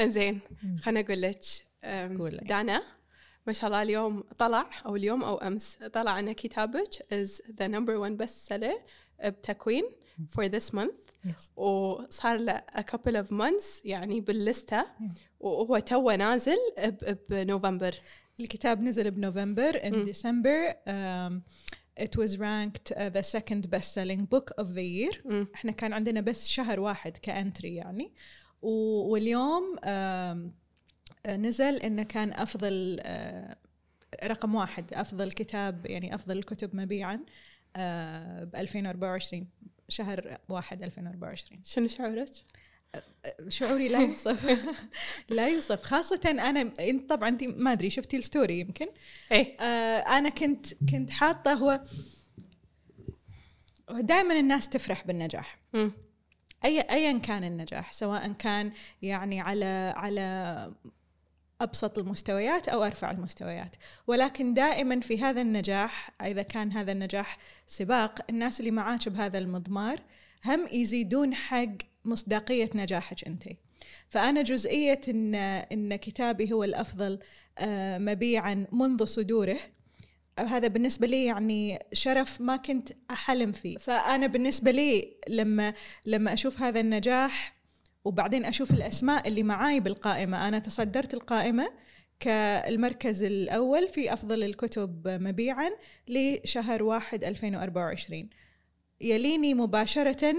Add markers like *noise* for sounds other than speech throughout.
إنزين خليني أقول لك. دانا ما شاء الله اليوم طلع أو اليوم أو أمس طلع ان كتابك is the number one bestseller بتكوين for this month. Yes. وصار له a couple of months يعني باللستة. وهو تو نازل بنوفمبر. الكتاب نزل بنوفمبر in. December. um, it was ranked uh, the second best selling book of the year. مم. إحنا كان عندنا بس شهر واحد كأنتري يعني. واليوم آه، نزل انه كان أفضل آه، رقم واحد أفضل كتاب يعني أفضل الكتب مبيعا ب 2024 شهر واحد 2024 شنو شعورك؟ شعوري لا يوصف. *laughs* لا يوصف. خاصة أنا أنت طبعا أنت ما أدري شفتي الستوري يمكن؟ إيه. آه أنا كنت كنت حاطة هو دائما الناس تفرح بالنجاح. مم. اي ايا كان النجاح سواء كان يعني على على أبسط المستويات أو أرفع المستويات. ولكن دائما في هذا النجاح إذا كان هذا النجاح سباق الناس اللي معاك بهذا المضمار هم يزيدون حق مصداقية نجاحك أنت. فأنا جزئية ان إن كتابي هو الأفضل آه، مبيعا منذ صدوره هذا بالنسبة لي يعني شرف ما كنت أحلم فيه. فأنا بالنسبة لي لما لما أشوف هذا النجاح وبعدين أشوف الأسماء اللي معاي بالقائمة أنا تصدرت القائمة كالمركز الأول في أفضل الكتب مبيعا لشهر واحد 2024 يليني مباشرة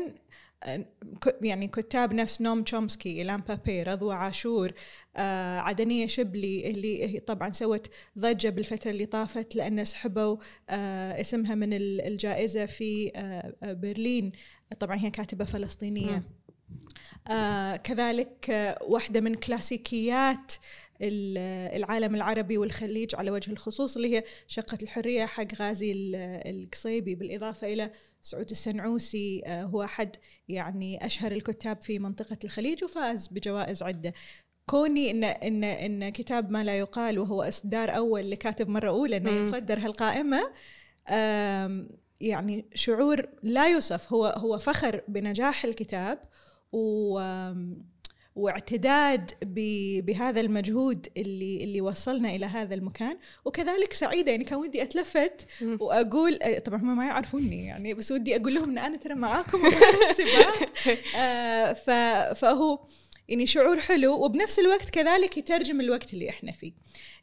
يعني كتاب نفس نوم تشومسكي إيلان بابي رضوى عاشور آه، عدنية شبلي اللي هي طبعا سوت ضجة بالفترة اللي طافت لأن سحبوا آه، اسمها من ال- الجائزة في آه، برلين طبعا هي كاتبة فلسطينية مم. آه كذلك آه واحدة من كلاسيكيات العالم العربي والخليج على وجه الخصوص اللي هي شقة الحرية حق غازي ال- القصيبي بالإضافة إلى سعود السنعوسي آه هو أحد يعني أشهر الكتاب في منطقة الخليج وفاز بجوائز عدة كوني ان ان إن كتاب ما لا يقال وهو إصدار أول لكاتب مرة أولى إنه. يتصدر هالقائمة يعني شعور لا يوصف هو هو فخر بنجاح الكتاب و واعتداد بهذا المجهود اللي اللي وصلنا إلى هذا المكان. وكذلك سعيدة يعني كان ودي أتلفت. وأقول آه، طبعا هم ما يعرفوني يعني بس ودي أقول لهم إن أنا ترى معاكم السباق *laughs* آه، فهو يعني شعور حلو وبنفس الوقت كذلك يترجم الوقت اللي إحنا فيه.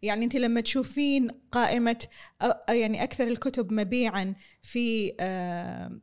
يعني أنت لما تشوفين قائمة أ- يعني أكثر الكتب مبيعا في آه،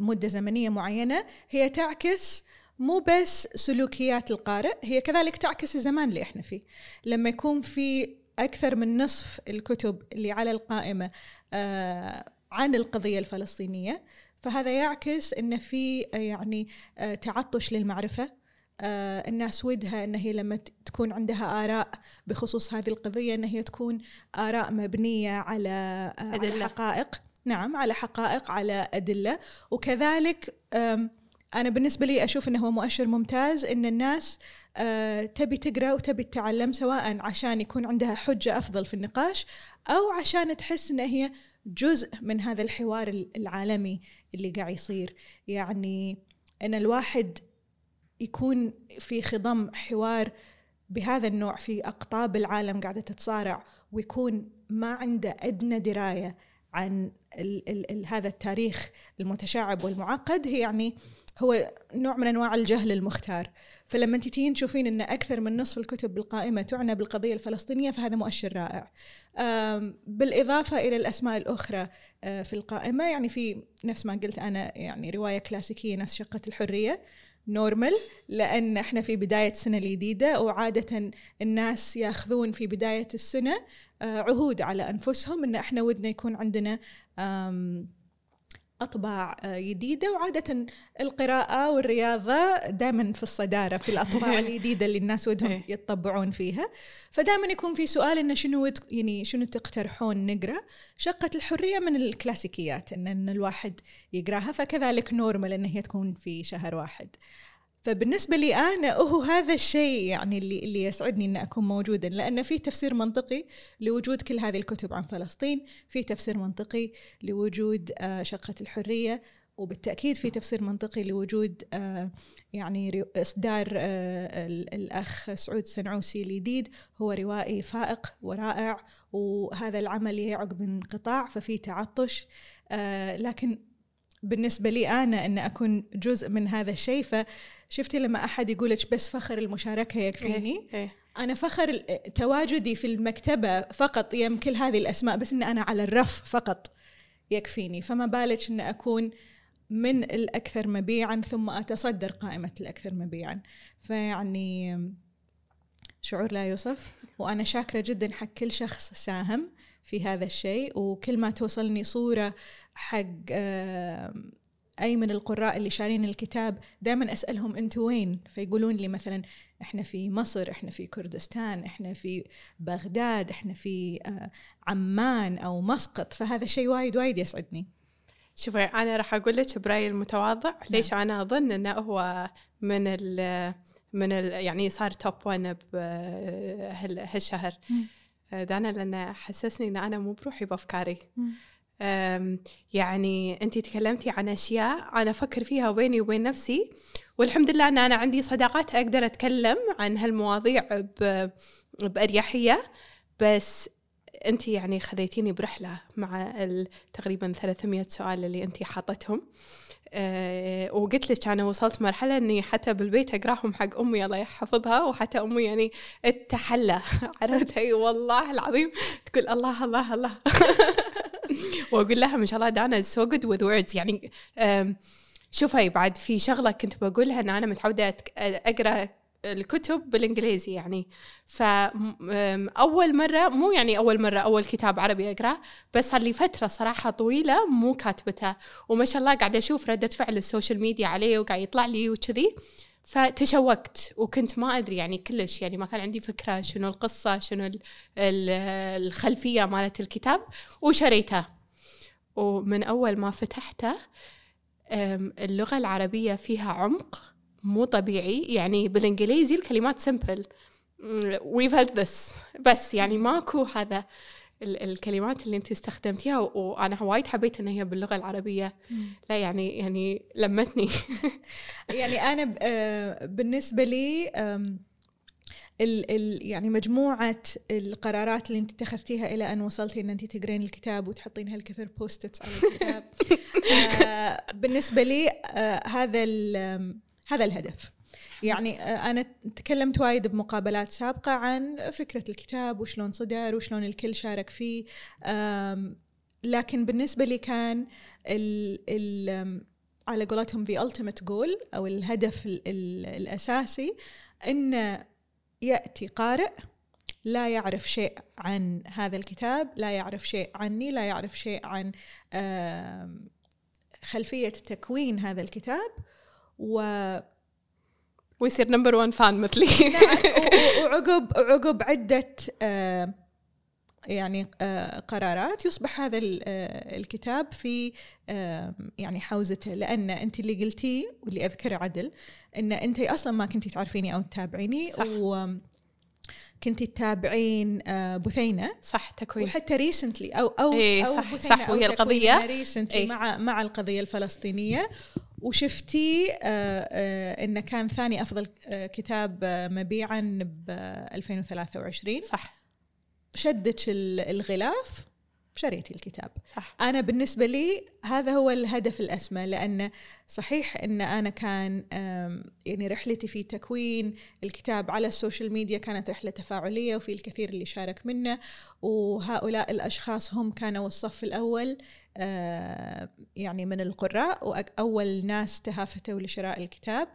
مدة زمنية معينة هي تعكس مو بس سلوكيات القارئ هي كذلك تعكس الزمان اللي إحنا فيه. لما يكون في أكثر من نصف الكتب اللي على القائمة آه، عن القضية الفلسطينية فهذا يعكس إن في آه، يعني آه، تعطش للمعرفة. الناس ودها إن هي لما تكون عندها آراء بخصوص هذه القضية إن هي تكون آراء مبنية على على. حقائق. نعم على حقائق على أدلة. وكذلك أنا بالنسبة لي أشوف إنه هو مؤشر ممتاز إن الناس آه، تبي تقرأ وتبي تتعلم سواء عشان يكون عندها حجة أفضل في النقاش أو عشان تحس ان هي جزء من هذا الحوار العالمي اللي قاعد يصير. يعني إن الواحد يكون في خضم حوار بهذا النوع في أقطاب العالم قاعدة تتصارع ويكون ما عنده أدنى دراية عن ال ال ال هذا التاريخ المتشعب والمعقد هي يعني هو نوع من أنواع الجهل المختار. فلما انت تيجين تشوفين إن أكثر من نصف الكتب بالقائمه تعنى بالقضية الفلسطينية فهذا مؤشر رائع. بالإضافة إلى الأسماء الأخرى آه، في القائمة يعني في نفس ما قلت أنا يعني رواية كلاسيكية نفس شقة الحرية نورمال لأن إحنا في بداية سنة الجديدة وعادة الناس ياخذون في بداية السنة آه، عهود على أنفسهم إن إحنا ودنا يكون عندنا آم، أطباع آه، جديدة وعادة القراءة والرياضة دائما في الصدارة في الأطباع *laughs* الجديدة اللي الناس ودهم إيه. يتطبعون فيها. فدائما يكون في سؤال انه شنو يعني شنو تقترحون نقرأ؟ شقة الحرية من الكلاسيكيات ان إن الواحد يقرأها فكذلك نورمال إن هي تكون في شهر واحد. فبالنسبة لي أنا هو هذا الشيء يعني اللي اللي يسعدني ان أكون موجودا لأن في تفسير منطقي لوجود كل هذه الكتب عن فلسطين في تفسير منطقي لوجود آه، شقة الحرية وبالتأكيد في تفسير منطقي لوجود آه، يعني إصدار آه، الأخ سعود السنعوسي الجديد هو روائي فائق ورائع وهذا العمل يعقب انقطاع ففي تعطش لكن بالنسبة لي أنا أن أكون جزء من هذا الشيء فشفتي لما أحد يقولك بس فخر المشاركة يكفيني؟ إيه، إيه. أنا فخر تواجدي في المكتبة فقط يم كل هذه الأسماء بس أن أنا على الرف فقط يكفيني. فما بالك أن أكون من الأكثر مبيعا ثم أتصدر قائمة الأكثر مبيعا. فيعني شعور لا يوصف وأنا شاكرة جدا حق كل شخص ساهم. في هذا الشيء. وكل ما توصلني صورة حق أي من القراء اللي شارين الكتاب دائما أسألهم أنتوا وين؟ فيقولون لي مثلا إحنا في مصر إحنا في كردستان إحنا في بغداد إحنا في آه، عمان أو مسقط. فهذا الشيء وايد وايد يسعدني. شوفي أنا راح أقول لك برأيي المتواضع. نعم. ليش أنا أظن أنه هو من ال من ال يعني صار توب 1 بهالشهر دانا لأنه حسسني أن أنا مو بروحي بأفكاري. يعني أنت تكلمتي عن أشياء أنا أفكر فيها بيني وبين نفسي والحمد لله أن أنا عندي صداقات أقدر أتكلم عن هالمواضيع بأريحية. بس انت يعني خذيتيني برحلة مع تقريبا 300 سؤال اللي انت حاطتهم. أه وقلت لك أنا وصلت مرحلة إني حتى بالبيت أقراهم حق أمي الله يحفظها وحتى أمي يعني التحلى *laughs* عرفت؟ أي والله العظيم تقول الله الله الله. *laughs* وأقول لها ما شاء الله دانا so good with words يعني شوفي بعد في شغلة كنت بقولها إن أنا متعودة أقرأ الكتب بالإنجليزي يعني. فاول مرة مو يعني أول مرة أول كتاب عربي اقراه بس صار لي فترة صراحة طويلة مو كاتبته. وما شاء الله قاعدة أشوف ردة فعل ال social media عليه وقاعد يطلع لي وكذي. فتشوقت وكنت ما أدري يعني كلش يعني ما كان عندي فكرة شنو القصة شنو الخلفية مالت الكتاب. وشريته. ومن أول ما فتحته اللغة العربية فيها عمق. مو طبيعي. يعني بالإنجليزي الكلمات سمبل we've had this. بس يعني ماكو هذا الكلمات اللي انت استخدمتيها وأنا وايد حبيت إن هي باللغة العربية. لا يعني يعني لمتني. *laughs* يعني أنا آه، بالنسبة لي ال ال يعني مجموعة القرارات اللي انت اتخذتيها إلى أن وصلتي إن انت تقرين الكتاب وتحطين هالكثر بوستت على الكتاب. *laughs* آه بالنسبة لي آه هذا هذا الهدف. يعني آه، أنا تكلمت وايد بمقابلات سابقة عن فكرة الكتاب وشلون صدر وشلون الكل شارك فيه لكن بالنسبة لي كان ال ال على قولتهم the ultimate goal أو الهدف ال ال الأساسي أن يأتي قارئ لا يعرف شيء عن هذا الكتاب لا يعرف شيء عني لا يعرف شيء عن خلفية تكوين هذا الكتاب. و ويصير number 1 fan مثلي. *laughs* وعقب عقب عدة آه يعني آه قرارات يصبح هذا آه الكتاب في يعني حوزته. لأن أنت اللي قلتيه واللي أذكره عدل إن أنت أصلا ما كنتي تعرفيني أو تتابعيني صح. و كنتي تتابعين بثينه صح تكوين. وحتى recently أو أو إيه أو صح صح وهي القضية. recently إيه. مع مع القضية الفلسطينية. وشفتي آه، آه، إنه كان ثاني أفضل آه، كتاب مبيعا ب 2023 صح. شدك الغلاف. شريتي الكتاب. صح. أنا بالنسبة لي هذا هو الهدف الأسمى لأن صحيح أن أنا كان يعني رحلتي في تكوين الكتاب على ال social media كانت رحلة تفاعلية وفي الكثير اللي شارك منه. وهؤلاء الأشخاص هم كانوا الصف الأول يعني من القراء وأول ناس تهافتوا لشراء الكتاب.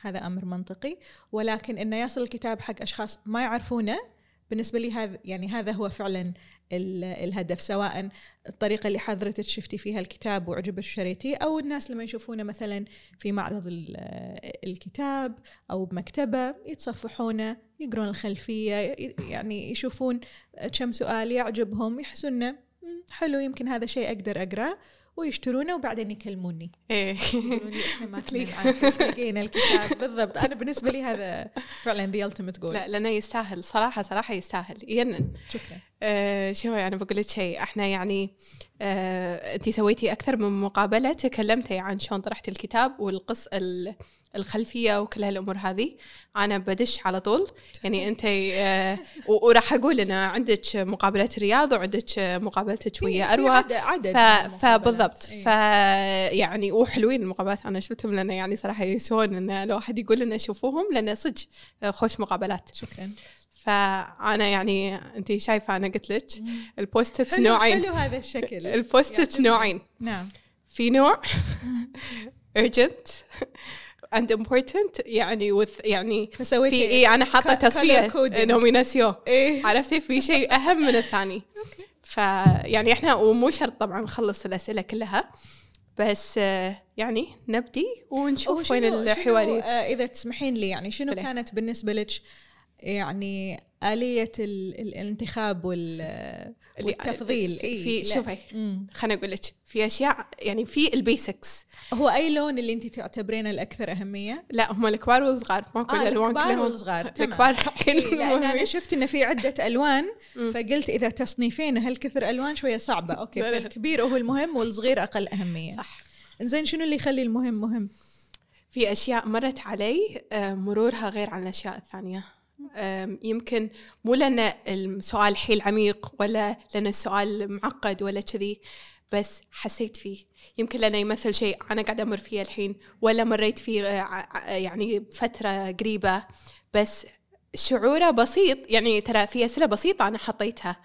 هذا أمر منطقي. ولكن أنه يصل الكتاب حق أشخاص ما يعرفونه بالنسبة لي هذا يعني هذا هو فعلا الهدف سواء الطريقة اللي حضرتك شفتي فيها الكتاب وعجبك وشريتيه أو الناس لما يشوفونه مثلا في معرض الكتاب أو بمكتبة يتصفحونه يقرون الخلفية يعني يشوفون كم سؤال يعجبهم يحسون حلو يمكن هذا شيء أقدر أقرأه ويشترونه وبعدين يكلموني. إيه. إحنا ما *laughs* لقينا الكتاب. بالضبط. أنا بالنسبة لي هذا فعلا the ultimate goal لا لأنه يستاهل. صراحة صراحة يستاهل. ينن شكرا. آه شوي أنا بقول لك شيء. إحنا يعني آه انت سويتي أكثر من مقابلة. تكلمتي عن شلون طرحتي الكتاب والقص ال- الخلفية وكل هالأمور هذه. أنا بدش على طول. يعني أنت آه وراح أقول إن عندك مقابله رياض وعندك مقابلتك ويا في أروى. عدد, عدد. فبالضبط. إيه. ف يعني وحلوين المقابلات. أنا شفتهم لأن يعني صراحة يسوون إن الواحد يقول لنا شوفوهم لأن صدق خوش مقابلات. شكرا. فأنا يعني أنت شايفة أنا قلت لك؟ البوستت حلو نوعين. حلو هذا الشكل. *laughs* البوستت يعجبني. نوعين. نعم. في نوع *laughs* urgent and important يعني with يعني فسويتي في اي أنا حاطة تصفية. انهم ينسيوه إيه. عرفتي؟ في شيء أهم من الثاني. *laughs* فيعني إحنا ومو شرط طبعا نخلص الأسئلة كلها بس آه، يعني نبدي ونشوف وين الحواري. آه، إذا تسمحين لي يعني شنو. كانت بالنسبة لك يعني آلية ال- الانتخاب وال والتفضيل في- إيه،. شوفي. خليني أقول لك في أشياء يعني في ال basics هو أي لون اللي أنت تعتبرينه الأكثر أهمية؟ لا هم الكبار والصغار ماكو آه الالوان الكبار كلهم والصغار الكبار *laughs* الحين إيه، لأن أنا. شفت انه في عدة ألوان. فقلت إذا تصنيفين هالكثر ألوان شوية صعبة أوكي. فالكبير هو المهم والصغير أقل أهمية صح زين شنو اللي يخلي المهم مهم؟ في أشياء مرت علي آه، مرورها غير عن الأشياء الثانية يمكن مو لأن السؤال حيل عميق ولا لأن السؤال معقد ولا كذي بس حسيت فيه يمكن لأنه يمثل شيء أنا قاعدة أمر فيه الحين ولا مريت فيه آه، يعني فترة قريبة بس شعوره بسيط يعني ترى في أسئلة بسيطة أنا حطيتها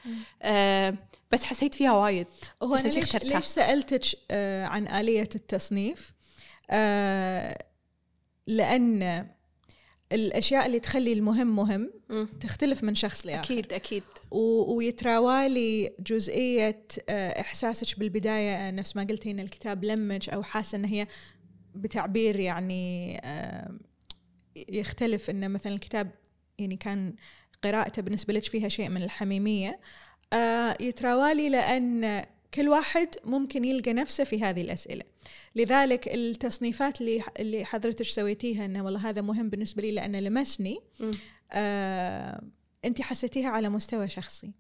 آه، بس حسيت فيها وايد هو أنا ليش, اخترتها. ليش سألتك آه عن آلية التصنيف؟ آه لأن الأشياء اللي تخلي المهم مهم مم. تختلف من شخص لآخر. أكيد أكيد. و- ويتراوالي جزئية آه، إحساسك بالبداية آه، نفس ما قلتي إن الكتاب لمج أو حاسة إن هي بتعبير يعني آه، يختلف إن مثلا الكتاب يعني كان قراءته بالنسبة لك فيها شيء من الحميمية. آه، يتراوالي لأن كل واحد ممكن يلقى نفسه في هذه الأسئلة. لذلك التصنيفات اللي اللي حضرتك سويتيها إنه والله هذا مهم بالنسبة لي لأنه لمسني. آه، أنت حسيتيها على مستوى شخصي.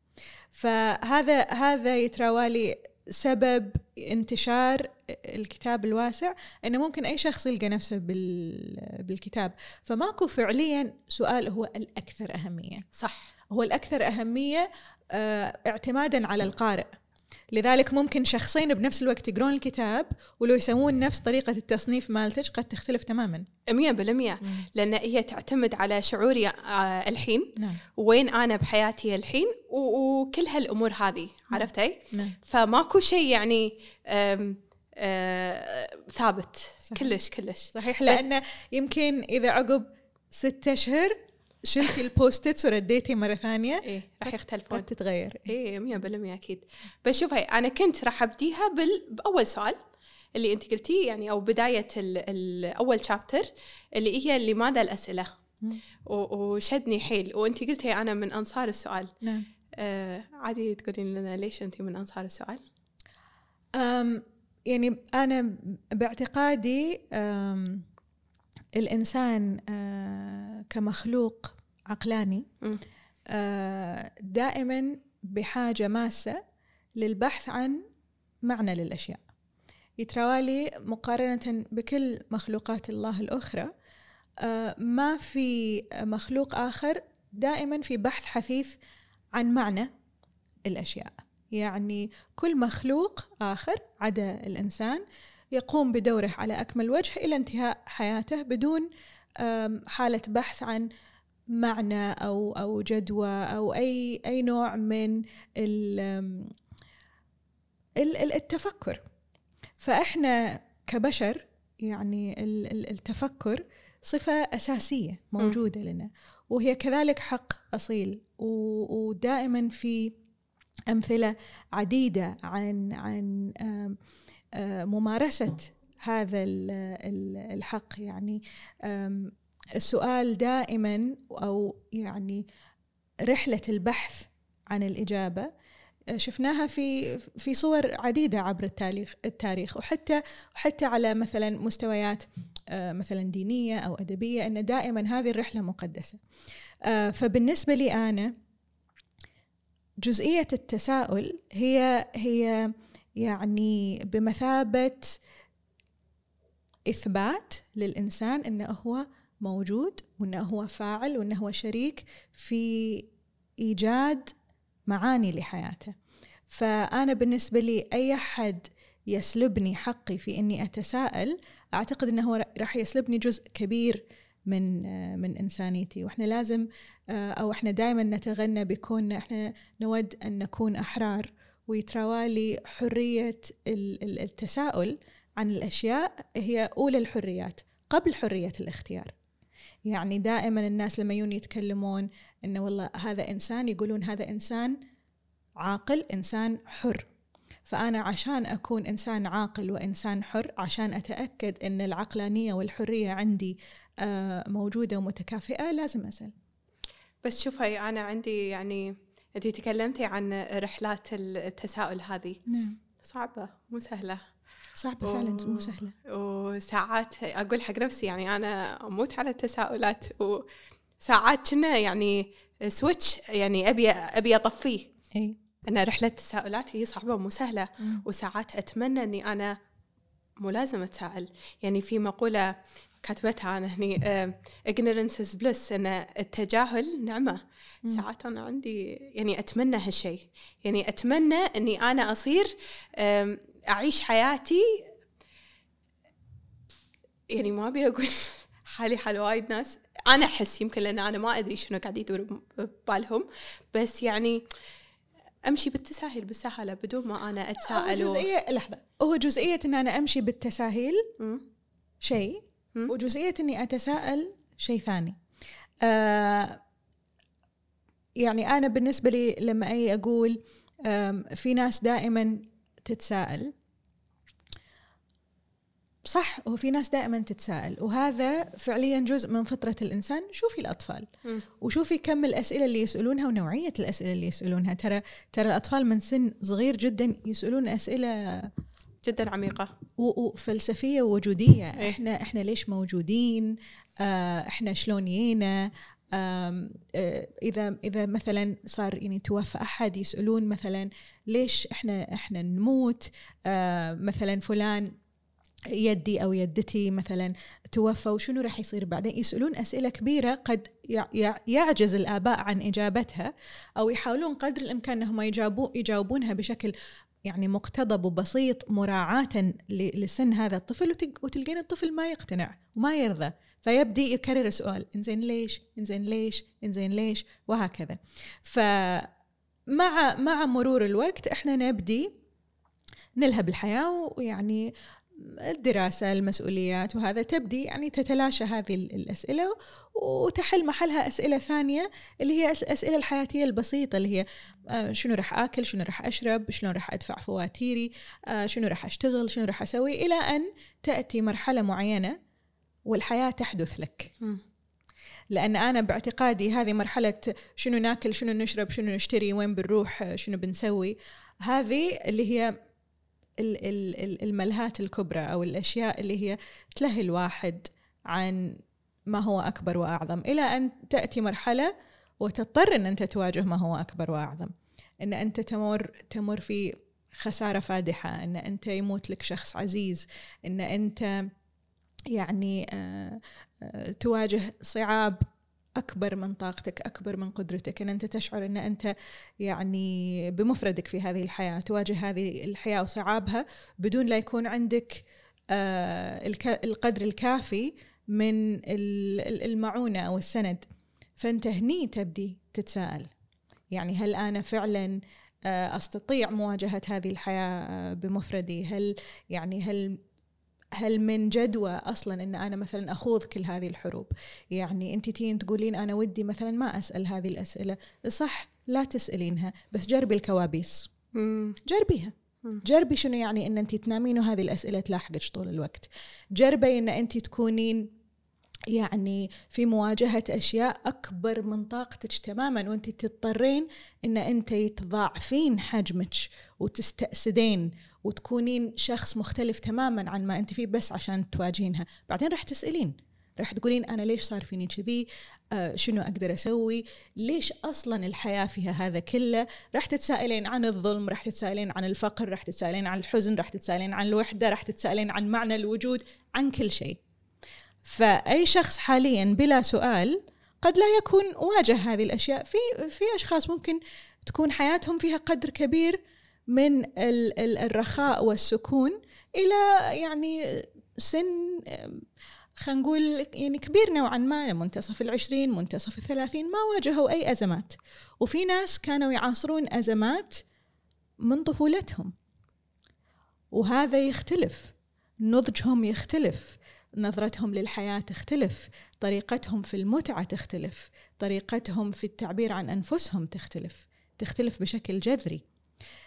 فهذا هذا يتراوالي سبب انتشار الكتاب الواسع إنه ممكن أي شخص يلقى نفسه بال بالكتاب. فماكو فعليا سؤال هو الأكثر أهمية. صح. هو الأكثر أهمية آه، اعتمادا على القارئ. لذلك ممكن شخصين بنفس الوقت يقرون الكتاب ولو يسوون نفس طريقة التصنيف مالتك قد تختلف تماما. مية بالمية. لأن هي تعتمد على شعوري آه، الحين. نعم. وين أنا بحياتي الحين؟ وكل هالأمور هذه. عرفتي؟ نعم. فماكو شيء يعني آم، آه، ثابت. صحيح. كلش كلش. صحيح. لأنه يمكن إذا عقب ستة أشهر شلتي البوستتس ورديتي مرة ثانية إيه راح يختلفون. تتغير. إيه مية بالمية أكيد. بس شوفي أنا كنت راح أبديها بال... بأول سؤال اللي أنت قلتيه يعني أو بداية ال... الأول شابتر اللي هي لماذا الأسئلة. و... وشدني حيل. وأنت قلتي أنا من أنصار السؤال. نعم. آه عادي تقولين لنا ليش أنت من أنصار السؤال؟ أم يعني أنا باعتقادي أم الإنسان آه، كمخلوق عقلاني. آه، دائما بحاجة ماسة للبحث عن معنى للأشياء يتراوالي مقارنة بكل مخلوقات الله الأخرى آه، ما في مخلوق آخر دائما في بحث حثيث عن معنى الأشياء يعني كل مخلوق آخر عدا الإنسان يقوم بدوره على أكمل وجه إلى انتهاء حياته بدون حالة بحث عن معنى أو أو جدوى أو أي أي نوع من التفكر. فإحنا كبشر يعني ال- ال- التفكر صفة أساسية موجودة لنا وهي كذلك حق أصيل. ودائما في أمثلة عديدة عن عن ممارسة هذا ال- ال- الحق. يعني السؤال دائما أو يعني رحلة البحث عن الإجابة شفناها في في صور عديدة عبر التاريخ التاريخ. وحتى وحتى على مثلا مستويات آه، مثلا دينية أو أدبية أن دائما هذه الرحلة مقدسة. آه، فبالنسبة لي أنا جزئية التساؤل هي هي يعني بمثابة إثبات للإنسان أنه هو موجود وأنه هو فاعل وأنه هو شريك في إيجاد معاني لحياته. فأنا بالنسبة لي أي حد يسلبني حقي في إني أتساءل أعتقد أنه هو راح يسلبني جزء كبير من من إنسانيتي. وإحنا لازم أو إحنا دائما نتغنى بكون إحنا نود أن نكون أحرار. ويتراوالي حرية التساؤل عن الأشياء هي أولى الحريات قبل حرية الاختيار. يعني دائما الناس لما يجون يتكلمون انه والله هذا إنسان يقولون هذا إنسان عاقل إنسان حر. فأنا عشان أكون إنسان عاقل وإنسان حر عشان أتأكد إن العقلانية والحرية عندي آه، موجودة ومتكافئة لازم اسال بس شوفي أنا عندي يعني انت تكلمتي عن رحلات التساؤل هذه. نعم. صعبة مو سهلة. صعبة و... فعلا مو سهلة. وساعات أقول حق نفسي يعني أنا أموت على التساؤلات وساعات كنا يعني سويتش يعني أبي أبي أطفيه. أي. أن رحلة التساؤلات هي صعبة مو سهلة. وساعات أتمنى أني أنا مو لازم أتساءل. يعني في مقولة كاتبتها أنا هني ignorance is bliss أن التجاهل نعمة. مم. ساعات أنا عندي يعني أتمنى هالشيء يعني أتمنى أني أنا أصير um, أعيش حياتي يعني ما أبي أقول *laughs* حالي حال وايد ناس. أنا أحس يمكن لأن أنا ما أدري شنو قاعد يدور ببالهم. بس يعني أمشي بالتساهل بالسهله بدون ما أنا هو أتساءل و- جزئية لحظة. هو جزئية إن أنا أمشي بالتساهيل. شيء. مم. وجزئية إني أتساءل شيء ثاني آه يعني أنا بالنسبة لي لما أي أقول في ناس دائما تتساءل صح هو في ناس دائما تتساءل وهذا فعليا جزء من فطرة الإنسان شوفي الأطفال مم. وشوفي كم الأسئلة اللي يسألونها ونوعية الأسئلة اللي يسألونها ترى ترى الأطفال من سن صغير جدا يسألون أسئلة جدا عميقة. وفلسفيه ووجودية. إيه. إحنا إحنا ليش موجودين؟ آه إحنا شلون جينا؟ آه، اذا إذا مثلا صار يعني توفى أحد يسألون مثلا ليش إحنا إحنا نموت؟ آه مثلا فلان يدي أو يدتي مثلا توفى وشنو راح يصير بعدين؟ يسألون أسئلة كبيرة قد يع- يع- يعجز الآباء عن إجابتها أو يحاولون قدر الإمكان إنهم يجاوبونها بشكل يعني مقتضب وبسيط مراعاة لسن هذا الطفل وتلقين الطفل ما يقتنع وما يرضى فيبدي يكرر السؤال إنزين ليش؟ إنزين ليش؟ إنزين ليش؟ وهكذا. فمع مع مرور الوقت إحنا نبدي نلهب الحياة ويعني الدراسة المسؤوليات وهذا تبدي يعني تتلاشى هذه ال- الأسئلة وتحل محلها أسئلة ثانية اللي هي أس- الأسئلة الحياتية البسيطة اللي هي آه، شنو راح آكل شنو راح أشرب شلون راح أدفع فواتيري آه، شنو راح أشتغل شنو راح أسوي إلى أن تأتي مرحلة معينة والحياة تحدث لك. لأن أنا باعتقادي هذه مرحلة شنو ناكل شنو نشرب شنو نشتري وين بنروح شنو بنسوي هذه اللي هي الملهات الكبرى أو الأشياء اللي هي تلهي الواحد عن ما هو أكبر وأعظم إلى أن تأتي مرحلة وتضطر أن أنت تواجه ما هو أكبر وأعظم. أن أنت تمر تمر في خسارة فادحة أن أنت يموت لك شخص عزيز أن أنت يعني آه، آه، تواجه صعاب أكبر من طاقتك أكبر من قدرتك. أن أنت تشعر أن أنت يعني بمفردك في هذه الحياة تواجه هذه الحياة وصعابها بدون لا يكون عندك آه، القدر الكافي من ال- ال- المعونة أو السند. فأنت هني تبدي تتساءل. يعني هل أنا فعلا آه، أستطيع مواجهة هذه الحياة آه، بمفردي؟ هل يعني هل هل من جدوى أصلا إن أنا مثلا أخوض كل هذه الحروب؟ يعني أنت تين تقولين أنا ودي مثلا ما أسأل هذه الأسئلة. صح لا تسألينها بس جربي الكوابيس. مم. جربيها. مم. جربي شنو يعني إن أنت تنامين وهذه الأسئلة تلاحقك طول الوقت. جربي إن أنت تكونين يعني في مواجهة أشياء أكبر من طاقتك تماما وأنت تضطرين أن أنت تضاعفين حجمك وتستأسدين وتكونين شخص مختلف تماما عن ما أنت فيه بس عشان تواجهينها. بعدين راح تسألين راح تقولين أنا ليش صار فيني كذي؟ آه شنو أقدر أسوي؟ ليش أصلا الحياة فيها هذا كله؟ راح تتسائلين عن الظلم راح تتسائلين عن الفقر راح تتسائلين عن الحزن راح تتسائلين عن الوحدة راح تتسائلين عن معنى الوجود عن كل شيء. فأي شخص حاليا بلا سؤال قد لا يكون واجه هذه الأشياء. في في أشخاص ممكن تكون حياتهم فيها قدر كبير من الرخاء والسكون إلى يعني سن خلينا نقول يعني كبير نوعا ما منتصف العشرين منتصف الثلاثين ما واجهوا أي أزمات. وفي ناس كانوا يعاصرون أزمات من طفولتهم. وهذا يختلف. نضجهم يختلف. نظرتهم للحياة تختلف طريقتهم في المتعة تختلف طريقتهم في التعبير عن أنفسهم تختلف تختلف بشكل جذري.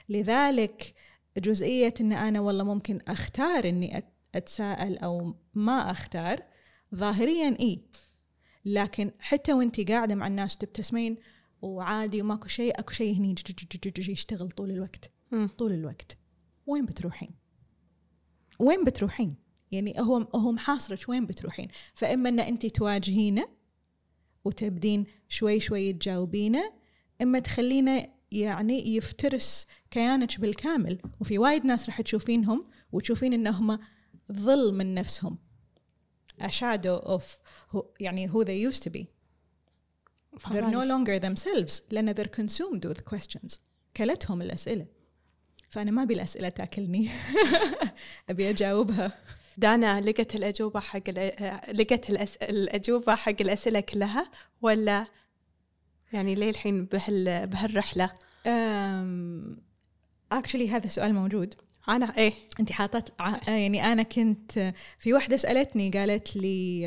لذلك جزئية أن أنا والله ممكن أختار أني أتساءل أو ما أختار ظاهريا إيه لكن حتى وانت قاعدة مع الناس تبتسمين وعادي وماكو شيء أكو شيء هني يشتغل طول الوقت. طول الوقت. وين بتروحين؟ وين بتروحين؟ يعني هو هو محاصرك وين بتروحين. فإما إن انت تواجهينه وتبدين شوي شوي تجاوبينه إما تخلينه يعني يفترس كيانك بالكامل. وفي وايد ناس راح تشوفينهم وتشوفين انهم ظل من نفسهم. A shadow of who, يعني who they used to be. they're no longer themselves. لأن they're consumed with questions. كلتهم الأسئلة. فأنا ما أبي الأسئلة تاكلني. *laughs* أبي أجاوبها. دانا لقت الأجوبة حق لقت الأس... الأجوبة حق الأسئلة كلها ولا يعني ليه الحين بهال... بهالرحلة؟ اكشلي هذا السؤال موجود أنا إيه أنت حاطت يعني أنا كنت في واحدة سألتني قالت لي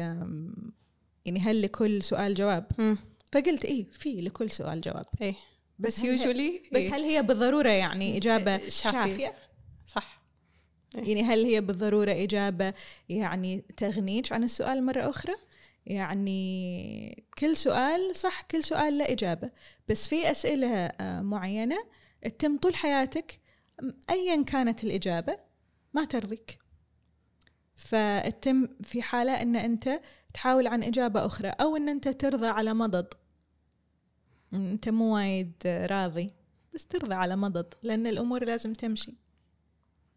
يعني هل لكل سؤال جواب؟ م. فقلت إيه في لكل سؤال جواب إيه بس يوجولي بس إيه؟ هل هي بالضرورة يعني إجابة شافية, شافية؟ صح يعني هل هي بالضرورة إجابة يعني تغنيك عن السؤال مرة أخرى؟ يعني كل سؤال صح كل سؤال له إجابة. بس في أسئلة آه، معينة تتم طول حياتك أيا كانت الإجابة ما ترضيك. فتتم في حالة أن أنت تحاول عن إجابة أخرى أو أن أنت ترضى على مضض. أنت مو وايد راضي بس ترضى على مضض لأن الأمور لازم تمشي.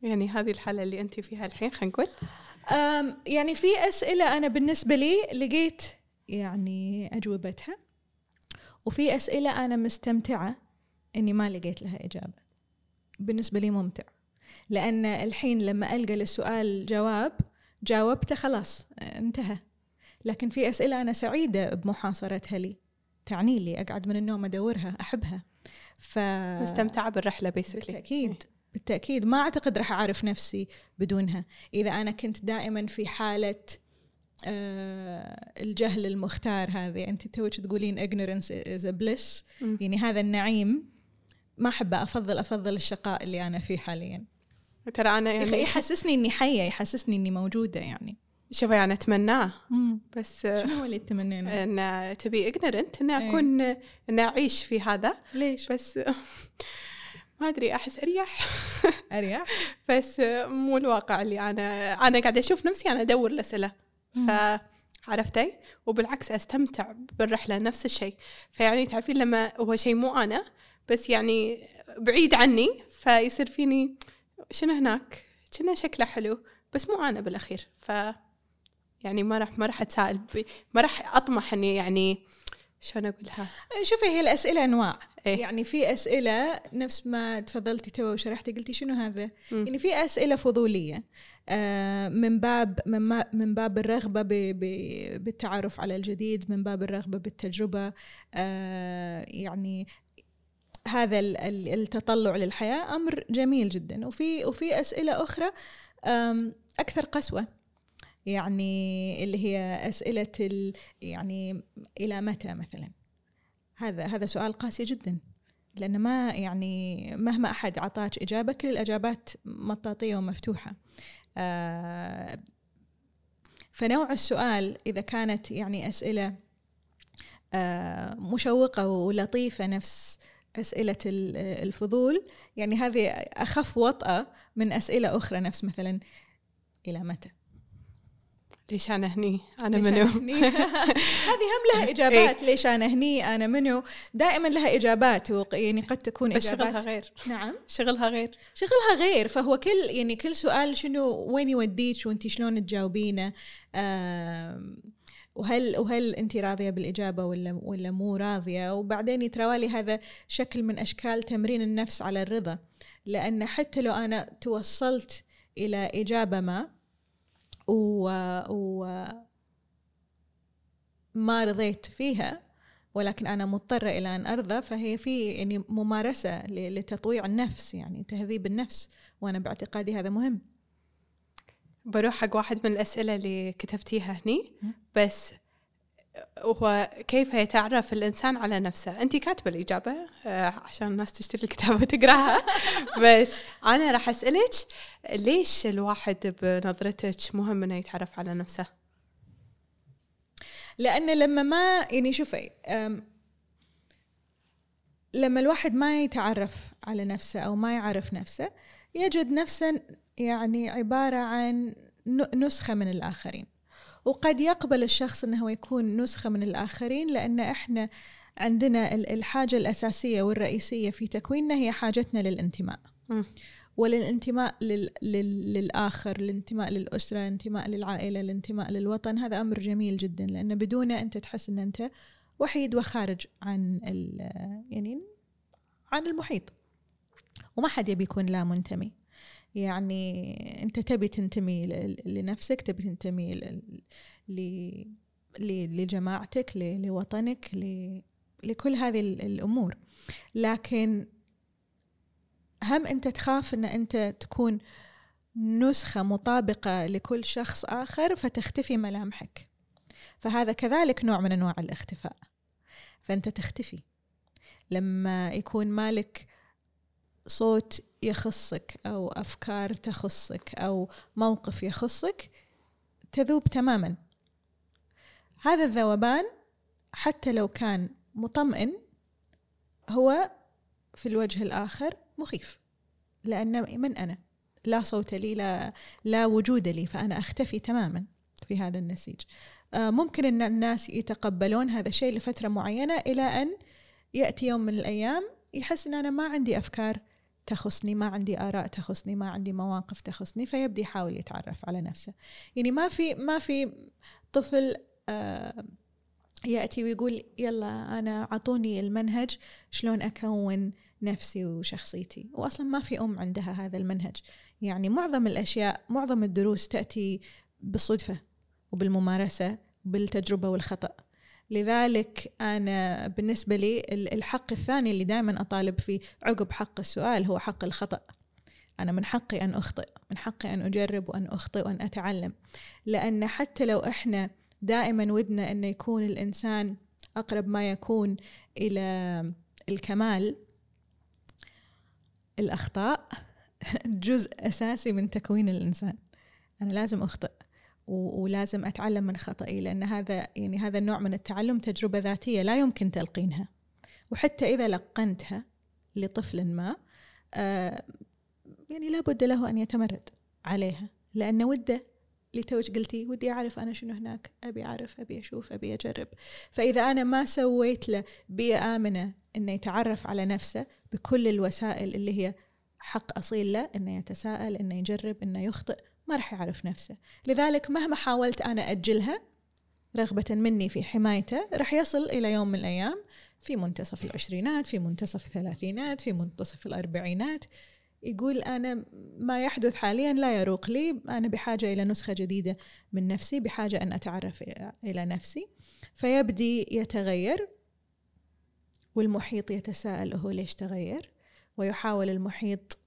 يعني هذه الحالة اللي أنت فيها الحين خلينا نقول. يعني في أسئلة أنا بالنسبة لي لقيت يعني أجوبتها وفي أسئلة أنا مستمتعة إني ما لقيت لها إجابة. بالنسبة لي ممتع. لأن الحين لما ألقى للسؤال جواب جاوبته خلاص انتهى. لكن في أسئلة أنا سعيدة بمحاصرتها لي تعني لي أقعد من النوم أدورها أحبها. ف مستمتعة بالرحلة بيسكلي بالتأكيد. بالتأكيد ما أعتقد راح أعرف نفسي بدونها إذا أنا كنت دائما في حالة آه الجهل المختار هذه أنت توك تقولين ignorance is a bliss م. يعني هذا النعيم ما أحب أفضل أفضل الشقاء اللي أنا فيه حاليا ترى أنا يعني يحسسني إني حية يحسسني إني موجودة يعني شوفي أنا أتمناه بس شنو اللي تمنينه؟ أن تبي إجنرنت أن إيه. أكون أن أعيش في هذا ليش؟ بس *laughs* ما أدري أحس أريح. *laughs* أريح؟ بس مو الواقع اللي أنا أنا قاعدة أشوف نفسي أنا أدور الاسئله ف عرفتي؟ وبالعكس أستمتع بالرحلة نفس الشيء. فيعني تعرفين لما هو شيء مو أنا بس يعني بعيد عني فيصير فيني شنو هناك؟ كنا شكله حلو؟ بس مو أنا بالأخير. ف يعني ما راح ما راح أتساءل ما راح أطمح إني يعني شلون أقولها؟ شوفي هي الأسئلة أنواع إيه؟ يعني في أسئلة نفس ما تفضلتي تو وشرحتي قلتي شنو هذا؟ م. يعني في أسئلة فضولية آه من باب من, من باب الرغبة ب ب بالتعرف على الجديد من باب الرغبة بالتجربة آه يعني هذا التطلع للحياة أمر جميل جدا وفي وفي أسئلة أخرى أكثر قسوة يعني اللي هي أسئلة يعني إلى متى مثلا؟ هذا هذا سؤال قاسي جدا لأن ما يعني مهما أحد أعطاك إجابة كل الإجابات مطاطية ومفتوحة. آه فنوع السؤال إذا كانت يعني أسئلة آه، مشوقة ولطيفة نفس أسئلة الفضول يعني هذه أخف وطأة من أسئلة أخرى نفس مثلا إلى متى؟ ليش أنا هني؟ أنا منو؟ *laughs* هذه هم لها إيه. إجابات ليش أنا هني؟ أنا منو؟ دائما لها إجابات يعني قد تكون إجابات شغلها غير. نعم. شغلها غير. شغلها غير فهو كل يعني كل سؤال شنو وين يوديك وانت شلون تجاوبينه؟ وهل وهل أنت راضية بالإجابة ولا ولا مو راضية؟ وبعدين يتراوالي هذا شكل من أشكال تمرين النفس على الرضا. لأن حتى لو أنا توصلت إلى إجابة ما و, و ما رضيت فيها ولكن أنا مضطرة إلى أن أرضى فهي في يعني ممارسة لتطويع النفس يعني تهذيب النفس وأنا باعتقادي هذا مهم. بروح حق واحد من الأسئلة اللي كتبتيها هني. بس هو كيف يتعرف الإنسان على نفسه؟ أنت كاتبة الإجابة آه، عشان الناس تشتري الكتاب وتقراها. *laughs* بس أنا راح أسألك ليش الواحد بنظرتك مهم إنه يتعرف على نفسه؟ لأن لما ما يعني شوفي لما الواحد ما يتعرف على نفسه أو ما يعرف نفسه يجد نفسه يعني عبارة عن نسخة من الآخرين. وقد يقبل الشخص أنه يكون نسخة من الآخرين لأن إحنا عندنا الحاجة الأساسية والرئيسية في تكويننا هي حاجتنا للانتماء. وللانتماء لل... لل... للآخر الانتماء للأسرة الانتماء للعائلة الانتماء للوطن هذا أمر جميل جدا لأن بدونه أنت تحس أن أنت وحيد وخارج عن ال... يعني عن المحيط. وما حد يبي يكون لا منتمي. يعني انت تبي تنتمي لنفسك تبي تنتمي لجماعتك لوطنك لكل هذه الأمور. لكن هم انت تخاف ان انت تكون نسخة مطابقة لكل شخص آخر فتختفي ملامحك. فهذا كذلك نوع من أنواع الاختفاء. فأنت تختفي. لما يكون مالك صوت يخصك أو أفكار تخصك أو موقف يخصك تذوب تماما. هذا الذوبان حتى لو كان مطمئن هو في الوجه الآخر مخيف لأن من أنا؟ لا صوت لي لا لا وجود لي فأنا أختفي تماما في هذا النسيج. آه، ممكن إن الناس يتقبلون هذا الشيء لفترة معينة إلى أن يأتي يوم من الأيام يحس إن أنا ما عندي أفكار تخصني ما عندي آراء تخصني ما عندي مواقف تخصني فيبدي يحاول يتعرف على نفسه. يعني ما في ما في طفل آه يأتي ويقول يلا أنا عطوني المنهج شلون أكون نفسي وشخصيتي. وأصلا ما في أم عندها هذا المنهج. يعني معظم الأشياء معظم الدروس تأتي بالصدفة وبالممارسة بالتجربة والخطأ. لذلك أنا بالنسبة لي الحق الثاني اللي دائما أطالب فيه عقب حق السؤال هو حق الخطأ. أنا من حقي أن أخطئ من حقي أن أجرب وأن أخطئ وأن أتعلم. لأن حتى لو إحنا دائما ودنا أن يكون الإنسان أقرب ما يكون إلى الكمال الأخطاء *laughs* جزء أساسي من تكوين الإنسان. أنا لازم أخطئ. ولازم أتعلم من خطئي لأن هذا يعني هذا النوع من التعلم تجربة ذاتية لا يمكن تلقينها. وحتى إذا لقنتها لطفل ما آه يعني لابد له أن يتمرد عليها لأن وده اللي توج قلتي ودي أعرف أنا شنو هناك أبي أعرف أبي أشوف أبي أجرب. فإذا أنا ما سويت له بيئة آمنة إنه يتعرف على نفسه بكل الوسائل اللي هي حق أصيل له إنه يتساءل إنه يجرب إنه يخطئ ما راح يعرف نفسه. لذلك مهما حاولت أنا أجلها رغبة مني في حمايته راح يصل إلى يوم من الأيام في منتصف العشرينات في منتصف الثلاثينات في منتصف الأربعينات يقول أنا ما يحدث حاليا لا يروق لي أنا بحاجة إلى نسخة جديدة من نفسي بحاجة أن أتعرف إلى نفسي. فيبدي يتغير والمحيط يتساءل هو ليش تغير؟ ويحاول المحيط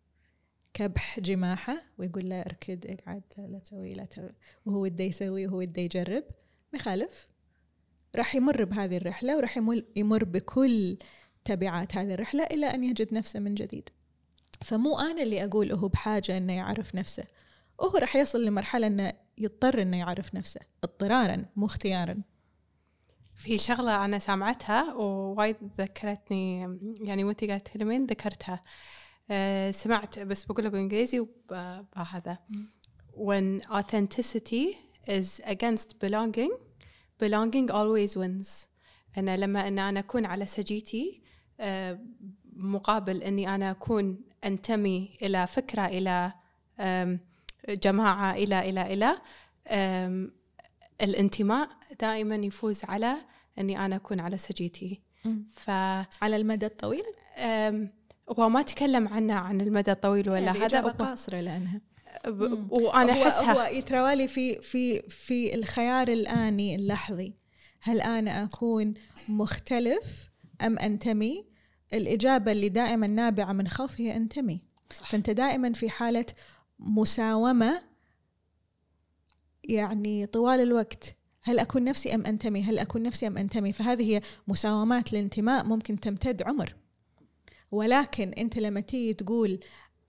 كبح جماحة ويقول له اركد اقعد لا, تسوي لا تسوي. وهو وده يسوي وهو وده يجرب. ما يخالف راح يمر بهذه الرحلة وراح يمر بكل تبعات هذه الرحلة إلى أن يجد نفسه من جديد. فمو أنا اللي أقول هو بحاجة أنه يعرف نفسه. وهو راح يصل لمرحلة أنه يضطر إنه يعرف نفسه اضطرارا مو اختيارا. في شغلة أنا سامعتها ووايد ذكرتني يعني وأنت قاعدة تتكلمين ذكرتها. سمعت بس بقولها بالإنجليزي وبهذا. when authenticity is against belonging belonging always wins. أنا لما أن أنا أكون على سجيتي أه مقابل أني أنا أكون أنتمي إلى فكرة إلى جماعة إلى إلى إلى الانتماء دائما يفوز على إني أنا أكون على سجيتي. ف على المدى الطويل؟ هو ما تكلم عنه عن المدى الطويل ولا يعني هذا قاصرة لأنها. وأنا أحسها. هو يتروالي في في في الخيار الآني اللحظي. هل أنا أكون مختلف أم أنتمي؟ الإجابة اللي دائما نابعة من خوف هي أنتمي. صح. فأنت دائما في حالة مساومة يعني طوال الوقت. هل أكون نفسي أم أنتمي؟ هل أكون نفسي أم أنتمي؟ فهذه هي مساومات الانتماء ممكن تمتد عمر. ولكن أنت لما تيجي تقول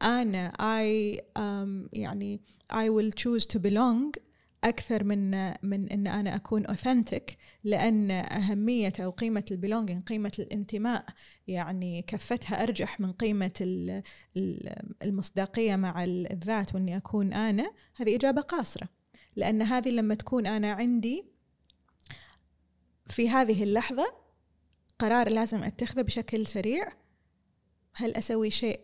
أنا I um, يعني I will choose to belong أكثر من من إن أنا أكون authentic لأن أهمية أو قيمة البيلونجينج قيمة الانتماء يعني كفتها أرجح من قيمة المصداقية مع الذات وإني أكون أنا هذه إجابة قاصرة. لأن هذه لما تكون أنا عندي في هذه اللحظة قرار لازم أتخذه بشكل سريع هل أسوي شيء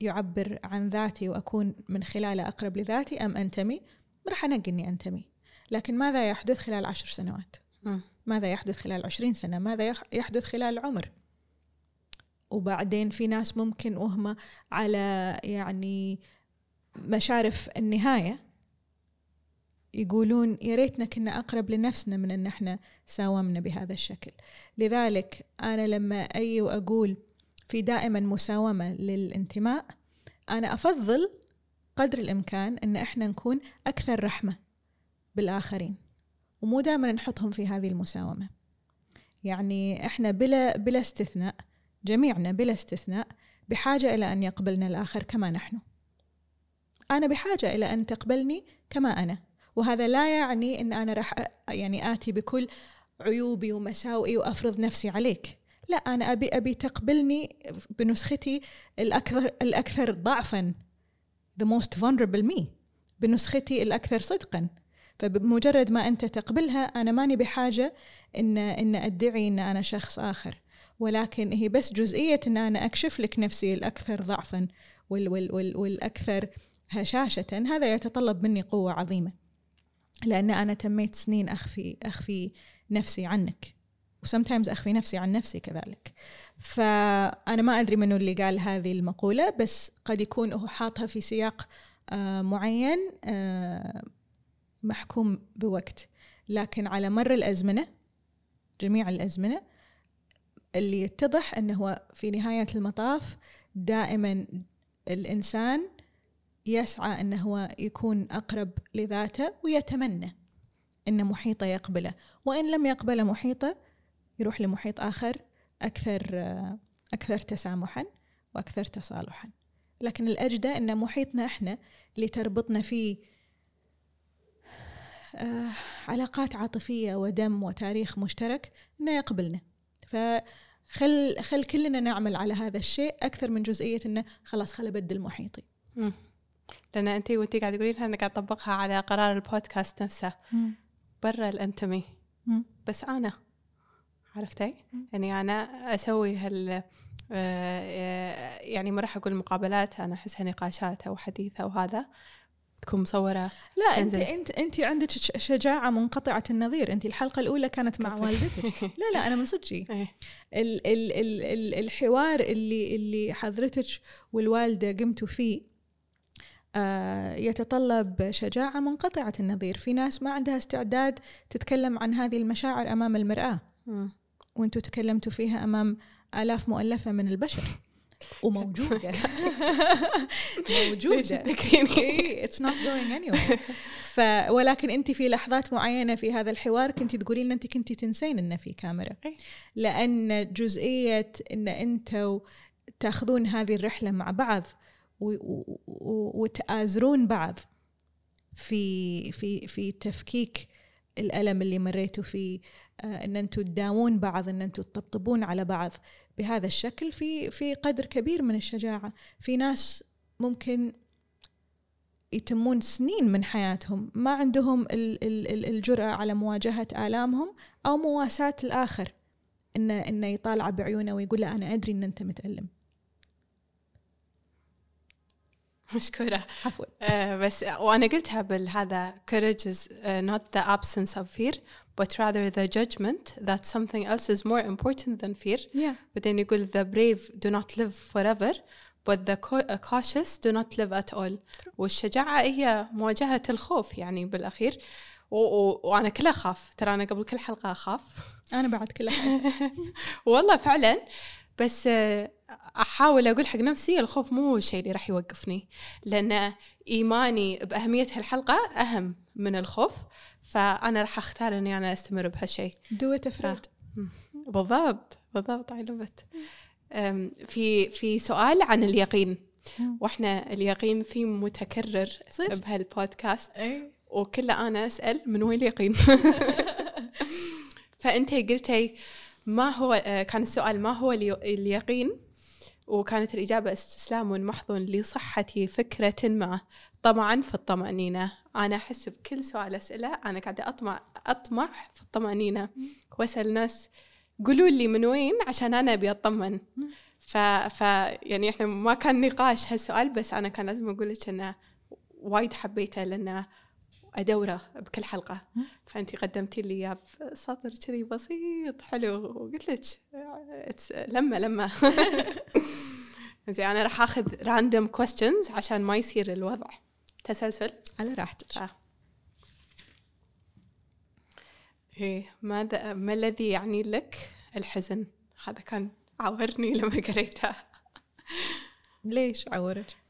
يعبر عن ذاتي وأكون من خلاله أقرب لذاتي أم أنتمي؟ راح أنقي أني أنتمي. لكن ماذا يحدث خلال عشر سنوات؟ ماذا يحدث خلال عشرين سنة؟ ماذا يحدث خلال العمر؟ وبعدين في ناس ممكن وهم على يعني مشارف النهاية يقولون يا ريتنا كنا أقرب لنفسنا من أن إحنا ساومنا بهذا الشكل. لذلك أنا لما أي وأقول في دائما مساومة للانتماء أنا أفضل قدر الإمكان أن إحنا نكون أكثر رحمة بالآخرين ومو دائما نحطهم في هذه المساومة. يعني إحنا بلا بلا استثناء جميعنا بلا استثناء بحاجة إلى أن يقبلنا الآخر كما نحن. أنا بحاجة إلى أن تقبلني كما أنا وهذا لا يعني إن أنا راح يعني آتي بكل عيوبي ومساوئي وأفرض نفسي عليك. لا أنا أبي أبي تقبلني بنسختي الأكثر الأكثر ضعفا the most vulnerable me بنسختي الأكثر صدقا. فبمجرد ما أنت تقبلها أنا ماني بحاجة إن إن أدعي إن أنا شخص آخر. ولكن هي بس جزئية إن أنا أكشف لك نفسي الأكثر ضعفا وال وال وال والأكثر هشاشة. هذا يتطلب مني قوة عظيمة لأن أنا تميت سنين أخفي أخفي نفسي عنك. وسمتايمز أخفي نفسي عن نفسي كذلك. فأنا ما أدري منو اللي قال هذه المقولة بس قد يكون هو حاطها في سياق آه، معين آه، محكوم بوقت. لكن على مر الأزمنة جميع الأزمنة اللي يتضح أنه هو في نهاية المطاف دائما الإنسان يسعى أنه هو يكون أقرب لذاته ويتمنى أن محيطه يقبله. وإن لم يقبل محيطه يروح لمحيط آخر أكثر أكثر تسامحا وأكثر تصالحا. لكن الأجدى أن محيطنا إحنا اللي تربطنا فيه آه علاقات عاطفية ودم وتاريخ مشترك إنه يقبلنا. فخل خل كلنا نعمل على هذا الشيء أكثر من جزئية إنه خلاص خل أبدل محيطي. لأن أنت وأنت قاعدة تقولين أنا قاعد اطبقها على قرار البودكاست نفسه. برا الأنتمي. بس أنا عرفتي؟ يعني أنا أسوي هال آه، يعني ما راح أقول مقابلات أنا احسها نقاشات أو حديث أو هذا. تكون مصورة. لا أنت أنت أنت عندك شجاعة منقطعة النظير. أنت الحلقة الأولى كانت مع والدتك. *laughs* لا لا أنا من صدقي. إيه. ال ال ال الحوار اللي اللي حضرتك والوالدة قمتوا فيه آه، يتطلب شجاعة منقطعة النظير. في ناس ما عندها استعداد تتكلم عن هذه المشاعر أمام المرآة. وأنتم تكلمتوا فيها أمام آلاف مؤلفة من البشر. *laughs* وموجودة. *laughs* موجودة. it's not going anywhere. ف ولكن انت في لحظات معينة في هذا الحوار كنت تقولين انت كنت تنسين إنه في كاميرا. لأن جزئية إن أنتوا تاخذون هذه الرحلة مع بعض وتآزرون بعض في في في تفكيك الألم اللي مريتوا فيه. إن أنتم تداوون بعض إن أنتم تطبطبون على بعض بهذا الشكل. في في قدر كبير من الشجاعة. في ناس ممكن يتمون سنين من حياتهم ما عندهم الجرأة على مواجهة آلامهم أو مواساة الآخر. إنه إنه يطالع بعيونه ويقول له أنا أدري إن أنت متألم. مشكورة. عفوا. uh, بس وأنا قلتها بالهذا courage is uh, not the absence of fear. But rather the judgment that something else is more important than fear. Yeah. بعدين يقول the brave do not live forever but the cautious do not live at all. والشجاعة هي مواجهة الخوف يعني بالأخير. و- و- وأنا كلها أخاف. ترى أنا قبل كل حلقة أخاف. أنا بعد كل حلقة. *laughs* والله فعلا. بس أحاول أقول حق نفسي الخوف مو الشيء اللي راح يوقفني. لأن إيماني بأهمية هالحلقة أهم من الخوف. فأنا راح أختار إني أنا أستمر بهالشيء it afraid بالضبط بالضبط love it. في في سؤال عن اليقين. وإحنا اليقين ثيم متكرر صح. بهالبودكاست. أي. وكله أنا أسأل من وين اليقين؟ *laughs* *laughs* فانت قلتي ما هو آه، كان السؤال ما هو اليقين؟ وكانت الإجابة استسلام محض لصحة فكرة ما. طمعا في الطمأنينة. أنا أحس بكل سؤال أسئلة أنا قاعدة أطمع أطمع في الطمأنينة. وأسأل ناس قولوا لي من وين؟ عشان أنا أبي أطمن. ف... ف يعني إحنا ما كان نقاش هالسؤال بس أنا كان لازم أقول لك إنه وايد حبيته لأنه أدورة بكل حلقة. فأنت قدمتي لي إياه بسطر كذي بسيط حلو. وقلت لك لما لما. *laughs* زين أنا راح آخذ راندوم questions عشان ما يصير الوضع. تسلسل؟ على راحتك. آه. إيه ماذا ما الذي يعني لك الحزن؟ هذا كان عورني لما قريته ليش عورك؟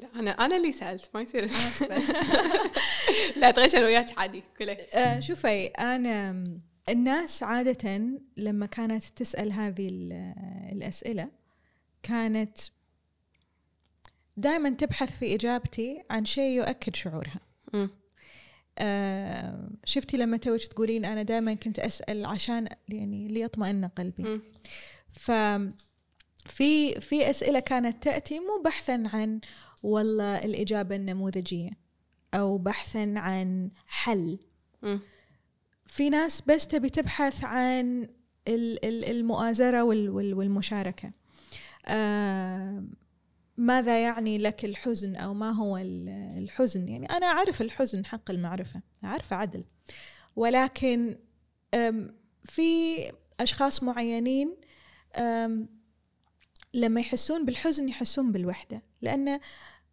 لا أنا أنا اللي سألت ما يصير. *laughs* لا تغشن وياك عادي كله. آه شوفي أنا الناس عادة لما كانت تسأل هذه ال- الأسئلة كانت دائما تبحث في إجابتي عن شيء يؤكد شعورها. آه شفتي لما توك تقولين أنا دائما كنت أسأل عشان يعني ليطمئن قلبي. ف في في أسئلة كانت تأتي مو بحثا عن والله الإجابة النموذجية أو بحثا عن حل. في ناس بس تبي تبحث عن ال- ال- المؤازرة وال- وال- والمشاركة. آه ماذا يعني لك الحزن أو ما هو ال- الحزن؟ يعني أنا أعرف الحزن حق المعرفة أعرفه عدل. ولكن في أشخاص معينين لما يحسون بالحزن يحسون بالوحدة. لأن ال- ال-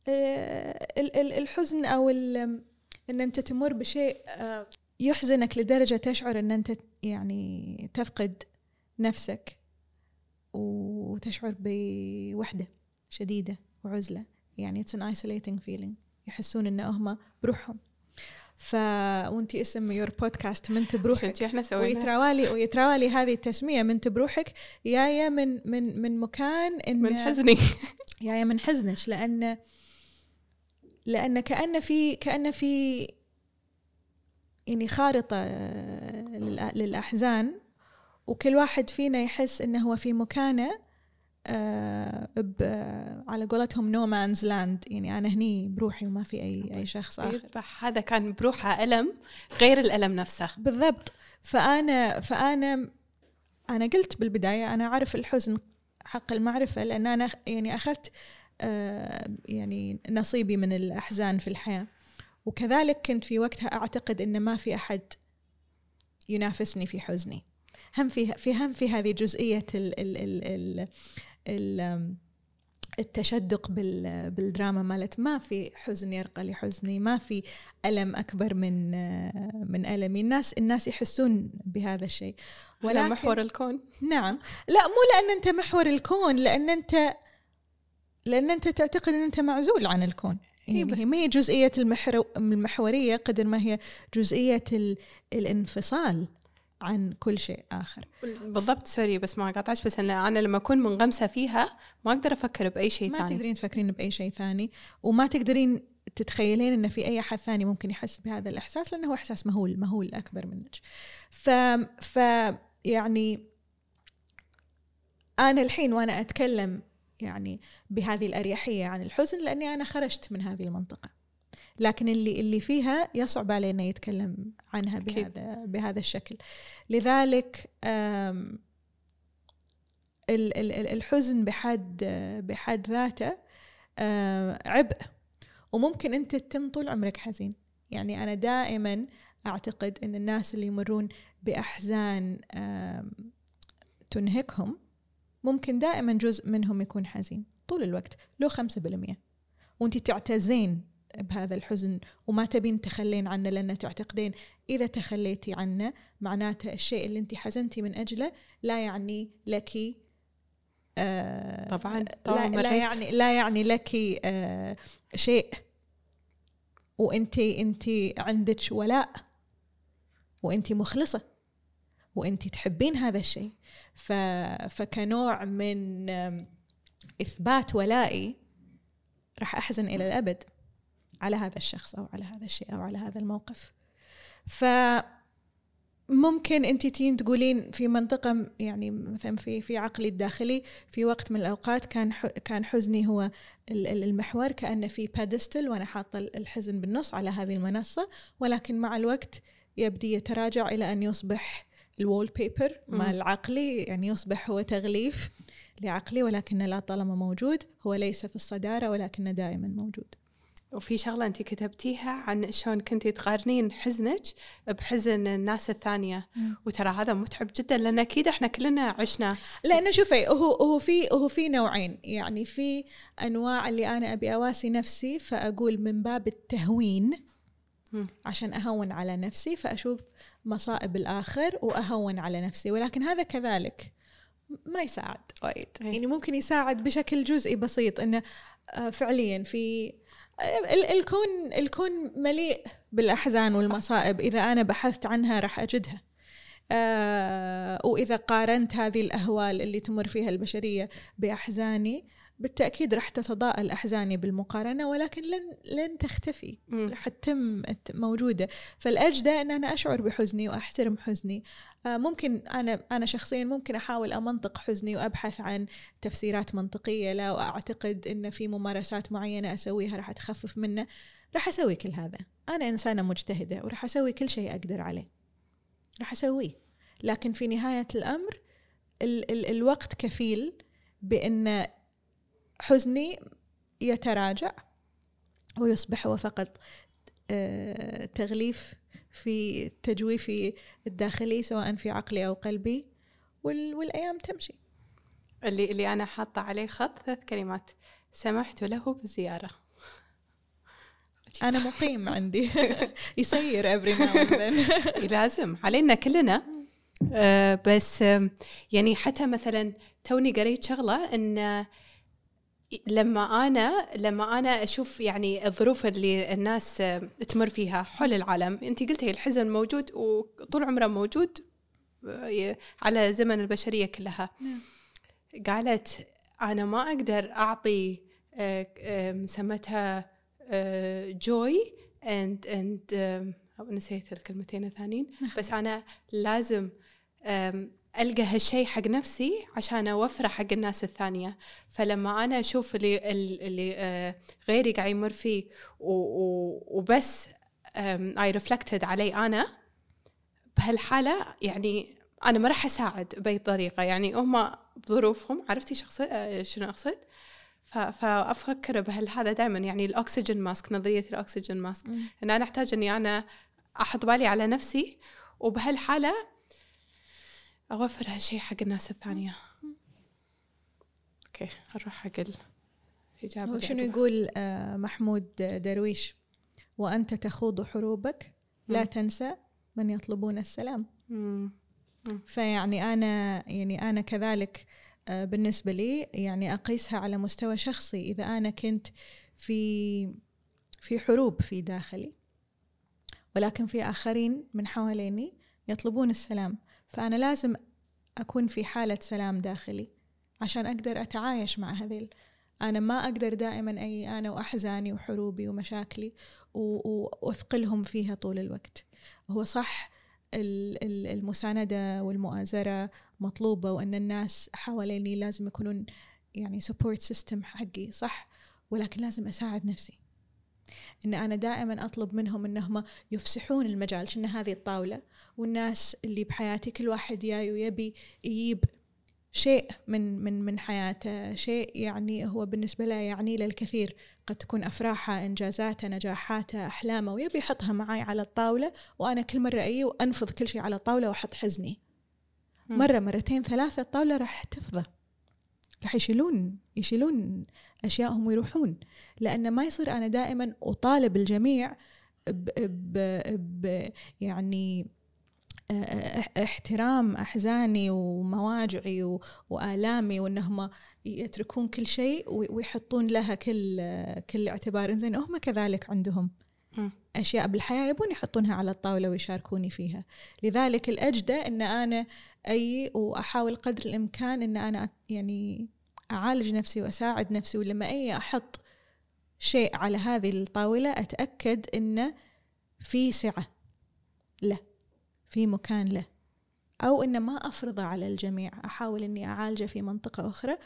الحزن أو ال- أن أنت تمر بشيء آه، يحزنك لدرجة تشعر أن أنت يعني تفقد نفسك وتشعر بوحدة شديدة وعزلة. يعني it's an isolating feeling. يحسون أن هم بروحهم. ف وانتي اسم يور بودكاست منت بروحك إحنا سوينا؟ ويتراوالي ويتراوالي هذه التسمية منت بروحك جاية من من من مكان إن من حزني. *laughs* جاية من حزنك لأن لأن كأن في كأن في يعني خارطة آه، للأحزان وكل واحد فينا يحس إنه هو في مكانه آه، على قولتهم no man's land يعني أنا هني بروحي وما في أي أي شخص آخر. يذبح هذا كان بروحه ألم غير الألم نفسه. بالضبط. فأنا فأنا أنا قلت بالبداية أنا أعرف الحزن حق المعرفة لأن أنا يعني أخذت آه، يعني نصيبي من الأحزان في الحياة. وكذلك كنت في وقتها أعتقد أن ما في أحد ينافسني في حزني. هم في في هم في هذه جزئية ال ال ال ال ال التشدق بال بالدراما مالت. ما في حزن يرقى لحزني ما في ألم أكبر من من ألمي. الناس الناس يحسون بهذا الشيء. ولا محور الكون. نعم. لا مو لأن أنت محور الكون لأن أنت لأن أنت تعتقد أن أنت معزول عن الكون. إيه يعني ما هي جزئية المحرو المحورية قدر ما هي جزئية ال الانفصال عن كل شيء آخر. بالضبط سوري بس ما قاطعش بس أنا, أنا لما أكون منغمسة فيها ما أقدر أفكر بأي شيء ما ثاني. تقدرين تفكرين بأي شيء ثاني وما تقدرين تتخيلين إن في أي أحد ثاني ممكن يحس بهذا الإحساس لأنه هو إحساس مهول مهول أكبر منك. ف ف يعني أنا الحين وأنا أتكلم يعني بهذه الأريحية عن الحزن لأني أنا خرجت من هذه المنطقة. لكن اللي اللي فيها يصعب عليه انه يتكلم عنها بهذا بهذا الشكل. لذلك الحزن بحد بحد ذاته عبء. وممكن أنت تتم طول عمرك حزين. يعني أنا دائما أعتقد إن الناس اللي يمرون بأحزان تنهكهم ممكن دائما جزء منهم يكون حزين طول الوقت لو خمسة بالمية. وانت تعتزين بهذا الحزن وما تبين تخلين عنه لأن تعتقدين. إذا تخليتي عنه معناته الشيء اللي أنت حزنتي من أجله لا يعني لك آه طبعا, طبعا لا, لا يعني لا يعني لك آه شيء. وانت انت عندك ولاء وانت مخلصة. وانت تحبين هذا الشيء. ف فكنوع من إثبات ولائي راح أحزن إلى الأبد على هذا الشخص أو على هذا الشيء أو على هذا الموقف. ف ممكن انت تين تقولين في منطقة يعني مثلا في في عقلي الداخلي في وقت من الأوقات كان كان حزني هو المحور كأنه في بادستل وأنا حاطة الحزن بالنص على هذه المنصة. ولكن مع الوقت يبدي يتراجع إلى أن يصبح الوول بيبر مال عقلي يعني يصبح هو تغليف لعقلي ولكنه لا طالما موجود هو ليس في الصدارة ولكنه دائما موجود. وفي شغلة أنت كتبتيها عن شلون كنتي تقارنين حزنك بحزن الناس الثانية. مم. وترى هذا متعب جدا لأن أكيد إحنا كلنا عشنا. لأنه شوفي هو هو في هو في نوعين. يعني في أنواع اللي أنا أبي أواسي نفسي فأقول من باب التهوين مم. عشان أهون على نفسي فأشوف مصائب الآخر وأهون على نفسي ولكن هذا كذلك. ما يساعد وايد. يعني ممكن يساعد بشكل جزئي بسيط إنه آه، فعليا في الكون الكون مليء بالأحزان والمصائب. إذا أنا بحثت عنها راح أجدها. آه وإذا قارنت هذه الأهوال اللي تمر فيها البشرية بأحزاني بالتأكيد راح تتضاءل أحزاني بالمقارنة ولكن لن لن تختفي راح تتم موجودة. فالأجدى أن أنا أشعر بحزني وأحترم حزني. آه، ممكن أنا أنا شخصيا ممكن أحاول أمنطق حزني وأبحث عن تفسيرات منطقية لا وأعتقد أن في ممارسات معينة أسويها راح تخفف منه. راح أسوي كل هذا. أنا إنسانة مجتهدة وراح أسوي كل شيء أقدر عليه. راح أسويه. لكن في نهاية الأمر ال ال الوقت كفيل بأن حزني يتراجع ويصبح هو فقط آه، تغليف في تجويفي الداخلي سواء في عقلي أو قلبي والأيام تمشي. اللي اللي أنا حاطة عليه خط ثلاث كلمات سمحت له بالزيارة. أنا مقيم عندي. *laughs* يسير every now and *laughs* لازم علينا كلنا. أه بس يعني حتى مثلا توني قريت شغلة إن لما أنا لما أنا أشوف يعني الظروف اللي الناس تمر فيها حول العالم أنت قلتي الحزن موجود وطول عمره موجود آه، على زمن البشرية كلها نعم. قالت أنا ما أقدر أعطي آه، سمتها joy and and نسيت الكلمتين الثانيين نعم. بس أنا لازم ألقى هالشيء حق نفسي عشان أوفره حق الناس الثانية. فلما أنا أشوف اللي اللي آه، غيري قاعد يمر فيه وبس اي ريفلكتد علي أنا بهالحالة يعني أنا ما راح أساعد بأي طريقة. يعني هم بظروفهم عرفتي شخص آه، شنو أقصد؟ فأفكر بهالهذا دائما يعني الأكسجين ماسك نظرية الأكسجين ماسك. إن أنا أحتاج إني أنا أحط بالي على نفسي وبهالحالة أوفر هالشيء حق الناس الثانية. أوكي نروح حق الإجابة شنو يقول آه، محمود درويش؟ وأنت تخوض حروبك لا تنسى من يطلبون السلام. فيعني أنا يعني أنا كذلك آه، بالنسبة لي يعني أقيسها على مستوى شخصي. إذا أنا كنت في في حروب في داخلي ولكن في آخرين من حواليني يطلبون السلام فأنا لازم أكون في حالة سلام داخلي عشان أقدر أتعايش مع هذه أنا ما أقدر دائما أي أنا وأحزاني وحروبي ومشاكلي وأثقلهم فيها طول الوقت. هو صح المساندة والمؤازرة مطلوبة وأن الناس حواليني لازم يكونون يعني support system حقي صح؟ ولكن لازم أساعد نفسي. إن أنا دائما أطلب منهم انهم يفسحون المجال. شن هذه الطاولة؟ والناس اللي بحياتي كل واحد جاي ويبي يجيب شيء من من من حياته. شيء يعني هو بالنسبة له يعني له الكثير قد تكون أفراحه إنجازاته نجاحاته أحلامه ويبي يحطها معي على الطاولة وأنا كل مرة أي وأنفض كل شيء على الطاولة وأحط حزني. مرة مرتين ثلاثة الطاولة راح تفضى. راح يشيلون يشيلون أشيائهم ويروحون. لأن ما يصير أنا دائما أطالب الجميع ب, ب, ب يعني احترام أحزاني ومواجعي وآلامي وإنهم يتركون كل شيء ويحطون لها كل كل اعتبار. زين هم كذلك عندهم أشياء بالحياة يبون يحطونها على الطاولة ويشاركوني فيها. لذلك الأجدى إن أنا أي وأحاول قدر الإمكان إن أنا يعني أعالج نفسي وأساعد نفسي ولما أي أحط شيء على هذه الطاولة أتأكد انه في سعة له في مكان له أو إن ما أفرضه على الجميع أحاول إني أعالجه في منطقة أخرى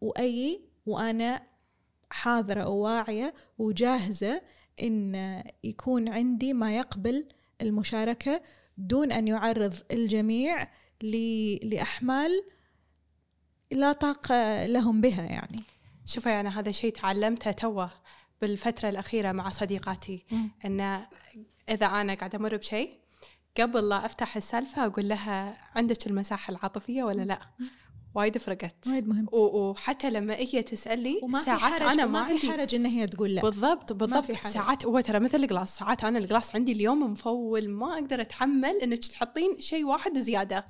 وأي وأنا حاضرة وواعية وجاهزة إن يكون عندي ما يقبل المشاركة دون أن يعرض الجميع لأحمال لا طاقة لهم بها يعني. شوفي أنا هذا الشيء تعلمته توه بالفترة الأخيرة مع صديقاتي أن إذا أنا قاعدة أمر بشيء قبل لا أفتح السالفة أقول لها عندك المساحة العاطفية ولا لا؟ وايد فرقت. وايد مهم. وحتى لما هي تسالني ساعات أنا ما في حرج إن هي تقول لا. بالضبط بالضبط. ساعات هو ترى مثل القلاص ساعات أنا القلاص عندي اليوم مفول ما أقدر أتحمل إنك تحطين شيء واحد زيادة.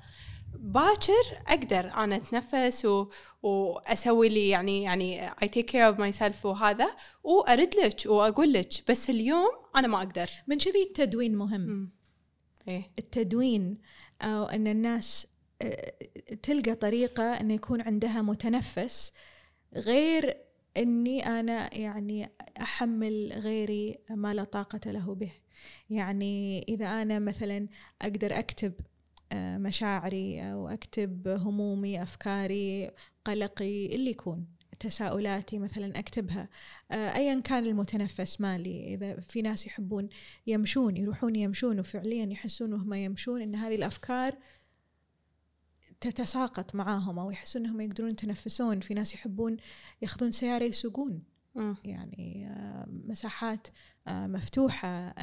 باكر أقدر أنا أتنفس و... وأسوي لي يعني يعني I take care of myself وهذا وأرد لك وأقول لك بس اليوم أنا ما أقدر من كذي التدوين مهم م. إيه؟ التدوين أو أن الناس تلقى طريقة أن يكون عندها متنفس غير أني أنا يعني أحمل غيري ما لا طاقة له به يعني إذا أنا مثلا أقدر أكتب آه، مشاعري أو أكتب همومي أفكاري قلقي اللي يكون تساؤلاتي مثلا أكتبها. آه، ايا كان المتنفس مالي إذا في ناس يحبون يمشون يروحون يمشون وفعليا يحسون وهم يمشون إن هذه الأفكار تتساقط معاهم أو يحسون إنهم يقدرون يتنفسون. في ناس يحبون ياخذون سيارة يسوقون. يعني آه، مساحات آه، مفتوحة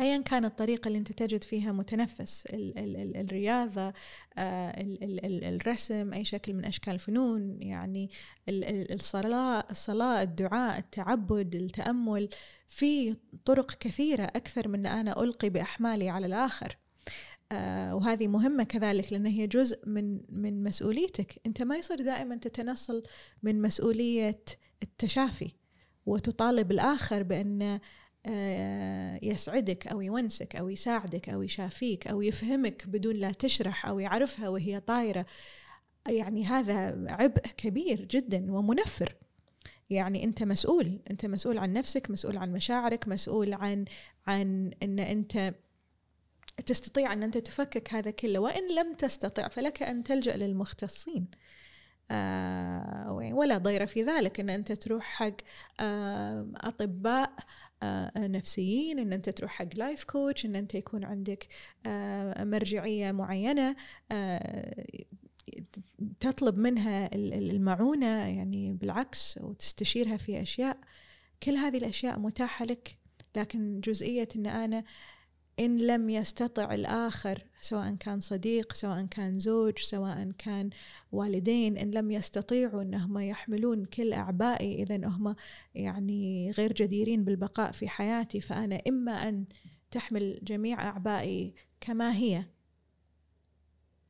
ايا كانت الطريقة اللي أنت تجد فيها متنفس ال ال ال الرياضة آه ال ال ال الرسم أي شكل من أشكال الفنون يعني الصلاة الصلاة الدعاء التعبد التأمل في طرق كثيرة أكثر من أن أنا ألقي بأحمالي على الآخر. آه وهذه مهمة كذلك لأن هي جزء من من مسؤوليتك. أنت ما يصير دائما تتنصل من مسؤولية التشافي وتطالب الآخر بأن يسعدك أو يونسك أو يساعدك أو يشافيك أو يفهمك بدون لا تشرح أو يعرفها وهي طايرة. يعني هذا عبء كبير جدا ومنفر. يعني أنت مسؤول أنت مسؤول عن نفسك مسؤول عن مشاعرك مسؤول عن عن إن أنت تستطيع إن أنت تفكك هذا كله. وإن لم تستطع فلك أن تلجأ للمختصين. آه ولا ضير في ذلك إن أنت تروح حق آه أطباء آه نفسيين إن أنت تروح حق لايف كوتش إن أنت يكون عندك آه مرجعية معينة آه تطلب منها المعونة يعني بالعكس وتستشيرها في أشياء. كل هذه الأشياء متاحة لك لكن جزئية إن أنا إن لم يستطع الآخر سواء كان صديق سواء كان زوج سواء كان والدين إن لم يستطيعوا أنهم يحملون كل أعبائي إذا هم يعني غير جديرين بالبقاء في حياتي. فأنا إما أن تحمل جميع أعبائي كما هي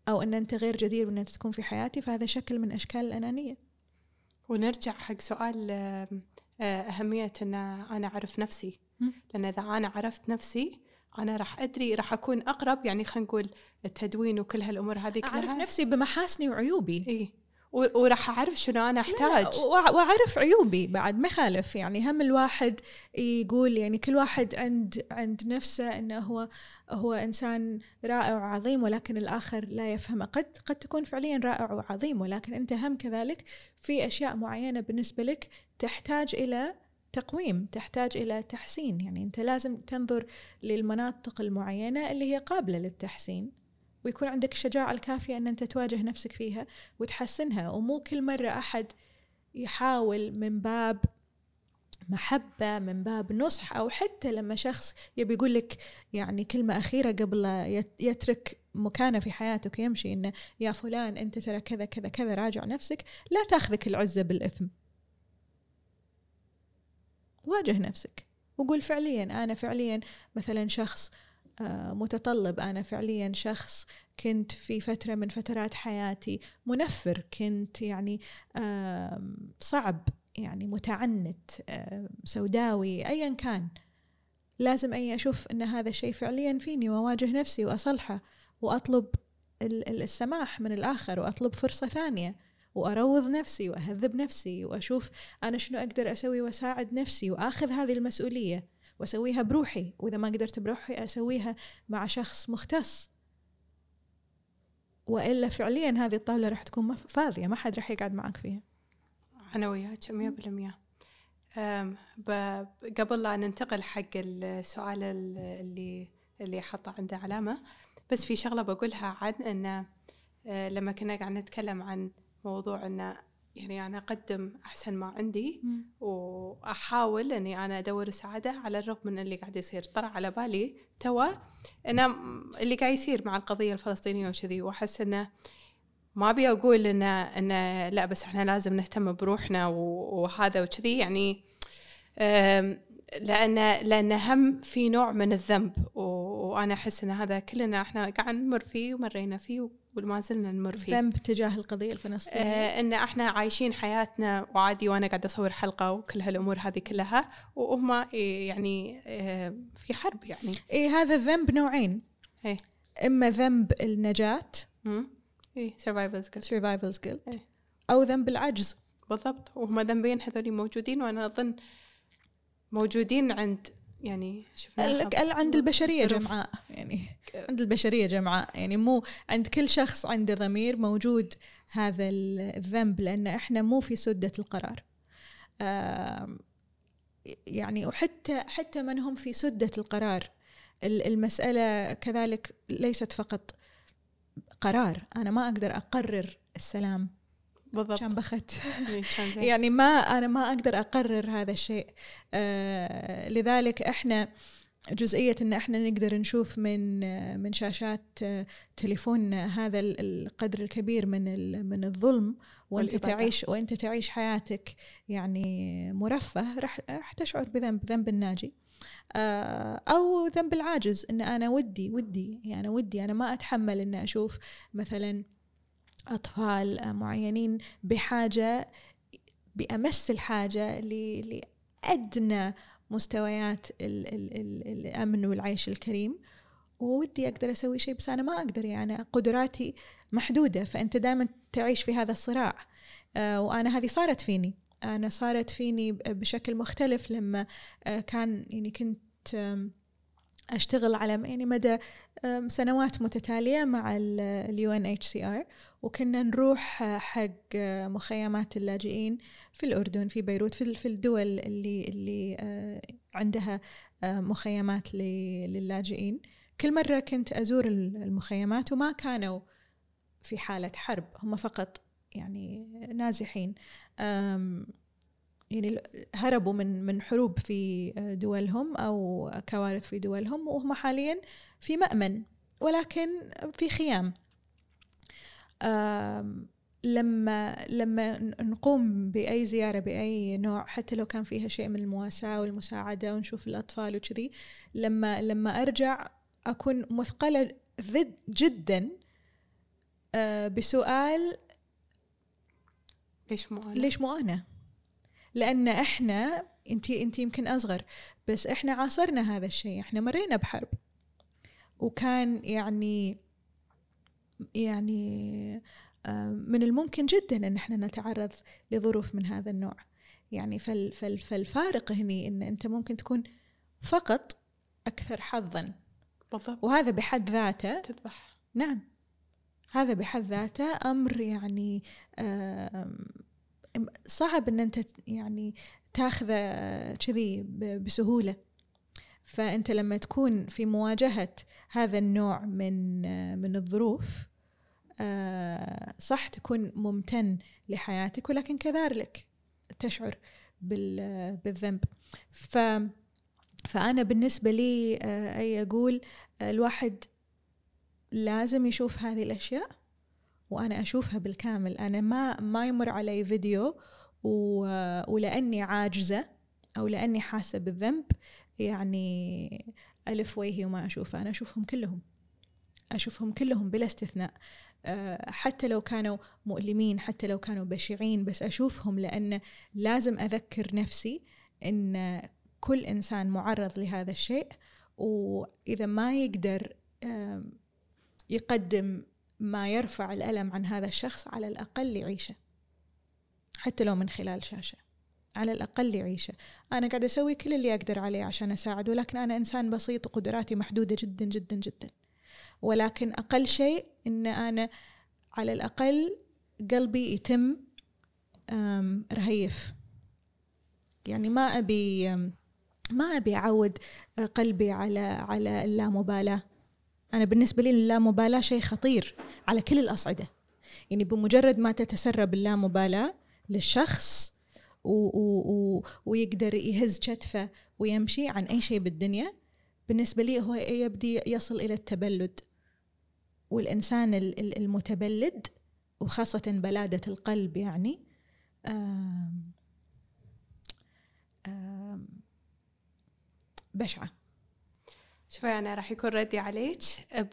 أو أن أنت غير جدير بأن تكون في حياتي فهذا شكل من أشكال الأنانية. ونرجع حق سؤال آه، أهمية أن أنا أعرف نفسي. لأن إذا أنا عرفت نفسي أنا راح أدري راح أكون أقرب يعني خلينا نقول التدوين وكل هالأمور هذه كلها. أعرف نفسي بمحاسني وعيوبي. اي وراح أعرف شنو أنا أحتاج. وأعرف عيوبي بعد ما يخالف يعني هم الواحد يقول يعني كل واحد عند عند نفسه إنه هو هو إنسان رائع وعظيم ولكن الآخر لا يفهمه. قد قد تكون فعليا رائع وعظيم ولكن أنت هم كذلك في أشياء معينة بالنسبة لك تحتاج إلى تقويم تحتاج إلى تحسين يعني أنت لازم تنظر للمناطق المعينة اللي هي قابلة للتحسين ويكون عندك الشجاعه الكافية إن أنت تواجه نفسك فيها وتحسنها ومو كل مرة أحد يحاول من باب محبة من باب نصح أو حتى لما شخص يبي يقول لك يعني كلمة أخيرة قبل يترك مكانه في حياتك ويمشي إنه يا فلان أنت ترى كذا كذا كذا راجع نفسك لا تأخذك العزة بالإثم. واجه نفسك وقول فعليا أنا فعليا مثلا شخص آه، متطلب أنا فعليا شخص كنت في فترة من فترات حياتي منفر كنت يعني صعب يعني متعنت سوداوي أيا كان. لازم أني أشوف أن هذا الشيء فعليا فيني وأواجه نفسي وأصلحه وأطلب ال- ال- السماح من الآخر وأطلب فرصة ثانية. وأروض نفسي وأهذب نفسي وأشوف أنا شنو أقدر أسوي وأساعد نفسي وأخذ هذه المسؤولية وأسويها بروحي. وإذا ما قدرت بروحي أسويها مع شخص مختص. وإلا فعليا هذه الطاولة راح تكون فاضية ما حد راح يقعد معك فيها. أنا وياك مية بالمية. أم، ب- قبل لا ننتقل حق السؤال ال- اللي اللي حطه عنده علامة بس في شغلة بقولها عن أن أه، لما كنا قاعد نتكلم عن موضوع أن يعني أنا أقدم أحسن ما عندي وأحاول أني أنا أدور السعادة على الرغم من اللي قاعد يصير. طلع على بالي توا أنا اللي قاعد يصير مع القضية الفلسطينية وكذي وأحس أنه ما أبي أقول إن إن لا بس إحنا لازم نهتم بروحنا وهذا وكذي. يعني أم، لأن لأن هم في نوع من الذنب و- وأنا أحس إن هذا كلنا إحنا قاعد نمر فيه ومرينا فيه وما زلنا نمر فيه. ذنب تجاه القضية الفلسطينية. آه إن إحنا عايشين حياتنا وعادي وأنا قاعدة أصور حلقة وكل هالأمور هذه كلها وهم يعني آه في حرب يعني. إي هذا الذنب نوعين. إيه إما ذنب النجاة. امم إيه survivor's guilt survivor's guilt إيه. أو ذنب العجز. بالضبط. وهم ذنبين هذول موجودين وأنا أظن موجودين عند يعني شفنا عند البشرية. جمعاء يعني عند البشرية جمعاء يعني مو عند كل شخص عنده ضمير موجود هذا ال- الذنب لأن إحنا مو في سدة القرار. يعني وحتى حتى من هم في سدة القرار ال- المسألة كذلك ليست فقط قرار أنا ما أقدر أقرر السلام. بالضبط كان بخت إيه،. *laughs* يعني ما أنا ما أقدر أقرر هذا الشيء آه لذلك إحنا جزئية إن إحنا نقدر نشوف من من شاشات آه، تليفوننا هذا ال- القدر الكبير من من الظلم وأنت. تعيش وأنت تعيش حياتك يعني مرفه راح راح تشعر بذنب ذنب الناجي آه، أو ذنب العاجز إن أنا ودي ودي يعني أنا ودي أنا ما أتحمل ان أشوف مثلا أطفال آه، معينين بحاجة بأمس الحاجة لأدنى مستويات ال ال ال الأمن والعيش الكريم. وودي أقدر أسوي شيء بس أنا ما أقدر يعني قدراتي محدودة فأنت دائما تعيش في هذا الصراع. آه، وأنا هذه صارت فيني. أنا صارت فيني بشكل مختلف لما آه، كان يعني كنت آم، أشتغل على يعني مدى سنوات متتالية مع ال UNHCR وكنا نروح حق مخيمات اللاجئين في الأردن في بيروت في ال- في الدول اللي اللي آه، عندها آه، مخيمات للاجئين. كل مرة كنت أزور ال- المخيمات وما كانوا في حالة حرب هم فقط يعني نازحين. يعني هربوا من من حروب في دولهم أو كوارث في دولهم وهم حاليا في مأمن ولكن في خيام لما لما نقوم بأي زيارة بأي نوع حتى لو كان فيها شيء من المواساة والمساعدة ونشوف الأطفال وكذي لما لما أرجع أكون مثقلة ذد جدا آه، بسؤال ليش مو أنا؟ ليش مو أنا؟ لأن إحنا انت انت يمكن أصغر بس إحنا عاصرنا هذا الشيء إحنا مرينا بحرب. وكان يعني يعني آه، من الممكن جدا إن إحنا نتعرض لظروف من هذا النوع. يعني فال فال فالفارق هني إن أنت ممكن تكون فقط أكثر حظا. بالضبط. وهذا بحد ذاته تذبح. نعم. هذا بحد ذاته أمر يعني صعب إن أنت يعني تاخذه كذي بسهولة. فأنت لما تكون في مواجهة هذا النوع من من الظروف آه، صح تكون ممتن لحياتك ولكن كذلك تشعر بال- بالذنب. ف فأنا بالنسبة لي آه، أي أقول آه، الواحد لازم يشوف هذه الأشياء وأنا أشوفها بالكامل. أنا ما ما يمر علي فيديو و- ولأني عاجزة أو لأني حاسة بالذنب يعني ألف وجهي وما أشوفه أنا أشوفهم كلهم. أشوفهم كلهم بلا استثناء. آه، حتى لو كانوا مؤلمين حتى لو كانوا بشعين بس أشوفهم لأن لازم أذكر نفسي أن كل إنسان معرض لهذا الشيء. وإذا ما يقدر يقدم ما يرفع الألم عن هذا الشخص على الأقل يعيشه. حتى لو من خلال شاشة. على الأقل يعيشه. أنا قاعدة أسوي كل اللي أقدر عليه عشان أساعد ولكن أنا إنسان بسيط وقدراتي محدودة جدا جدا جدا. ولكن أقل شيء إن أنا على الأقل قلبي يتم رهيف. يعني ما أبي ما أبي أعود قلبي على على اللامبالاة. أنا بالنسبة لي اللامبالاة شيء خطير على كل الأصعدة. يعني بمجرد ما تتسرب اللامبالاة للشخص و و و ويقدر يهز كتفه ويمشي عن أي شيء بالدنيا بالنسبة لي هو يبدي يصل إلى التبلد. والإنسان ال- ال- المتبلد وخاصة بلادة القلب يعني آم آم بشعة. شوي أنا راح يكون ردي عليك.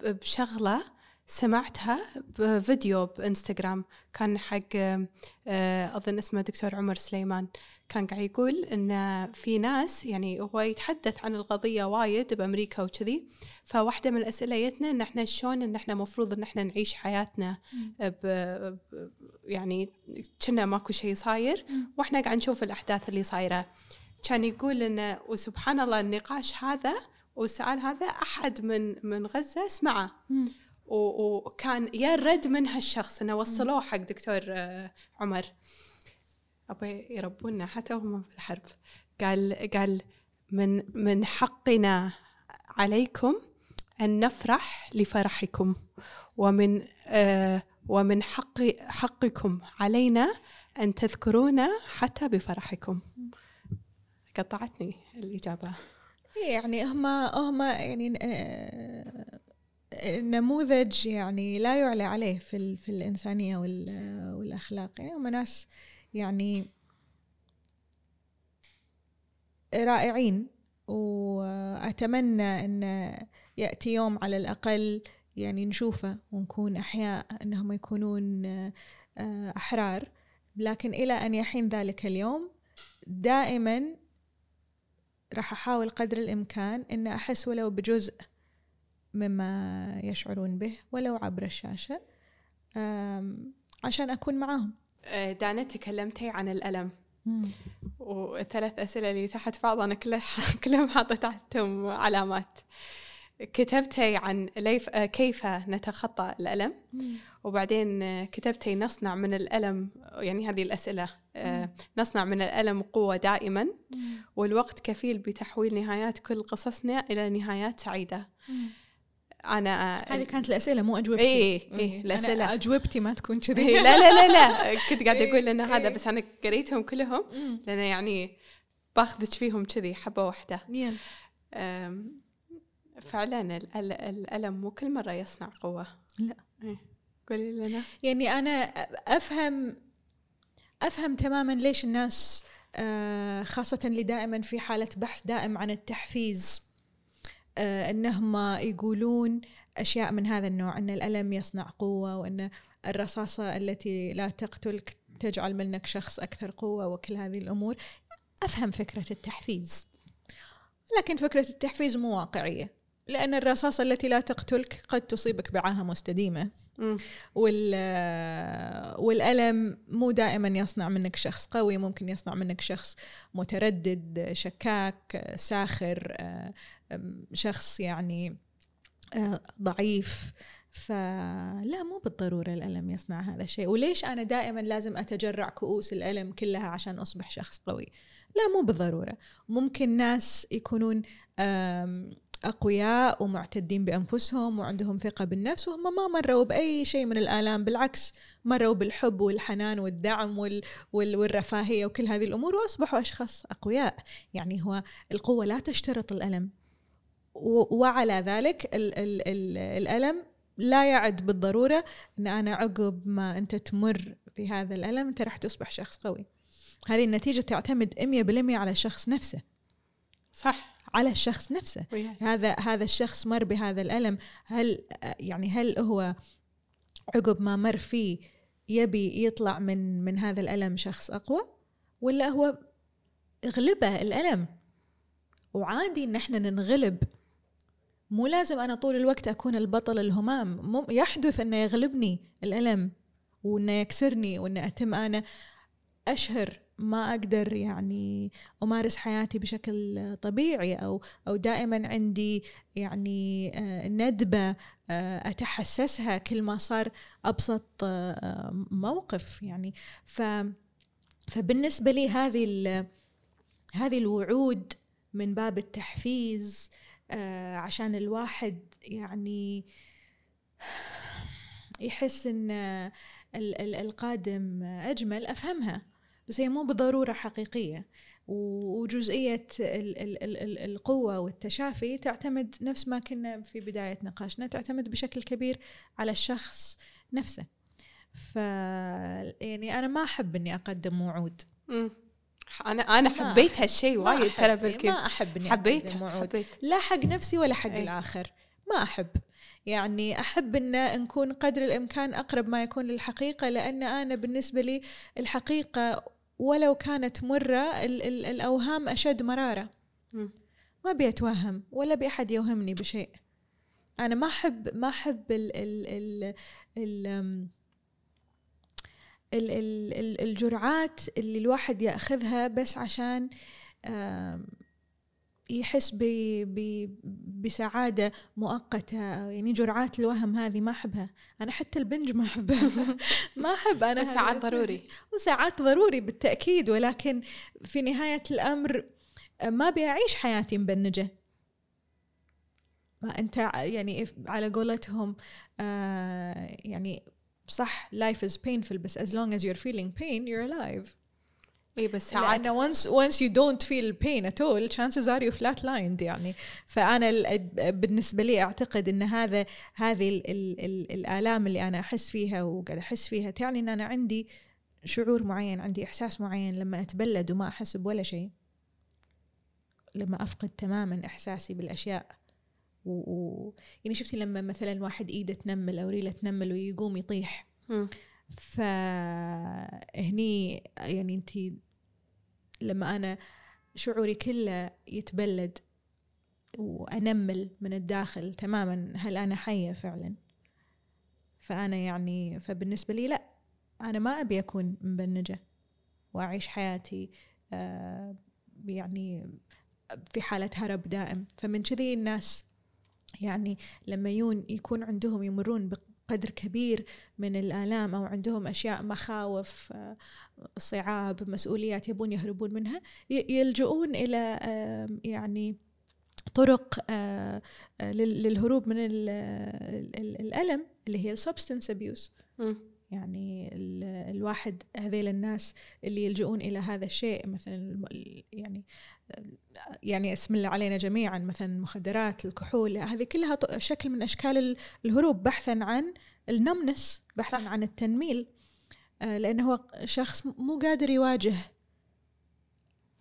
بشغلة سمعتها بفيديو بإنستغرام. كان حق آه، أظن اسمه دكتور عمر سليمان. كان قاعد يقول إن في ناس يعني هو يتحدث عن القضية وايد بأمريكا وكذي. فواحدة من الأسئلة جتنا إن إحنا شلون إن إحنا مفروض إن إحنا نعيش حياتنا. ب يعني كنا ماكو شيء صاير. وإحنا قاعد نشوف الأحداث اللي صايرة. كان يقول إنه وسبحان الله النقاش هذا والسؤال هذا أحد من من غزة سمعه وكان يا رد من هالشخص إنه وصلوه حق دكتور آه، عمر. ابي يربونا حتى وهم في الحرب. قال قال من من حقنا عليكم أن نفرح لفرحكم ومن آه ومن حق حقكم علينا أن تذكرونا حتى بفرحكم. قطعتني الإجابة. يعني هم هم يعني آه، نموذج يعني لا يعلى عليه في في الإنسانية وال- والأخلاق. يعني هم ناس يعني رائعين وأتمنى أن يأتي يوم على الأقل يعني نشوفه ونكون أحياء أنهم يكونون آه، أحرار. لكن إلى أن يحين ذلك اليوم دائما راح أحاول قدر الإمكان أن أحس ولو بجزء مما يشعرون به ولو عبر الشاشة عشان أكون معاهم. آه، دانا تكلمتي عن الألم. والثلاث أسئلة اللي تحت بعض أنا *laughs* كلهم حاطة تحتهم علامات. كتبتي عن آه، كيف نتخطى الألم؟ وبعدين آه، كتبتي نصنع من الألم يعني هذه الأسئلة آه، نصنع من الألم قوة دائما والوقت كفيل بتحويل نهايات كل قصصنا إلى نهايات سعيدة. أنا هذه كانت الأسئلة مو أجوبتي. إيه إيه الأسئلة أنا أجوبتي ما تكون إيه، كذي لا لا لا لا. *laughs* كنت قاعدة أقول إن إيه، هذا إيه. بس أنا قريتهم كلهم. مم. لأن يعني باخذك فيهم كذي حبة واحدة. يلا. أم، فعلا ال- ال- الألم مو كل مرة يصنع قوة. لا. إيه. قولي لنا يعني أنا أفهم أفهم تماما ليش الناس آه، خاصة اللي دائما في حالة بحث دائم عن التحفيز آه، أنهم يقولون أشياء من هذا النوع أن الألم يصنع قوة وأن الرصاصة التي لا تقتلك تجعل منك شخص أكثر قوة وكل هذه الأمور. أفهم فكرة التحفيز لكن فكرة التحفيز مو واقعية. لأن الرصاصة التي لا تقتلك قد تصيبك بعاهة مستديمة. وال والألم مو دائما يصنع منك شخص قوي ممكن يصنع منك شخص متردد شكاك ساخر شخص يعني ضعيف. فلا مو بالضرورة الألم يصنع هذا الشيء. وليش أنا دائما لازم أتجرع كؤوس الألم كلها عشان أصبح شخص قوي؟ لا مو بالضرورة. ممكن ناس يكونون أقوياء ومعتدين بأنفسهم وعندهم ثقة بالنفس وهم ما مروا بأي شيء من الآلام بالعكس مروا بالحب والحنان والدعم وال وال والرفاهية وكل هذه الأمور وأصبحوا أشخاص أقوياء. يعني هو القوة لا تشترط الألم. وعلى ذلك ال ال ال الألم لا يعد بالضرورة أن أنا عقب ما أنت تمر في هذا الألم أنت راح تصبح شخص قوي. هذه النتيجة تعتمد 100% على الشخص نفسه. صح. على الشخص نفسه. وياك. هذا هذا الشخص مر بهذا الألم. هل يعني هل هو عقب ما مر فيه يبي يطلع من من هذا الألم شخص أقوى؟ ولا هو اغلبه الألم؟ وعادي إن إحنا ننغلب. مو لازم أنا طول الوقت أكون البطل الهمام. مم يحدث إنه يغلبني الألم وإنه يكسرني وإنه أتم أنا. أشهر ما أقدر يعني أمارس حياتي بشكل طبيعي أو أو دائما عندي يعني آه، ندبة آه، أتحسسها كل ما صار أبسط آه، موقف يعني. ف فبالنسبة لي هذه هذه الوعود من باب التحفيز عشان الواحد يعني يحس إن ال- ال- القادم أجمل أفهمها. بس هي مو بالضروره حقيقية. و- وجزئية ال- ال- ال- ال- القوة والتشافي تعتمد نفس ما كنا في بداية نقاشنا تعتمد بشكل كبير على الشخص نفسه. ف يعني أنا ما أحب إني أقدم وعود. أنا أنا حبيت أحب- هالشيء وايد ترى أحب- بالكذب ما أحب إني حبيت حبيت. لا حق نفسي ولا حق أي. الآخر. ما أحب. يعني أحب أن نكون قدر الإمكان أقرب ما يكون للحقيقة لأن أنا بالنسبة لي الحقيقة ولو كانت مرة ال- ال- الأوهام أشد مرارة. ما أبي أتوهم ولا أبي أحد يوهمني بشيء أنا ما أحب ما أحب ال ال ال ال ال ال ال الجرعات اللي الواحد يأخذها بس عشان يحس ب ب بسعادة مؤقتة يعني جرعات الوهم هذه ما أحبها. أنا حتى البنج ما أحبها. *laughs* ما أحب أنا ساعات. ضروري. وساعات ضروري بالتأكيد. ولكن في نهاية الأمر ما أبي أعيش حياتي مبنجة. ما أنت يعني على قولتهم آه يعني صح life is painful بس as long as you're feeling pain you're alive. اي بس ساعات لأن once once you don't feel pain at all chances are you flatlined يعني. فأنا ال- بالنسبة لي أعتقد أن هذا هذه ال ال ال الآلام اللي أنا أحس فيها وقاعد أحس فيها تعني أن أنا عندي شعور معين عندي إحساس معين لما أتبلد وما أحس بولا شيء. لما أفقد تماما إحساسي بالأشياء. و... و... يعني شفتي لما مثلا واحد إيده تنمل أو ريله تنمل ويقوم يطيح. فهني يعني انت لما أنا شعوري كله يتبلد وأنمل من الداخل تماما هل أنا حية فعلا؟ فأنا يعني فبالنسبة لي لا أنا ما أبي أكون مبنجة وأعيش حياتي آه، يعني في حالة هرب دائم. فمن كذي الناس يعني لما يون يكون عندهم يمرون بقدر كبير من الآلام أو عندهم أشياء مخاوف آه، صعاب مسؤوليات يبون يهربون منها يلجؤون إلى يعني طرق آه، آه، لل- للهروب من ال- ال- ال- الألم اللي هي ال substance abuse مم. يعني ال- الواحد هذيل الناس اللي يلجؤون إلى هذا الشيء مثلا يعني يعني اسم الله علينا جميعا مثلا المخدرات الكحول هذه كلها شكل من أشكال ال- الهروب بحثا عن النمنس بحثا صح. عن التنميل آه، لأنه هو شخص مو قادر يواجه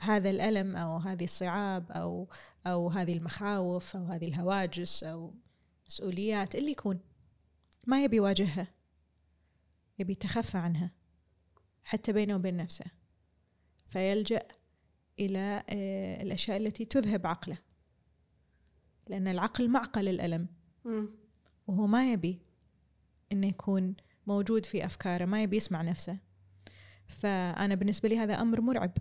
هذا الألم أو هذه الصعاب أو أو هذه المخاوف أو هذه الهواجس أو مسؤوليات اللي يكون ما يبي يواجهها يبي يتخفى عنها حتى بينه وبين نفسه فيلجأ إلى آه، الأشياء التي تذهب عقله. لأن العقل معقل الألم. مم. وهو ما يبي إنه يكون موجود في أفكاره ما يبي يسمع نفسه. فأنا بالنسبة لي هذا أمر مرعب.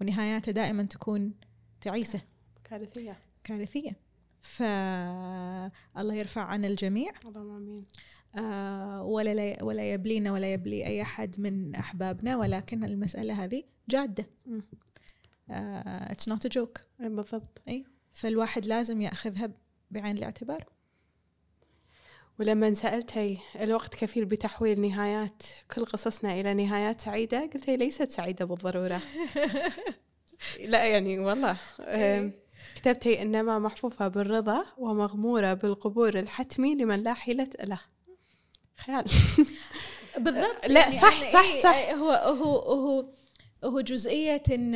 ونهاياته دائما تكون تعيسة. كارثية. كارثية. فالله يرفع عن الجميع. اللهم آمين. آه، ولا لا- ولا يبلينا ولا يبلي أي أحد من أحبابنا ولكن المسألة هذه جادة. مم. it's not joke. إي بالضبط. أي فالواحد لازم يأخذها بعين الاعتبار. ولما سألتي الوقت كفيل بتحويل نهايات كل قصصنا إلى نهايات سعيدة قلت لي ليست سعيدة بالضرورة. *laughs* لا يعني والله. كتبتي إنما محفوفة بالرضا ومغمورة بالقبول الحتمي لمن لا حيلة له. خيال. *laughs* بالضبط. لا، يعني صح، أنا صح، إيه، صح. إيه، هو هو هو هو جزئية إن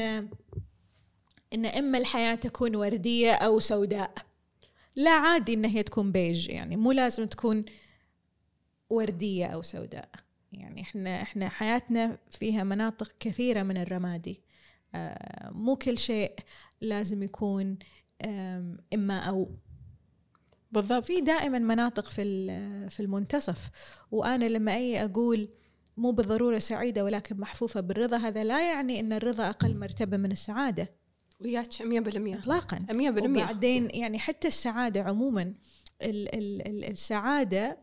إن إما الحياة تكون وردية أو سوداء. لا عادي إن هي تكون بيج يعني مو لازم تكون وردية أو سوداء. يعني إحنا إحنا حياتنا فيها مناطق كثيرة من الرمادي. آه، مو كل شيء لازم يكون إما أو بالضبط. في دائما مناطق في في المنتصف وأنا لما اي أقول مو بالضرورة سعيدة ولكن محفوفة بالرضا هذا لا يعني إن الرضا أقل مرتبة من السعادة. وياك 100% اطلاقا. 100% وبعدين يعني حتى السعادة عموما ال ال ال السعادة